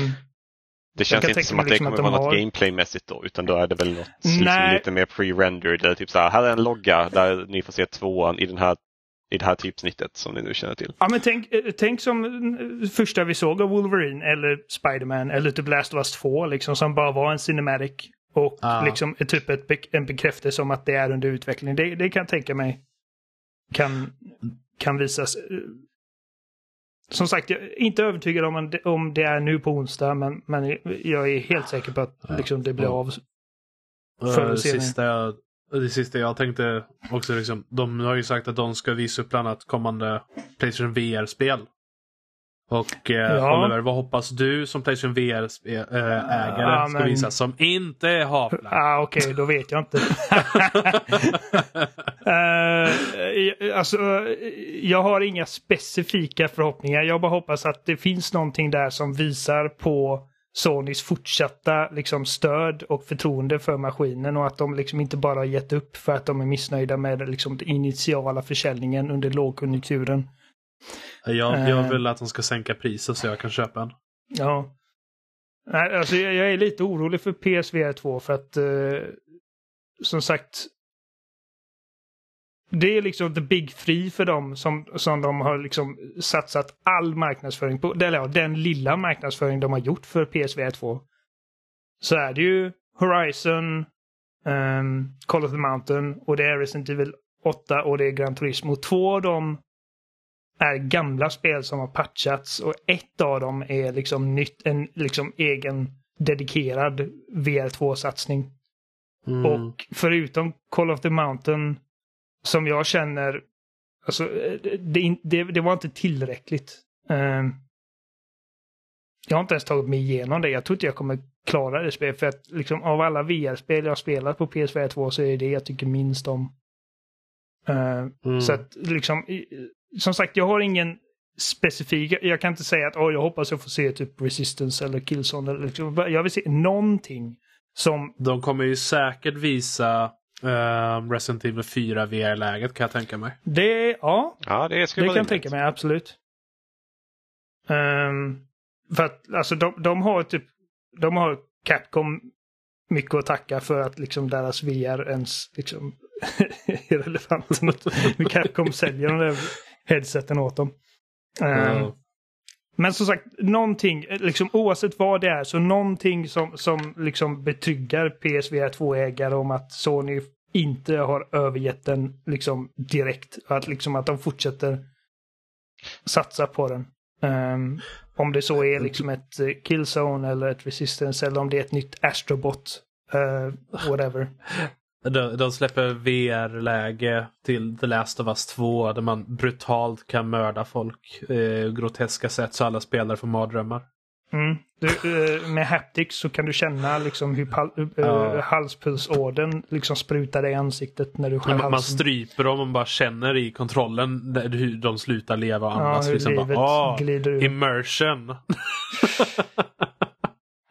Det känns inte som att det liksom kommer att de vara något har- gameplaymässigt då, utan då är det väl något liksom lite mer pre-rendered. Eller typ så här, här är en logga där ni får se tvåan i, den här, i det här typsnittet som ni nu känner till. Ja, men tänk, eh, tänk som eh, första vi såg av Wolverine eller Spiderman eller typ Last of Us 2 liksom som bara var en cinematic. Och Ja. liksom typ ett, en bekräftelse om att det är under utveckling. Det, det kan jag tänka mig kan, kan visas. Eh, Som sagt, jag är inte övertygad om, om det är nu på onsdag, men, men jag är helt säker på att liksom, det blir av. Förr eller Det sista, jag, det sista jag tänkte också liksom, de har ju sagt att de ska visa upp bland annat kommande Playstation VR-spel. Och eh, Ja. Oliver, vad hoppas du som Playstation VR-ägare Ja, ska men- visa som inte är Half-Life? Ah, Okej, då vet jag inte. <laughs> <laughs> Eh, alltså, eh, jag har inga specifika förhoppningar. Jag bara hoppas att det finns någonting där som visar på Sonys fortsatta liksom, stöd och förtroende för maskinen och att de liksom inte bara har gett upp för att de är missnöjda med liksom, den initiala försäljningen under lågkonjunkturen. Jag, jag Eh. vill att de ska sänka priset så jag kan köpa en. Ja. Nej, alltså jag, jag är lite orolig för PSVR 2 för att eh, som sagt det är liksom the big three för dem som, som de har liksom satsat all marknadsföring på. Eller ja, den lilla marknadsföring de har gjort för PSVR 2. Så är det ju Horizon, ehm, Call of the Mountain och det är Resident Evil 8 och det är Gran Turismo. Två av dem är gamla spel som har patchats och ett av dem är liksom nytt, en liksom egen dedikerad VR2-satsning. Mm. Och förutom Call of the Mountain som jag känner, alltså det, det, det, var inte tillräckligt. Ehm, jag har inte ens tagit mig igenom det. Jag tror inte jag kommer klara det spelet. För att liksom, av alla VR-spel jag spelat på PSVR 2 så är det det jag tycker minst om. Ehm, Mm. så att liksom, som sagt, jag har ingen specifik, jag kan inte säga att oh, jag hoppas jag får se typ Resistance eller Killzone. Eller liksom, jag vill se någonting som, De kommer ju säkert visa uh, Resident Evil 4 VR-läget kan jag tänka mig. det, ja, Ja, det skulle det kan jag tänka mig, absolut. Ehm, för att alltså de, de har typ, de har Capcom mycket att tacka för att liksom deras VR ens liksom <laughs> är relevant. <laughs> Capcom säljer de där headseten åt dem. Ja. Men som sagt, någonting, liksom, oavsett vad det är, så någonting som, som liksom betryggar PSVR 2-ägare om att Sony inte har övergett den liksom direkt. Att, liksom, att de fortsätter satsa på den. Ehm, om det så är liksom ett eh, Killzone eller ett Resistance eller om det är ett nytt Astrobot. Uh, whatever. <laughs> De, de släpper VR-läge till The Last of Us 2 där man brutalt kan mörda folk eh, groteska sätt så alla spelare får mardrömmar. Mm. Du, eh, med haptics så kan du känna liksom hur pal- uh, Ja. halspulsådern liksom sprutar dig i ansiktet när du skär Man, man halsen. stryper dem och bara känner i kontrollen där- hur de slutar leva och Ja, andas. hur liksom livet bara, glider ur. immersion. <laughs> <laughs>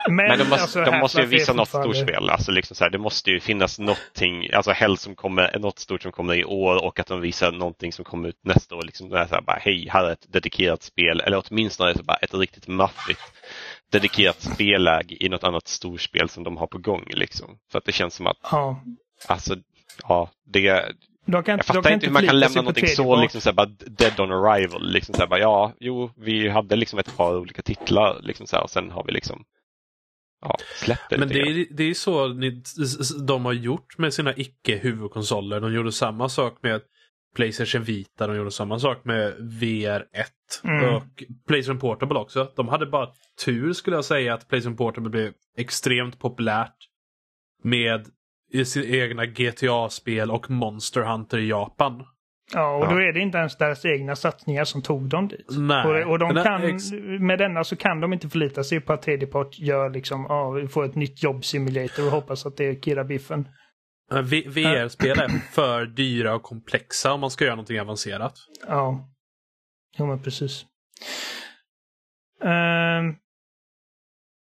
Men de måste, alltså, de måste ju visa något storspel. Alltså liksom så här, det måste ju finnas någonting, alltså helst som kommer, något stort som kommer i år och att de visar någonting som kommer ut nästa år. Liksom så här, bara, hej, här är ett dedikerat spel. Eller åtminstone så bara ett riktigt maffigt dedikerat spelläge i något annat storspel som de har på gång. Liksom. För att det känns som att, Ja. alltså, ja, det, De kan, jag fattar kan inte hur man kan lämna någonting så liksom, så här, bara dead on arrival. Liksom, så här, bara, ja, jo, vi hade liksom ett par olika titlar liksom, så här, och sen har vi liksom ja, släppt det Men det är, det är så ni, de har gjort med sina icke-huvudkonsoler. De gjorde samma sak med Playstation Vita, de gjorde samma sak med VR1 Mm. och Playstation Portable också. De hade bara tur skulle jag säga att Playstation Portable blev extremt populärt med i sina egna GTA-spel och Monster Hunter i Japan. Ja, och Ja. då är det inte ens deras egna satsningar som tog dem dit. Och, och de det- kan, med denna så kan de inte förlita sig på att tredjepart gör liksom, ja, vi får ett nytt jobbsimulator och hoppas att det är Kira Biffen. Eh, VR-spel är för dyra och komplexa om man ska göra någonting avancerat. Ja. Jo, men precis. Ehm.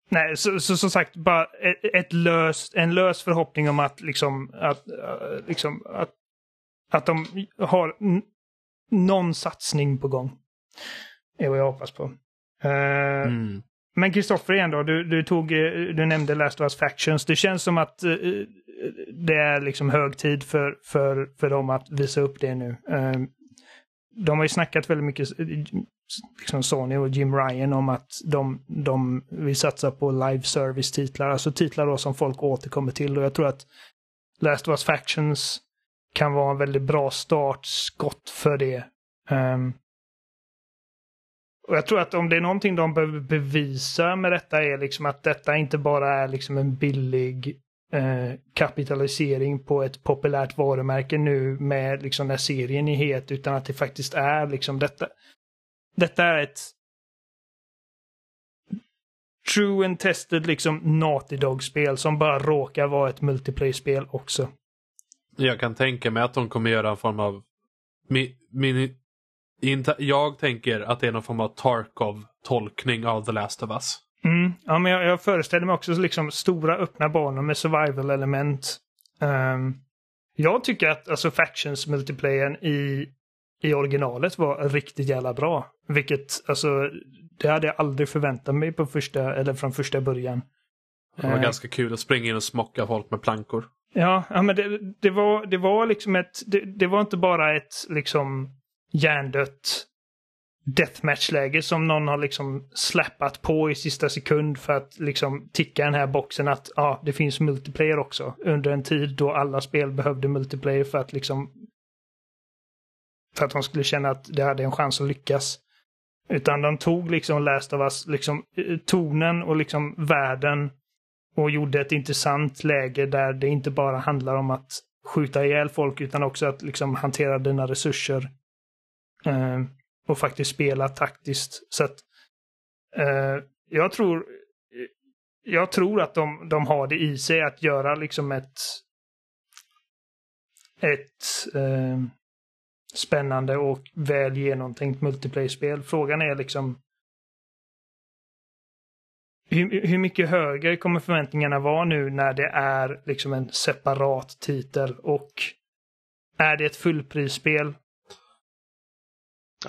nej, så, så som sagt, bara ett, ett löst, en lös förhoppning om att liksom, att, eh, liksom, att, att de har någon satsning på gång. är vad jag hoppas på. Eh, Mm. Men Kristoffer igen då, du, du, tog, eh, du nämnde Last of Us Factions. Det känns som att eh, det är liksom hög tid för, för, för dem att visa upp det nu. Eh, de har ju snackat väldigt mycket, liksom Sony och Jim Ryan, om att de, de vill satsa på live service-titlar, alltså titlar då som folk återkommer till. Och jag tror att Last of Us Factions kan vara en väldigt bra startskott för det. Um, och jag tror att om det är någonting de behöver bevisa med detta är liksom att detta inte bara är liksom en billig eh, kapitalisering på ett populärt varumärke nu med liksom när serien är het utan att det faktiskt är liksom detta. Detta är ett true and tested liksom Naughty Dog-spel som bara råkar vara ett multiplayer-spel också. Jag kan tänka mig att de kommer göra en form av... Min, min, jag tänker att det är någon form av Tarkov-tolkning av The Last of Us. Mm. Ja, men jag, jag föreställer mig också liksom stora öppna banor med survival-element. Ehm, jag tycker att alltså factions multiplayern i, i originalet var riktigt jävla bra. Vilket, alltså, det hade jag aldrig förväntat mig på första, eller från första början. Det var Eh, ganska kul att springa in och smocka folk med plankor. Ja, ja men det, det, var, det var liksom ett, det, det var inte bara ett liksom hjärndött deathmatch-läge som någon har liksom släppat på i sista sekund för att liksom ticka den här boxen att ja, det finns multiplayer också. Under en tid då alla spel behövde multiplayer för att liksom för att de skulle känna att det hade en chans att lyckas. Utan de tog liksom Last of Us, liksom eh, tonen och liksom världen och gjorde ett intressant läge där det inte bara handlar om att skjuta ihjäl folk utan också att liksom hantera dina resurser. Eh, och faktiskt spela taktiskt. Så att eh, jag tror jag tror att de, de har det i sig att göra liksom ett ett eh, spännande och väl genomtänkt multiplayer-spel. Frågan är liksom hur, hur mycket högre kommer förväntningarna vara nu när det är liksom en separat titel och är det ett fullprisspel?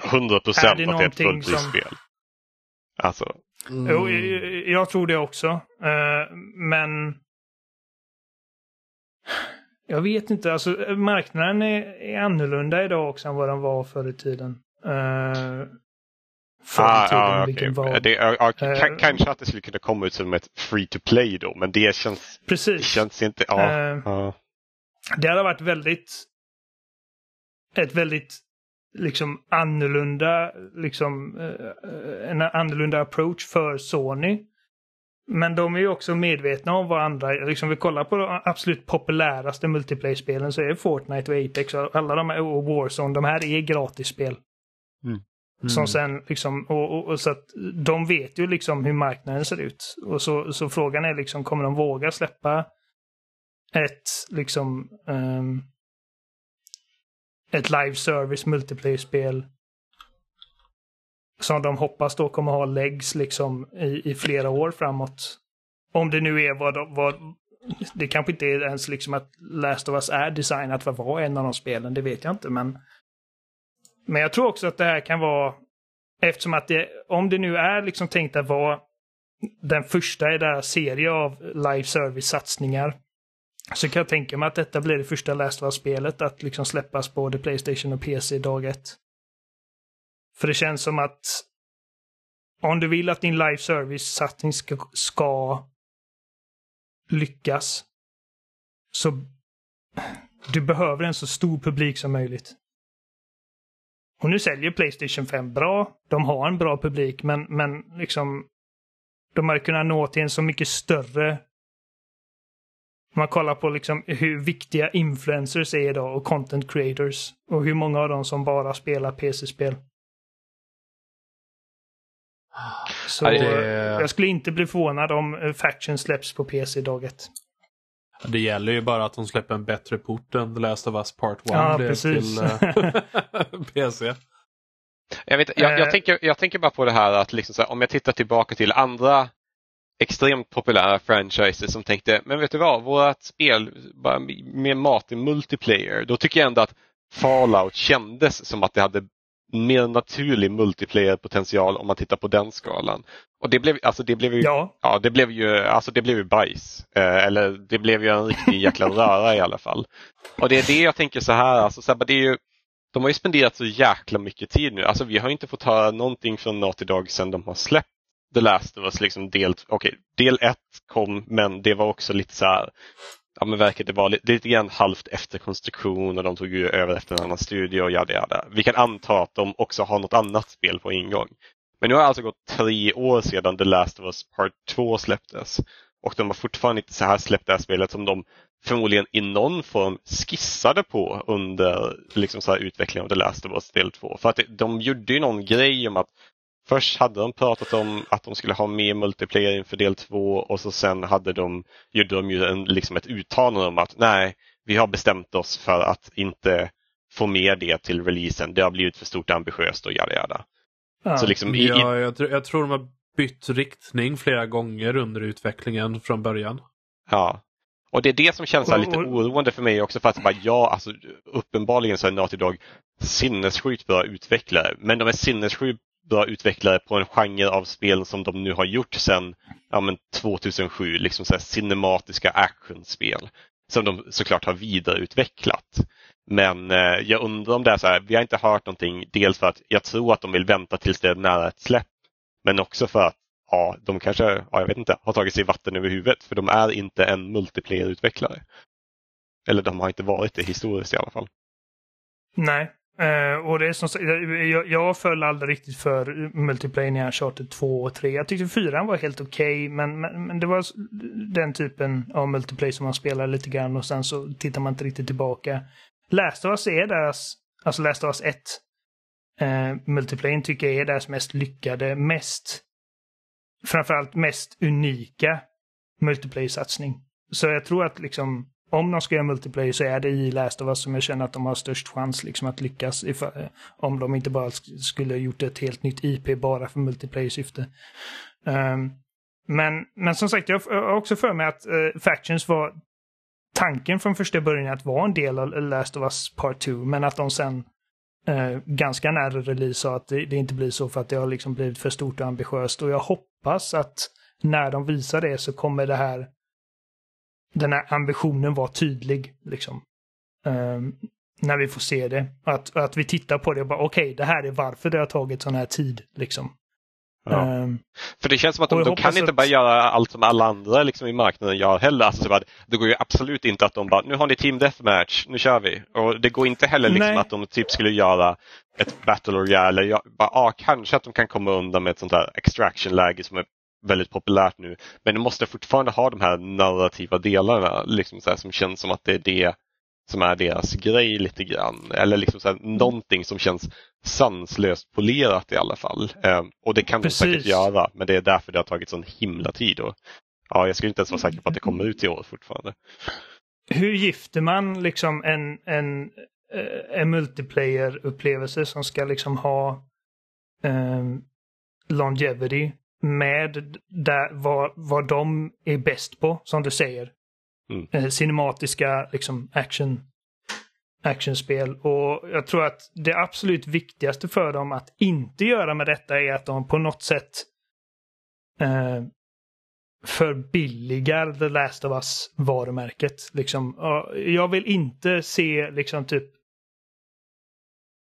100 Är procent det att det är ett någonting som- fullprisspel. Alltså, Jo, jag, jag tror det också. Eh, men jag vet inte, alltså marknaden är, är annorlunda idag också än vad den var förr i tiden. Uh, förr ah, ah, var... det, Eh, ka- Kanske att det skulle kunna komma ut som ett free to play då, men det känns, det Precis. känns inte... Ja, Eh, ja. Det hade varit väldigt ett väldigt liksom annorlunda liksom eh, en annorlunda approach för Sony. Men de är ju också medvetna om vad andra, liksom vi kollar på de absolut populäraste multiplayer-spelen så är Fortnite och Apex och alla de här, och Warzone, de här är gratisspel. Som sen liksom, och, och, och så att de vet ju liksom hur marknaden ser ut. Och så, så frågan är liksom, kommer de våga släppa ett liksom ehm, ett live service multiplayer-spel som de hoppas då kommer ha legs liksom i, i flera år framåt. Om det nu är vad, de, vad det kanske inte är ens liksom att Last of Us är designat för att vara en av de spelen, det vet jag inte men men jag tror också att det här kan vara eftersom att det, om det nu är liksom tänkt att vara den första i deras serie av live service-satsningar så kan jag tänka mig att detta blir det första Last of Us-spelet att liksom släppas på både Playstation och PC dag ett. För det känns som att om du vill att din live service-satsning ska, ska lyckas så du behöver en så stor publik som möjligt. Och nu säljer Playstation 5 bra. De har en bra publik, men, men liksom de hade kunnat nå till en så mycket större man kollar på liksom hur viktiga influencers är idag och content creators. Och hur många av dem som bara spelar PC-spel. Så det- jag skulle inte bli förvånad om eh, Faction släpps på PC dag ett. Det gäller ju bara att de släpper en bättre port än The Last of Us Part 1 Ja, precis. till eh, <laughs> PC. Jag, vet, jag, Eh. jag, tänker, jag tänker bara på det här att liksom så här, om jag tittar tillbaka till andra extremt populära franchises som tänkte, men vet du vad, vårt spel med mat i multiplayer, då tycker jag ändå att Fallout kändes som att det hade mer naturlig multiplayer-potential om man tittar på den skalan. Och det blev, alltså det blev ju, ja. Ja, det blev ju, alltså det blev ju bajs. Eh, eller det blev ju en riktig jäkla <laughs> röra i alla fall. Och det är det jag tänker så här, alltså så här, det är ju, de har ju spenderat så jäkla mycket tid nu. Alltså vi har inte fått höra någonting från Naughty Dog sedan de har släppt The Last of Us. Liksom del, okay, del ett kom men det var också lite så här, ja men verket det var lite, lite grann halvt efter konstruktion och de tog ju över efter en annan studio och jada jada. Vi kan anta att de också har något annat spel på ingång. Men nu har det alltså gått tre år sedan The Last of Us Part 2 släpptes. Och de har fortfarande inte så här släppt det här spelet som de förmodligen i någon form skissade på under liksom så här utvecklingen av The Last of Us del 2. För att de gjorde ju någon grej om att först hade de pratat om att de skulle ha mer multiplayer inför del 2 och så sen hade de, gjorde de ju en, liksom ett uttalande om att nej, vi har bestämt oss för att inte få med det till releasen. Det har blivit för stort ambitiöst och jada jada. ja. Så liksom i, Ja, jag, tr- jag tror de har bytt riktning flera gånger under utvecklingen från början. Ja. Och det är det som känns här lite oroande för mig också för att bara, ja, alltså, uppenbarligen så är Naughty Dog sinnessjukt bra utvecklare. Men de är sinnessjukt bra utvecklare på en genre av spel som de nu har gjort sedan ja, men 2007, liksom så här cinematiska actionspel. Som de såklart har vidareutvecklat. Men eh, jag undrar om det är så här, vi har inte hört någonting. Dels för att jag tror att de vill vänta tills det är nära ett släpp. Men också för att ja, de kanske, ja, jag vet inte, har tagit sig vatten över huvudet för de är inte en multiplayer-utvecklare. Eller de har inte varit det historiskt i alla fall. Nej. Uh, och det är som sagt, jag, jag föll aldrig riktigt för multiplayer när jag Uncharted 2 och 3. Jag tyckte 4 var helt okej, men, men, men det var den typen av multiplayer som man spelar lite grann och sen så tittar man inte riktigt tillbaka. Last of Us är deras, alltså Last of Us 1, uh, eh, multiplayer tycker jag är deras mest lyckade, mest, framförallt mest unika multiplayer-satsning. Så jag tror att liksom om de ska göra multiplayer så är det i Last of Us som jag känner att de har störst chans liksom att lyckas. Ifall, om de inte bara skulle ha gjort ett helt nytt IP bara för multiplayer-syfte. Um, ehm, men, men som sagt, jag har också för mig att uh, Factions var tanken från första början att vara en del av Last of Us Part 2, men att de sen uh, ganska nära release sa att det, det inte blir så för att det har liksom blivit för stort och ambitiöst. Och jag hoppas att när de visar det så kommer det här den här ambitionen vara tydlig. Liksom. Ehm, när vi får se det. Att, att vi tittar på det och bara okej, det här är varför det har tagit sån här tid. Liksom. Ja. Ehm, För det känns som att de, de kan hoppas inte att- bara göra allt som alla andra liksom, i marknaden gör heller. Alltså, så bara, det går ju absolut inte att de bara, nu har ni Team Deathmatch, nu kör vi. Och det går inte heller liksom, att de typ skulle göra ett Battle Royale. Eller, ja, bara, ja, kanske att de kan komma undan med ett sånt här extraction-läge som är väldigt populärt nu. Men de måste fortfarande ha de här narrativa delarna liksom, så här, som känns som att det är det som är deras grej lite grann. Eller liksom så här, någonting som känns sanslöst polerat i alla fall. Eh, och det kan de säkert Precis. göra, men det är därför det har tagit sån himla tid. Och, ja, jag skulle inte ens vara säker på att det kommer ut i år fortfarande. hur gifter man liksom en, en, eh, en multiplayer-upplevelse som ska liksom ha um, longevity med där, vad, vad de är bäst på, som du säger. Mm. Eh, cinematiska liksom action actionspel. Och jag tror att det absolut viktigaste för dem att inte göra med detta är att de på något sätt eh, förbilligar The Last of Us varumärket. Liksom, Ja, jag vill inte se liksom typ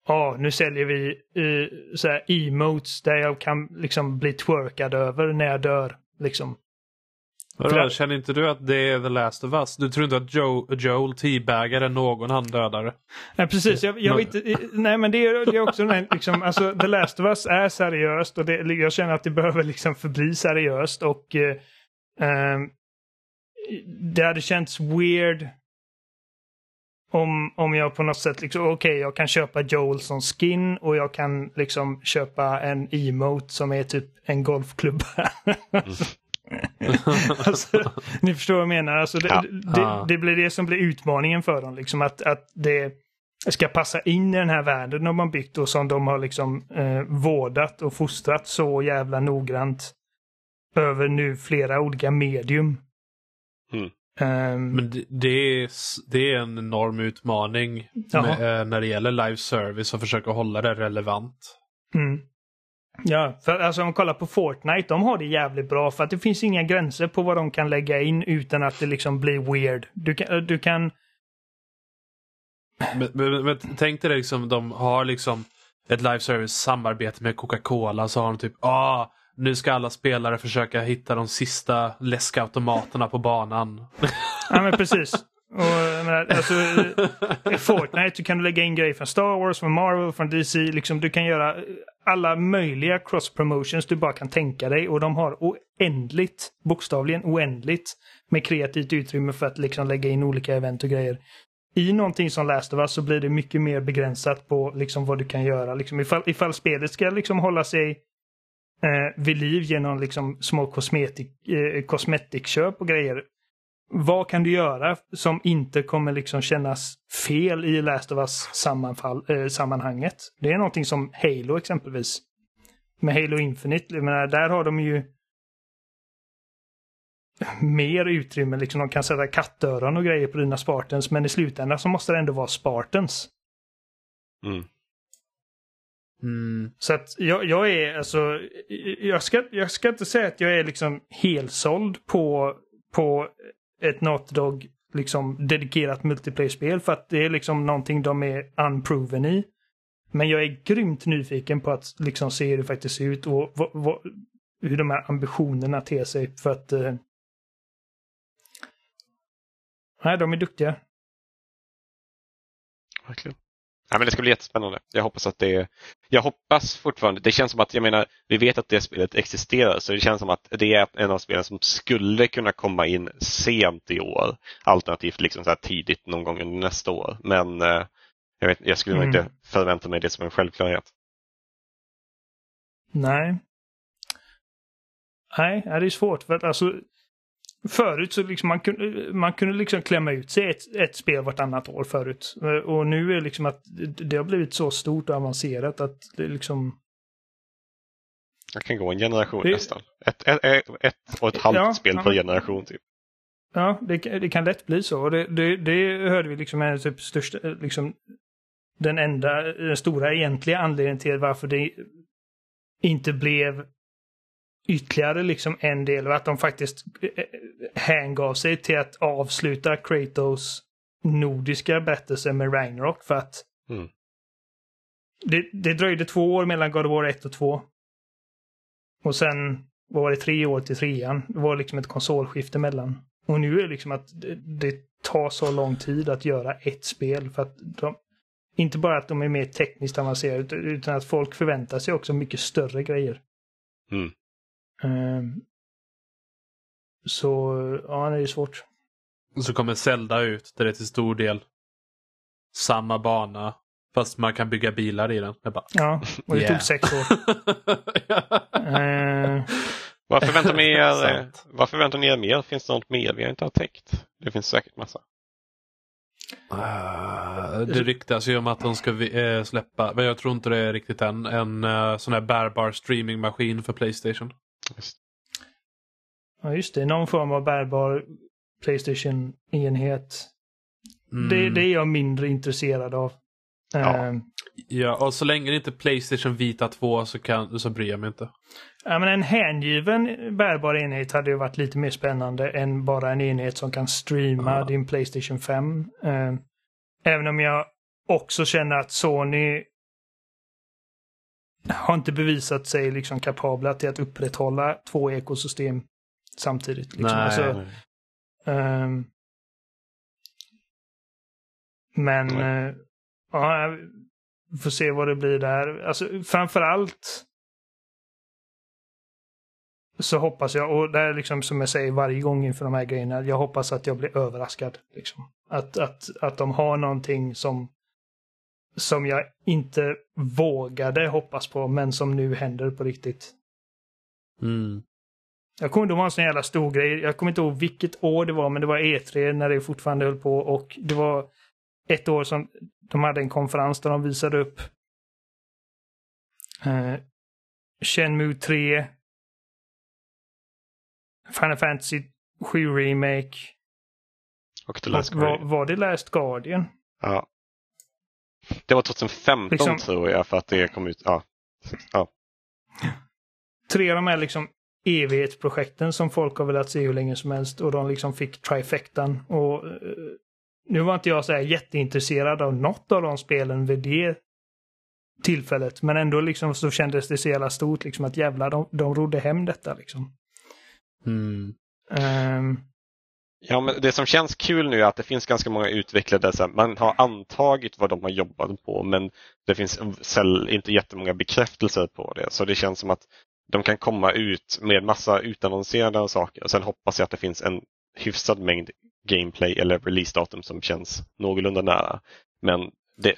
Ja, nu säljer vi uh, så här emotes där jag kan liksom bli twerkad över när jag dör. Liksom. Vadå, För- Känner inte du att det är The Last of Us? Du tror inte att Joe, Joel teabaggar någon han dödare? Nej, precis. Jag, jag vet inte, nej, men det är, det är också den liksom, alltså, The Last of Us är seriöst och det, jag känner att det behöver liksom förbli seriöst och eh, ehm, det hade känts weird om, om jag på något sätt liksom, okej, okay, jag kan köpa Joel som skin och jag kan liksom köpa en emote som är typ en golfklubba. <laughs> alltså, ni förstår vad jag menar. Alltså, det, ja. det, det, blir det som blir utmaningen för dem. Liksom att, att det ska passa in i den här världen de har byggt och som de har liksom eh, vårdat och fostrat så jävla noggrant över nu flera olika medium. Mm. Um, Men det, det, är, det är en enorm utmaning med, eh, när det gäller live service och försöka hålla det relevant. Mm. Ja, för alltså om man kollar på Fortnite, de har det jävligt bra för att det finns inga gränser på vad de kan lägga in utan att det liksom blir weird. Du kan... Du kan... Men, men, men tänk dig liksom, de har liksom ett live service samarbete med Coca-Cola så har de typ ah, nu ska alla spelare försöka hitta de sista läskautomaterna på banan. <laughs> Ja men precis. Och, menar, alltså, I Fortnite kan du lägga in grejer från Star Wars, från Marvel, från DC. Liksom, du kan göra alla möjliga cross promotions du bara kan tänka dig. Och de har oändligt, bokstavligen oändligt, med kreativt utrymme för att liksom lägga in olika event och grejer. I någonting som Last of Us så blir det mycket mer begränsat på liksom vad du kan göra. Liksom, ifall, ifall spelet ska liksom hålla sig eh, vid liv genom liksom små kosmetik, eh, kosmetikköp och grejer vad kan du göra som inte kommer liksom kännas fel i Last of Us äh, sammanhanget? Det är någonting som Halo exempelvis. Med Halo Infinite, menar, där har de ju mer utrymme. Liksom, de kan sätta kattöron och grejer på dina Spartans, men i slutändan så måste det ändå vara Spartans. Mm. Mm. Så att jag, jag är alltså, jag ska, jag ska inte säga att jag är liksom helsåld på, på ett Naughty Dog liksom dedikerat multiplayer-spel för att det är liksom någonting de är unproven i. Men jag är grymt nyfiken på att liksom se hur det faktiskt ser ut och vad, vad, hur de här ambitionerna ter sig för att... Eh... Nej, de är duktiga. Verkligen. Ja, men det ska bli jättespännande. Jag hoppas att det Jag hoppas fortfarande, det känns som att, jag menar, vi vet att det spelet existerar så det känns som att det är en av spelen som skulle kunna komma in sent i år. Alternativt liksom så tidigt någon gång under nästa år. Men eh, jag, vet, jag skulle mm. inte förvänta mig det som en självklarhet. Nej. Nej, det är svårt. För att alltså, Förut så liksom man kunde man kunde liksom klämma ut sig ett, ett spel vartannat år förut. Och nu är det liksom att det har blivit så stort och avancerat att det liksom... Det kan gå en generation det... nästan. Ett, ett, ett, ett och ett halvt ja, spel per generation typ. Ja, det, det, kan lätt bli så. Och det, det, det hörde vi liksom är typ största, liksom den enda, den stora egentliga anledningen till varför det inte blev ytterligare liksom en del och att de faktiskt eh, hängav sig till att avsluta Kratos nordiska berättelse med Ragnarok för att mm. det, det dröjde två år mellan God of War 1 och 2. Och sen var det tre år till trean. Det var liksom ett konsolskifte mellan. Och nu är det liksom att det, det tar så lång tid att göra ett spel för att de, inte bara att de är mer tekniskt avancerade utan att folk förväntar sig också mycket större grejer. Mm. Um, så ja, det är svårt. Så kommer Zelda ut där det är till stor del samma bana fast man kan bygga bilar i den. Bara, ja, och det yeah. tog sex år. <laughs> uh, varför, väntar ni er, <laughs> varför väntar ni er mer? Finns det något mer vi inte har täckt? Det finns säkert massa. Uh, det ryktas ju om att de ska uh, släppa, men jag tror inte det är riktigt än, en uh, sån här bärbar streamingmaskin för Playstation. Just. Ja, just det. Någon form av bärbar Playstation-enhet. Mm. Det, det, är jag mindre intresserad av. Ja. Uh, ja, och så länge det inte är Playstation Vita 2 så, kan, så bryr jag mig inte. Ja, men en hängiven bärbar enhet hade ju varit lite mer spännande än bara en enhet som kan streama uh. din Playstation 5. Uh, ehm, även om jag också känner att Sony har inte bevisat sig liksom kapabla till att upprätthålla två ekosystem samtidigt. Liksom. Nej. Alltså, um, men uh, ja, vi får se vad det blir där. Alltså framförallt så hoppas jag, och det är liksom som jag säger varje gång inför de här grejerna, jag hoppas att jag blir överraskad. Liksom. Att, att, att de har någonting som, som jag inte vågade hoppas på, men som nu händer på riktigt. Mm. Jag kommer inte ihåg var en sån jävla stor grej. Jag kommer inte ihåg vilket år det var, men det var E3 när det fortfarande höll på och det var ett år som de hade en konferens där de visade upp eh, Shenmue 3, Final Fantasy 7 Remake. Och The Och Last var, Guardian. var det Last Guardian? Ja. Det var 2015 Liksom- tror jag för att det kom ut. Ja. ja. Tre av de här liksom evighetsprojekten som folk har velat se hur länge som helst och de liksom fick trifectan. Och, eh, nu var inte jag så här jätteintresserad av något av de spelen vid det tillfället. Men ändå liksom så kändes det så jävla stort liksom att jävlar, de, de rodde hem detta liksom. Mm. Ehm, Ja, men det som känns kul nu är att det finns ganska många utvecklare. Så här, man har antagit vad de har jobbat på men det finns inte jättemånga bekräftelser på det. Så det känns som att de kan komma ut med massa utannonserade saker och sen hoppas jag att det finns en hyfsad mängd gameplay eller releasedatum som känns någorlunda nära. Men det,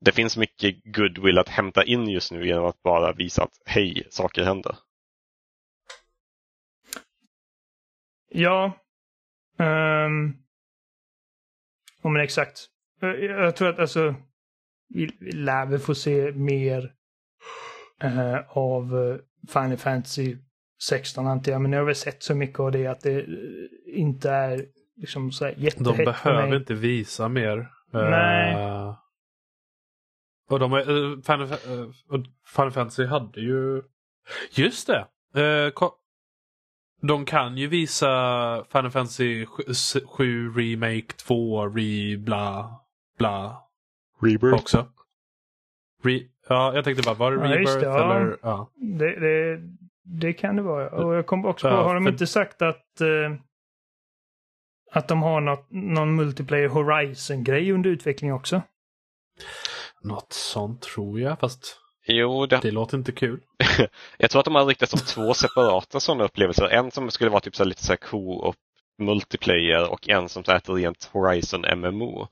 det finns mycket goodwill att hämta in just nu genom att bara visa att hej, saker händer. Ja. Um, men exakt. Jag, jag tror att alltså, vi, vi lär väl få se mer eh, av eh, Final Fantasy 16 antar jag. Men jag har väl sett så mycket av det att det eh, inte är liksom så här jättehett De behöver inte visa mer. Nej. Eh, och de uh, Final, eh, och Final Fantasy hade ju... Just det! Eh, ko- de kan ju visa Final Fantasy 7 Remake 2 Re bla bla Rebirth. också. Re, ja, jag tänkte bara, var det Ja, just Rebirth det, ja. eller? Ja. Det, det, det kan det vara. Och jag kom också på, Ja, har de för- inte sagt att eh, att de har något, någon multiplayer Horizon-grej under utveckling också? Något sånt tror jag, fast Jo, det, det låter inte kul. <laughs> Jag tror att de har riktat som två separata sådana upplevelser. En som skulle vara typ så lite så här co-op multiplayer och en som så här ett rent Horizon MMO.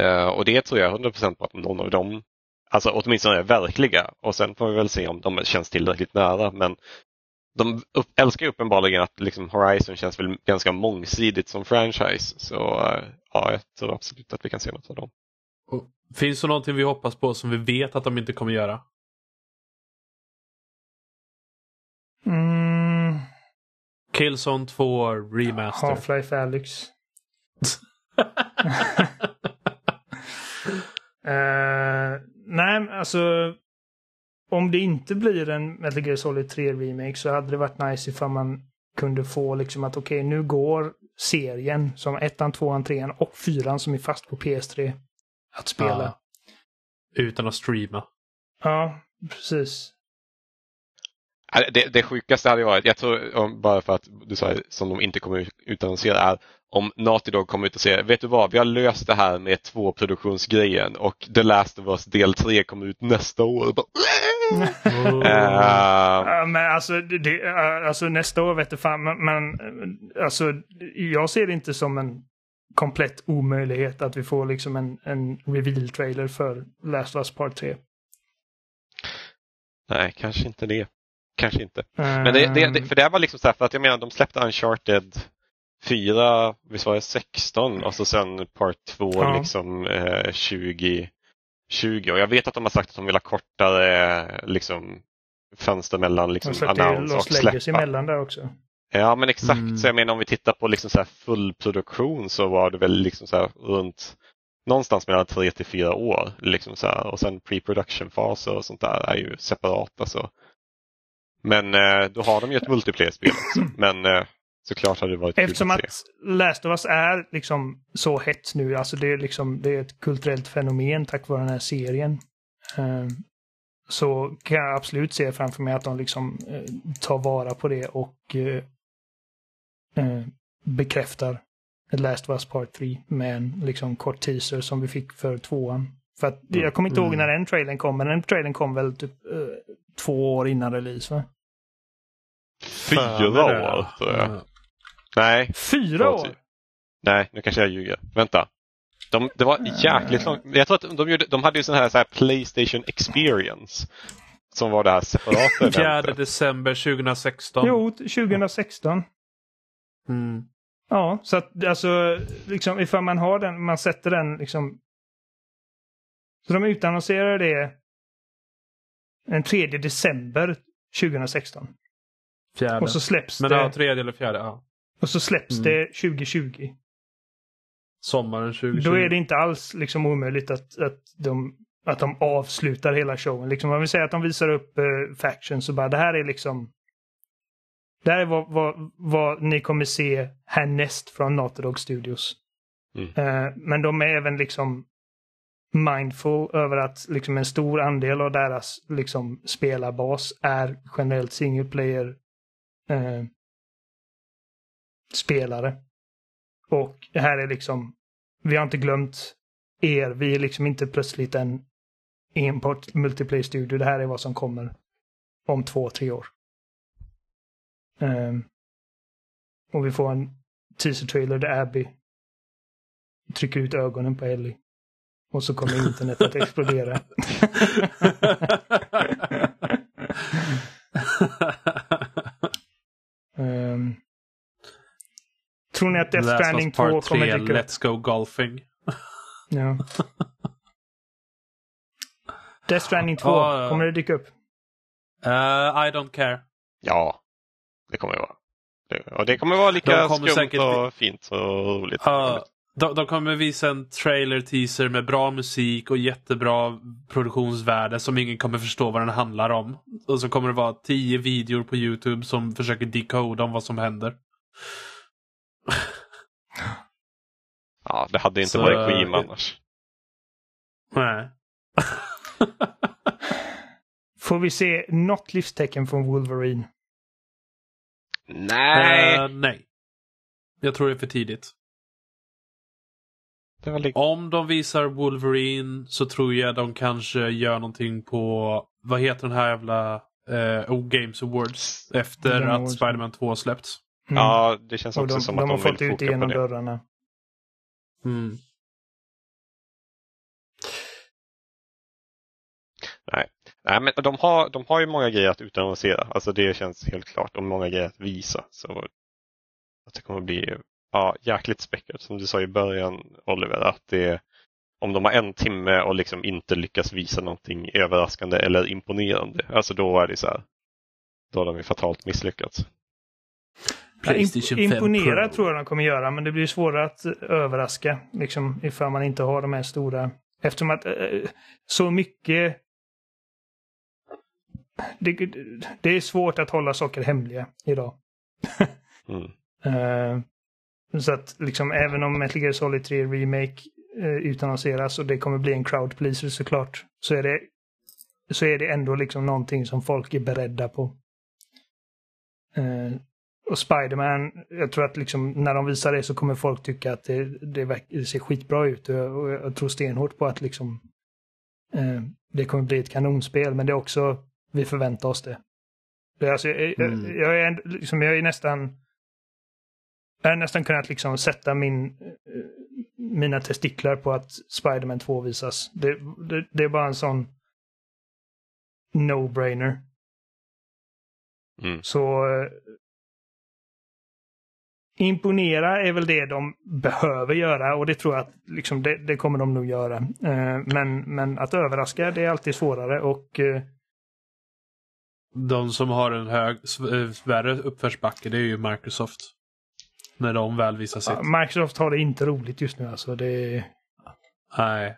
Eh, och det tror jag 100% på att någon av dem, alltså åtminstone är verkliga. Och sen får vi väl se om de känns tillräckligt nära. Men de upp, älskar ju uppenbarligen att liksom Horizon känns väl ganska mångsidigt som franchise. Så eh, ja, jag tror absolut att vi kan se något av dem. Finns det någonting vi hoppas på som vi vet att de inte kommer göra? Killzone 2 Remaster. Half-Life Alyx. <laughs> Eh, nej, alltså. Om det inte blir en Metal Gear Solid 3 Remake så hade det varit nice ifall man kunde få liksom att okej, nu går serien som ettan, tvåan, trean och fyran som är fast på PS3 att spela. Ja. Utan att streama. Ja, precis. Ja, Det, det sjukaste hade varit, jag tror, om- bara för att du sa som de inte kommer utannonsera, är om Naughty Dog kommer ut och säger, vet du vad, vi har löst det här med tvåproduktionsgrejen och The Last of Us del 3 kommer ut nästa år. Bara, <laughs> Ja, men alltså, det, eh, alltså nästa år vet du fan, men, men alltså jag ser det inte som en komplett omöjlighet att vi får liksom en, en reveal-trailer för Last of Us Part 3. nej, kanske inte det. Kanske inte. Men det, det, det, för det var liksom så här, för att jag menar, de släppte Uncharted 4, visst var det 16 och så sen Part 2 Ja. liksom eh, 2020. Och jag vet att de har sagt att de vill ha kortare liksom, fönster mellan liksom, announce och släppa. emellan där också. Ja men exakt, Mm. så jag menar om vi tittar på liksom så här full produktion så var det väl liksom så här runt någonstans mellan tre till fyra år. Liksom så här. Och sen pre-production-faser och sånt där är ju separata. Så. Men eh, då har de ju ett multiplayer-spel också. <clears throat> Men eh, såklart hade det varit Eftersom kul att se. att Last of Us är liksom så hett nu, alltså det är liksom det är ett kulturellt fenomen tack vare den här serien. Eh, så kan jag absolut se framför mig att de liksom eh, tar vara på det och eh, eh, bekräftar Last of Us Part 3 med en liksom kort teaser som vi fick för tvåan. För att jag kommer inte ihåg Mm. när den trailern kom, men den trailern kom väl typ eh, två år innan release va? fyra år tror jag. Ja. Nej, Fyra år? nej, nu kanske jag ljuger. Vänta. De, det var jäkligt långt. Jag tror att de, gjorde, de hade ju sån här, så här Playstation Experience. Som var det här separata 4 eventet. december 2016. Jo, 2016. Mm. Ja, så att alltså, liksom ifall man har den, man sätter den liksom. Så de utannonserar det den 3 december 2016. Fjärde. Och så släpps Men det, ja, tredje eller fjärde. Ja. och så släpps Mm. det 2020. Sommaren 2020. Då är det inte alls liksom omöjligt att, att, de, att de avslutar hela showen. Liksom, man vill säga att de visar upp uh, Factions och bara det här är liksom det här är vad, vad, vad ni kommer se härnäst från Naughty Dog Studios. Mm. Eh, men de är även liksom mindful över att liksom en stor andel av deras liksom spelarbas är generellt single player eh, spelare. Och det här är liksom, vi har inte glömt er, vi är liksom inte plötsligt en enbart multiplayer studio, det här är vad som kommer om två, tre år. Eh, och vi får en teaser-trailer där Abby trycker ut ögonen på Ellie. Och så kommer internet att explodera. <laughs> Ehm, tror ni att Death Stranding Us 2 Part kommer 3, dyka upp? Let's Go Golfing. Ja. <laughs> Death Stranding 2, Ja, ja. kommer det dyka upp? Uh, I don't care. Ja, det kommer det vara. Det, och det kommer vara lika De kommer skumt säkert- och fint och roligt. Ja, de, de kommer visa en trailer teaser med bra musik och jättebra produktionsvärde som ingen kommer förstå vad den handlar om. Och så kommer det vara tio videor på Youtube som försöker decoda om vad som händer. Ja, det hade inte Så- varit Kojima annars. Nej. <laughs> Får vi se något livstecken från Wolverine? Nej! Eh, nej. Jag tror det är för tidigt. Det var li- Om de visar Wolverine så tror jag de kanske gör någonting på, vad heter den här jävla eh, O Games Awards efter Game att Awards. Spider-Man 2 har släppts. Mm. Ja, det känns också de, som de att har de fått vill ut det. dörrarna. Mm. Nej, men de har, de har ju många grejer att utannonsera. Alltså det känns helt klart. Och många grejer att visa. Så att det kommer bli ja, jäkligt späckat. Som du sa i början Oliver, att det om de har en timme och liksom inte lyckas visa någonting överraskande eller imponerande. Alltså då är det så här. Då har de ju fatalt misslyckats. Ja, Playstation imp- 5 imponera Pro. tror jag de kommer göra, men det blir svårare att eh, överraska. Liksom, ifall man inte har de här stora. Eftersom att eh, så mycket... Det, det är svårt att hålla saker hemliga idag. Mm. <laughs> Eh, så att liksom även om Metal Gear Solid 3 Remake uh, utannonseras och det kommer bli en crowd pleaser såklart. Så är det, så är det ändå liksom någonting som folk är beredda på. Eh, och Spiderman, jag tror att liksom när de visar det så kommer folk tycka att det, det, det ser skitbra ut. Och jag, och jag tror stenhårt på att liksom eh, det kommer bli ett kanonspel. Men det är också, vi förväntar oss det. alltså, jag, Mm. jag, jag, är, liksom, jag är nästan jag har nästan kunnat liksom sätta min, mina testiklar på att Spider-Man 2 visas. Det, det, det är bara en sån no-brainer. Mm. Så eh, imponera är väl det de behöver göra och det tror jag att liksom, det, det kommer de nog göra. Eh, men, men att överraska det är alltid svårare och eh, De som har en hög, värre uppförsbacke det är ju Microsoft. När de väl visar sitt. ja, Microsoft har det inte roligt just nu alltså. Det, Nej.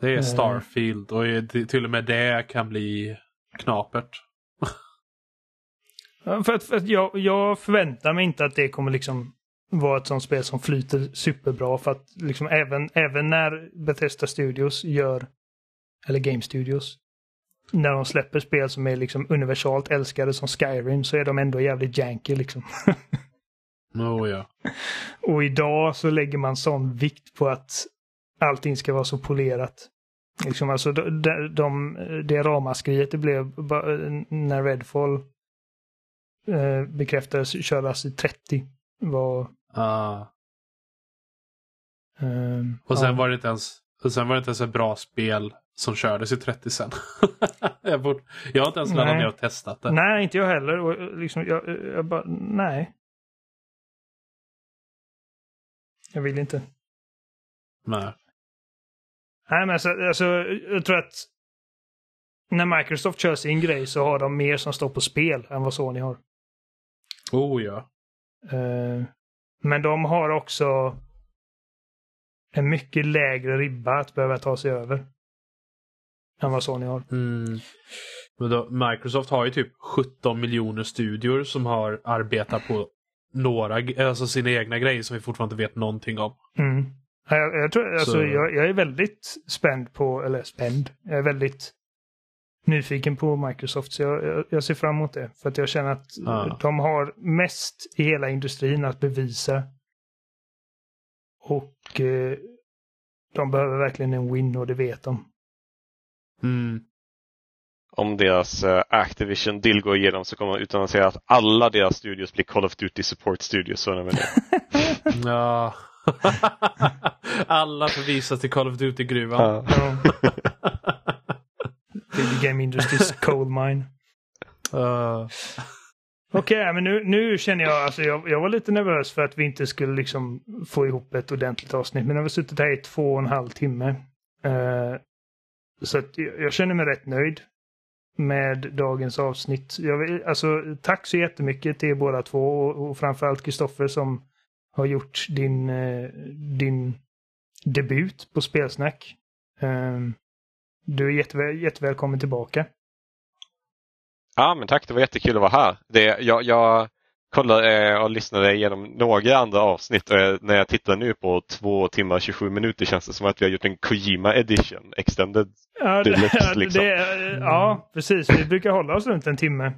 Det är Eh. Starfield och till och med det kan bli knapert. För att, för att jag, jag förväntar mig inte att det kommer liksom vara ett sånt spel som flyter superbra. För att liksom även, även när Bethesda Studios gör, eller Game Studios, när de släpper spel som är liksom universalt älskade som Skyrim så är de ändå jävligt janky liksom. <laughs> Oh, ja. <laughs> Och idag så lägger man sån vikt på att allting ska vara så polerat. Liksom alltså de, de, de, det ramaskriet det blev när Redfall eh, bekräftades köras i 30. Var, Ah. eh, Och sen ja. var det inte ens och sen var det inte ens ett bra spel som kördes i 30 sen. <laughs> jag, borde, jag har inte ens laddat ner och testat det. Nej, inte jag heller. Och, liksom, jag, jag bara, nej. Jag vill inte. Nej. Nej, men alltså, alltså, jag tror att när Microsoft kör sin grej så har de mer som står på spel än vad Sony har. Oh ja. Eh, men de har också en mycket lägre ribba att behöva ta sig över. Än vad Sony har. Mm. Men då, Microsoft har ju typ 17 miljoner studior som har arbetat på några, alltså sina egna grejer som vi fortfarande inte vet någonting om. Mm. Ja, Jag, jag, tror, alltså, Så- jag, jag är väldigt spänd på, eller spänd, jag är väldigt nyfiken på Microsoft. Så jag, jag, ser fram emot det. För att jag känner att Ja. de har mest i hela industrin att bevisa. Och eh, de behöver verkligen en win och det vet de. Mm. Om deras eh, Activision deal går igenom så kommer de utannonsera att alla deras studios blir Call of Duty Support Studios. Så är det. <laughs> Ja. <laughs> Alla förvisas till Call of Duty-gruvan. Ja. <laughs> Till Game Industries coal mine. Uh, Okej, men nu, nu känner jag, alltså jag, jag var lite nervös för att vi inte skulle liksom få ihop ett ordentligt avsnitt. Men har vi suttit här i två och en halv timme. Eh, så att jag, jag känner mig rätt nöjd med dagens avsnitt. Jag vill, alltså, tack så jättemycket till er båda två och, och framförallt Kristoffer som har gjort din, eh, din debut på Spelsnack. Ehm, du är jätteväl, jättevälkommen tillbaka. ja, men tack. Det var jättekul att vara här. Det, jag, jag kollade eh, och lyssnade igenom några andra avsnitt och eh, när jag tittar nu på två timmar och 27 minuter känns det som att vi har gjort en Kojima edition extended. Ja, det, Deluxe, ja, liksom. det, ja, precis. Vi brukar hålla oss runt en timme.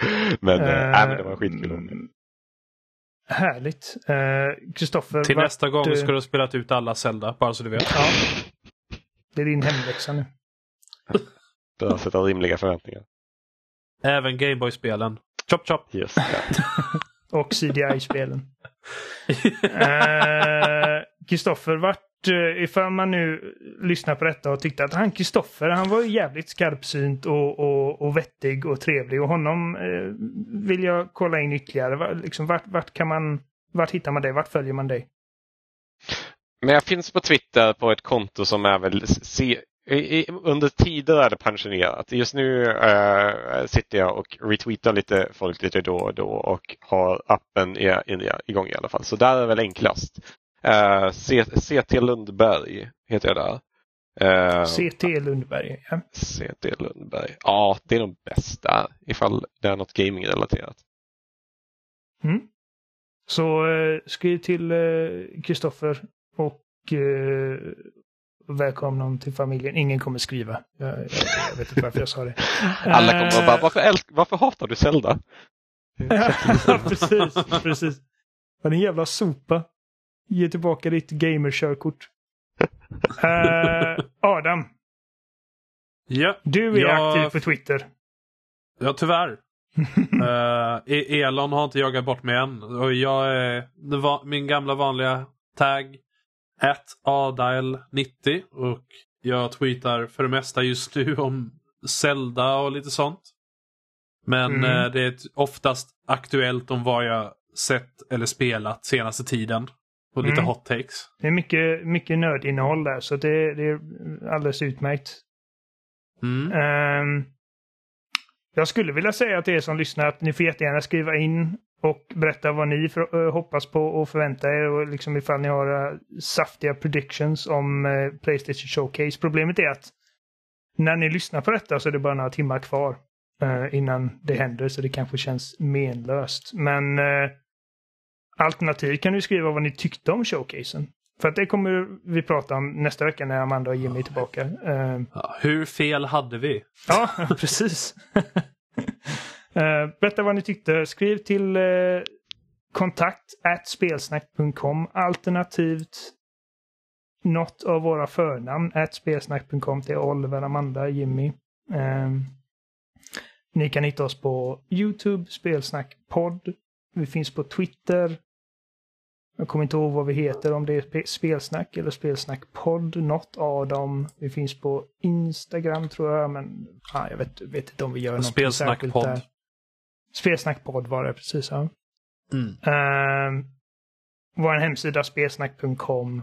<laughs> Men, Eh, nej, men det var skitkul. Härligt. Kristoffer, till vart, nästa gång eh, ska du ha spelat ut alla Zelda, bara så du vet. Ja. Det är din hemläxa nu. <laughs> Bör sätta rimliga förväntningar. Även Gameboy-spelen. Chop chop! Yes. <laughs> Ja. Och CDI-spelen. <laughs> Eh, Kristoffer, vart, eh, ifall man nu lyssnar på detta och tyckte att han Kristoffer, han var ju jävligt skarpsynt och, och, och vettig och trevlig och honom eh, vill jag kolla in ytterligare. Va- Liksom, vart, vart kan man, vart hittar man dig? Vart följer man dig? Men jag finns på Twitter på ett konto som är väl i, under tider är det pensionerat. Just nu eh, sitter jag och retweetar lite folk lite då och då och har appen i, i, igång i alla fall. Så där är det väl enklast. Eh, C- CT Lundberg heter jag där. Eh, CT Lundberg. Ja. CT Lundberg. Ja, det är nog bäst där ifall det är något gaming-relaterat. Mm. Så eh, skriv till eh, Kristoffer och eh, välkomna honom till familjen. Ingen kommer skriva. Jag, jag, jag vet inte varför jag sa det. <laughs> Alla kommer att bara, Eh, varför, älsk- varför hatar du Zelda? <laughs> precis, precis. Vad en jävla sopa. Ge tillbaka ditt gamerkörkort. <laughs> Eh, Adam, Ja, du är Ja. aktiv på Twitter. ja tyvärr. E- Elon har inte jagat bort mig än. Och jag är det var, min gamla vanliga tag. At Adail90. Och jag tweetar för det mesta just nu om Zelda och lite sånt. Men Mm. eh, det är oftast aktuellt om vad jag sett eller spelat senaste tiden. Och lite Mm. hot takes. Det är mycket, mycket nördinnehåll där, så det, det är alldeles utmärkt. Mm. Ehm, jag skulle vilja säga till er som lyssnar att ni får jättegärna skriva in och berätta vad ni för, eh, hoppas på och förväntar er och liksom ifall ni har eh, saftiga predictions om eh, Playstation Showcase. Problemet är att när ni lyssnar på detta så är det bara några timmar kvar innan det händer så det kanske känns menlöst. Men alternativt kan ni skriva vad ni tyckte om showcasen. För att det kommer vi prata om nästa vecka när Amanda och Jimmy är tillbaka. Ja, hur fel hade vi? Ja, <laughs> precis. Eh, berätta vad ni tyckte. Skriv till uh, kontakt spelsnack.com alternativt något av våra förnamn spelsnack.com till Oliver, Amanda, Jimmy. Ehm, Ni kan hitta oss på YouTube, Spelsnack podd. Vi finns på Twitter. Jag kommer inte ihåg vad vi heter, om det är Spelsnack eller Spelsnack podd. Något av dem. Vi finns på Instagram tror jag, men ah, jag vet, vet inte om vi gör något särskilt där. Spelsnack podd var det precis, ja. Mm. Uh, vår hemsida spelsnack.com.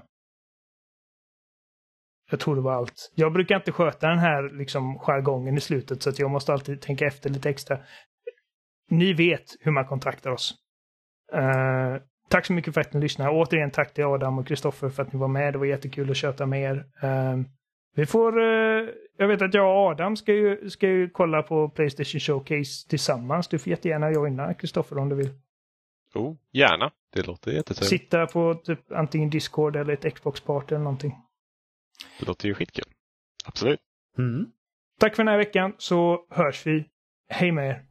Jag tror det var allt. Jag brukar inte sköta den här liksom jargongen i slutet så att jag måste alltid tänka efter lite extra. Ni vet hur man kontaktar oss. Uh, tack så mycket för att ni lyssnade. Återigen tack till Adam och Kristoffer för att ni var med. Det var jättekul att köta med er. Uh, vi får... Eh, jag vet att jag och Adam ska ju, ska ju kolla på Playstation Showcase tillsammans. Du får jättegärna joina Kristoffer om du vill. Oh, gärna. Det låter jättetrevligt. Sitta på typ antingen Discord eller ett Xbox-party eller någonting. Det låter ju skitkul. Absolut. Mm. Tack för den här veckan så hörs vi. Hej med er!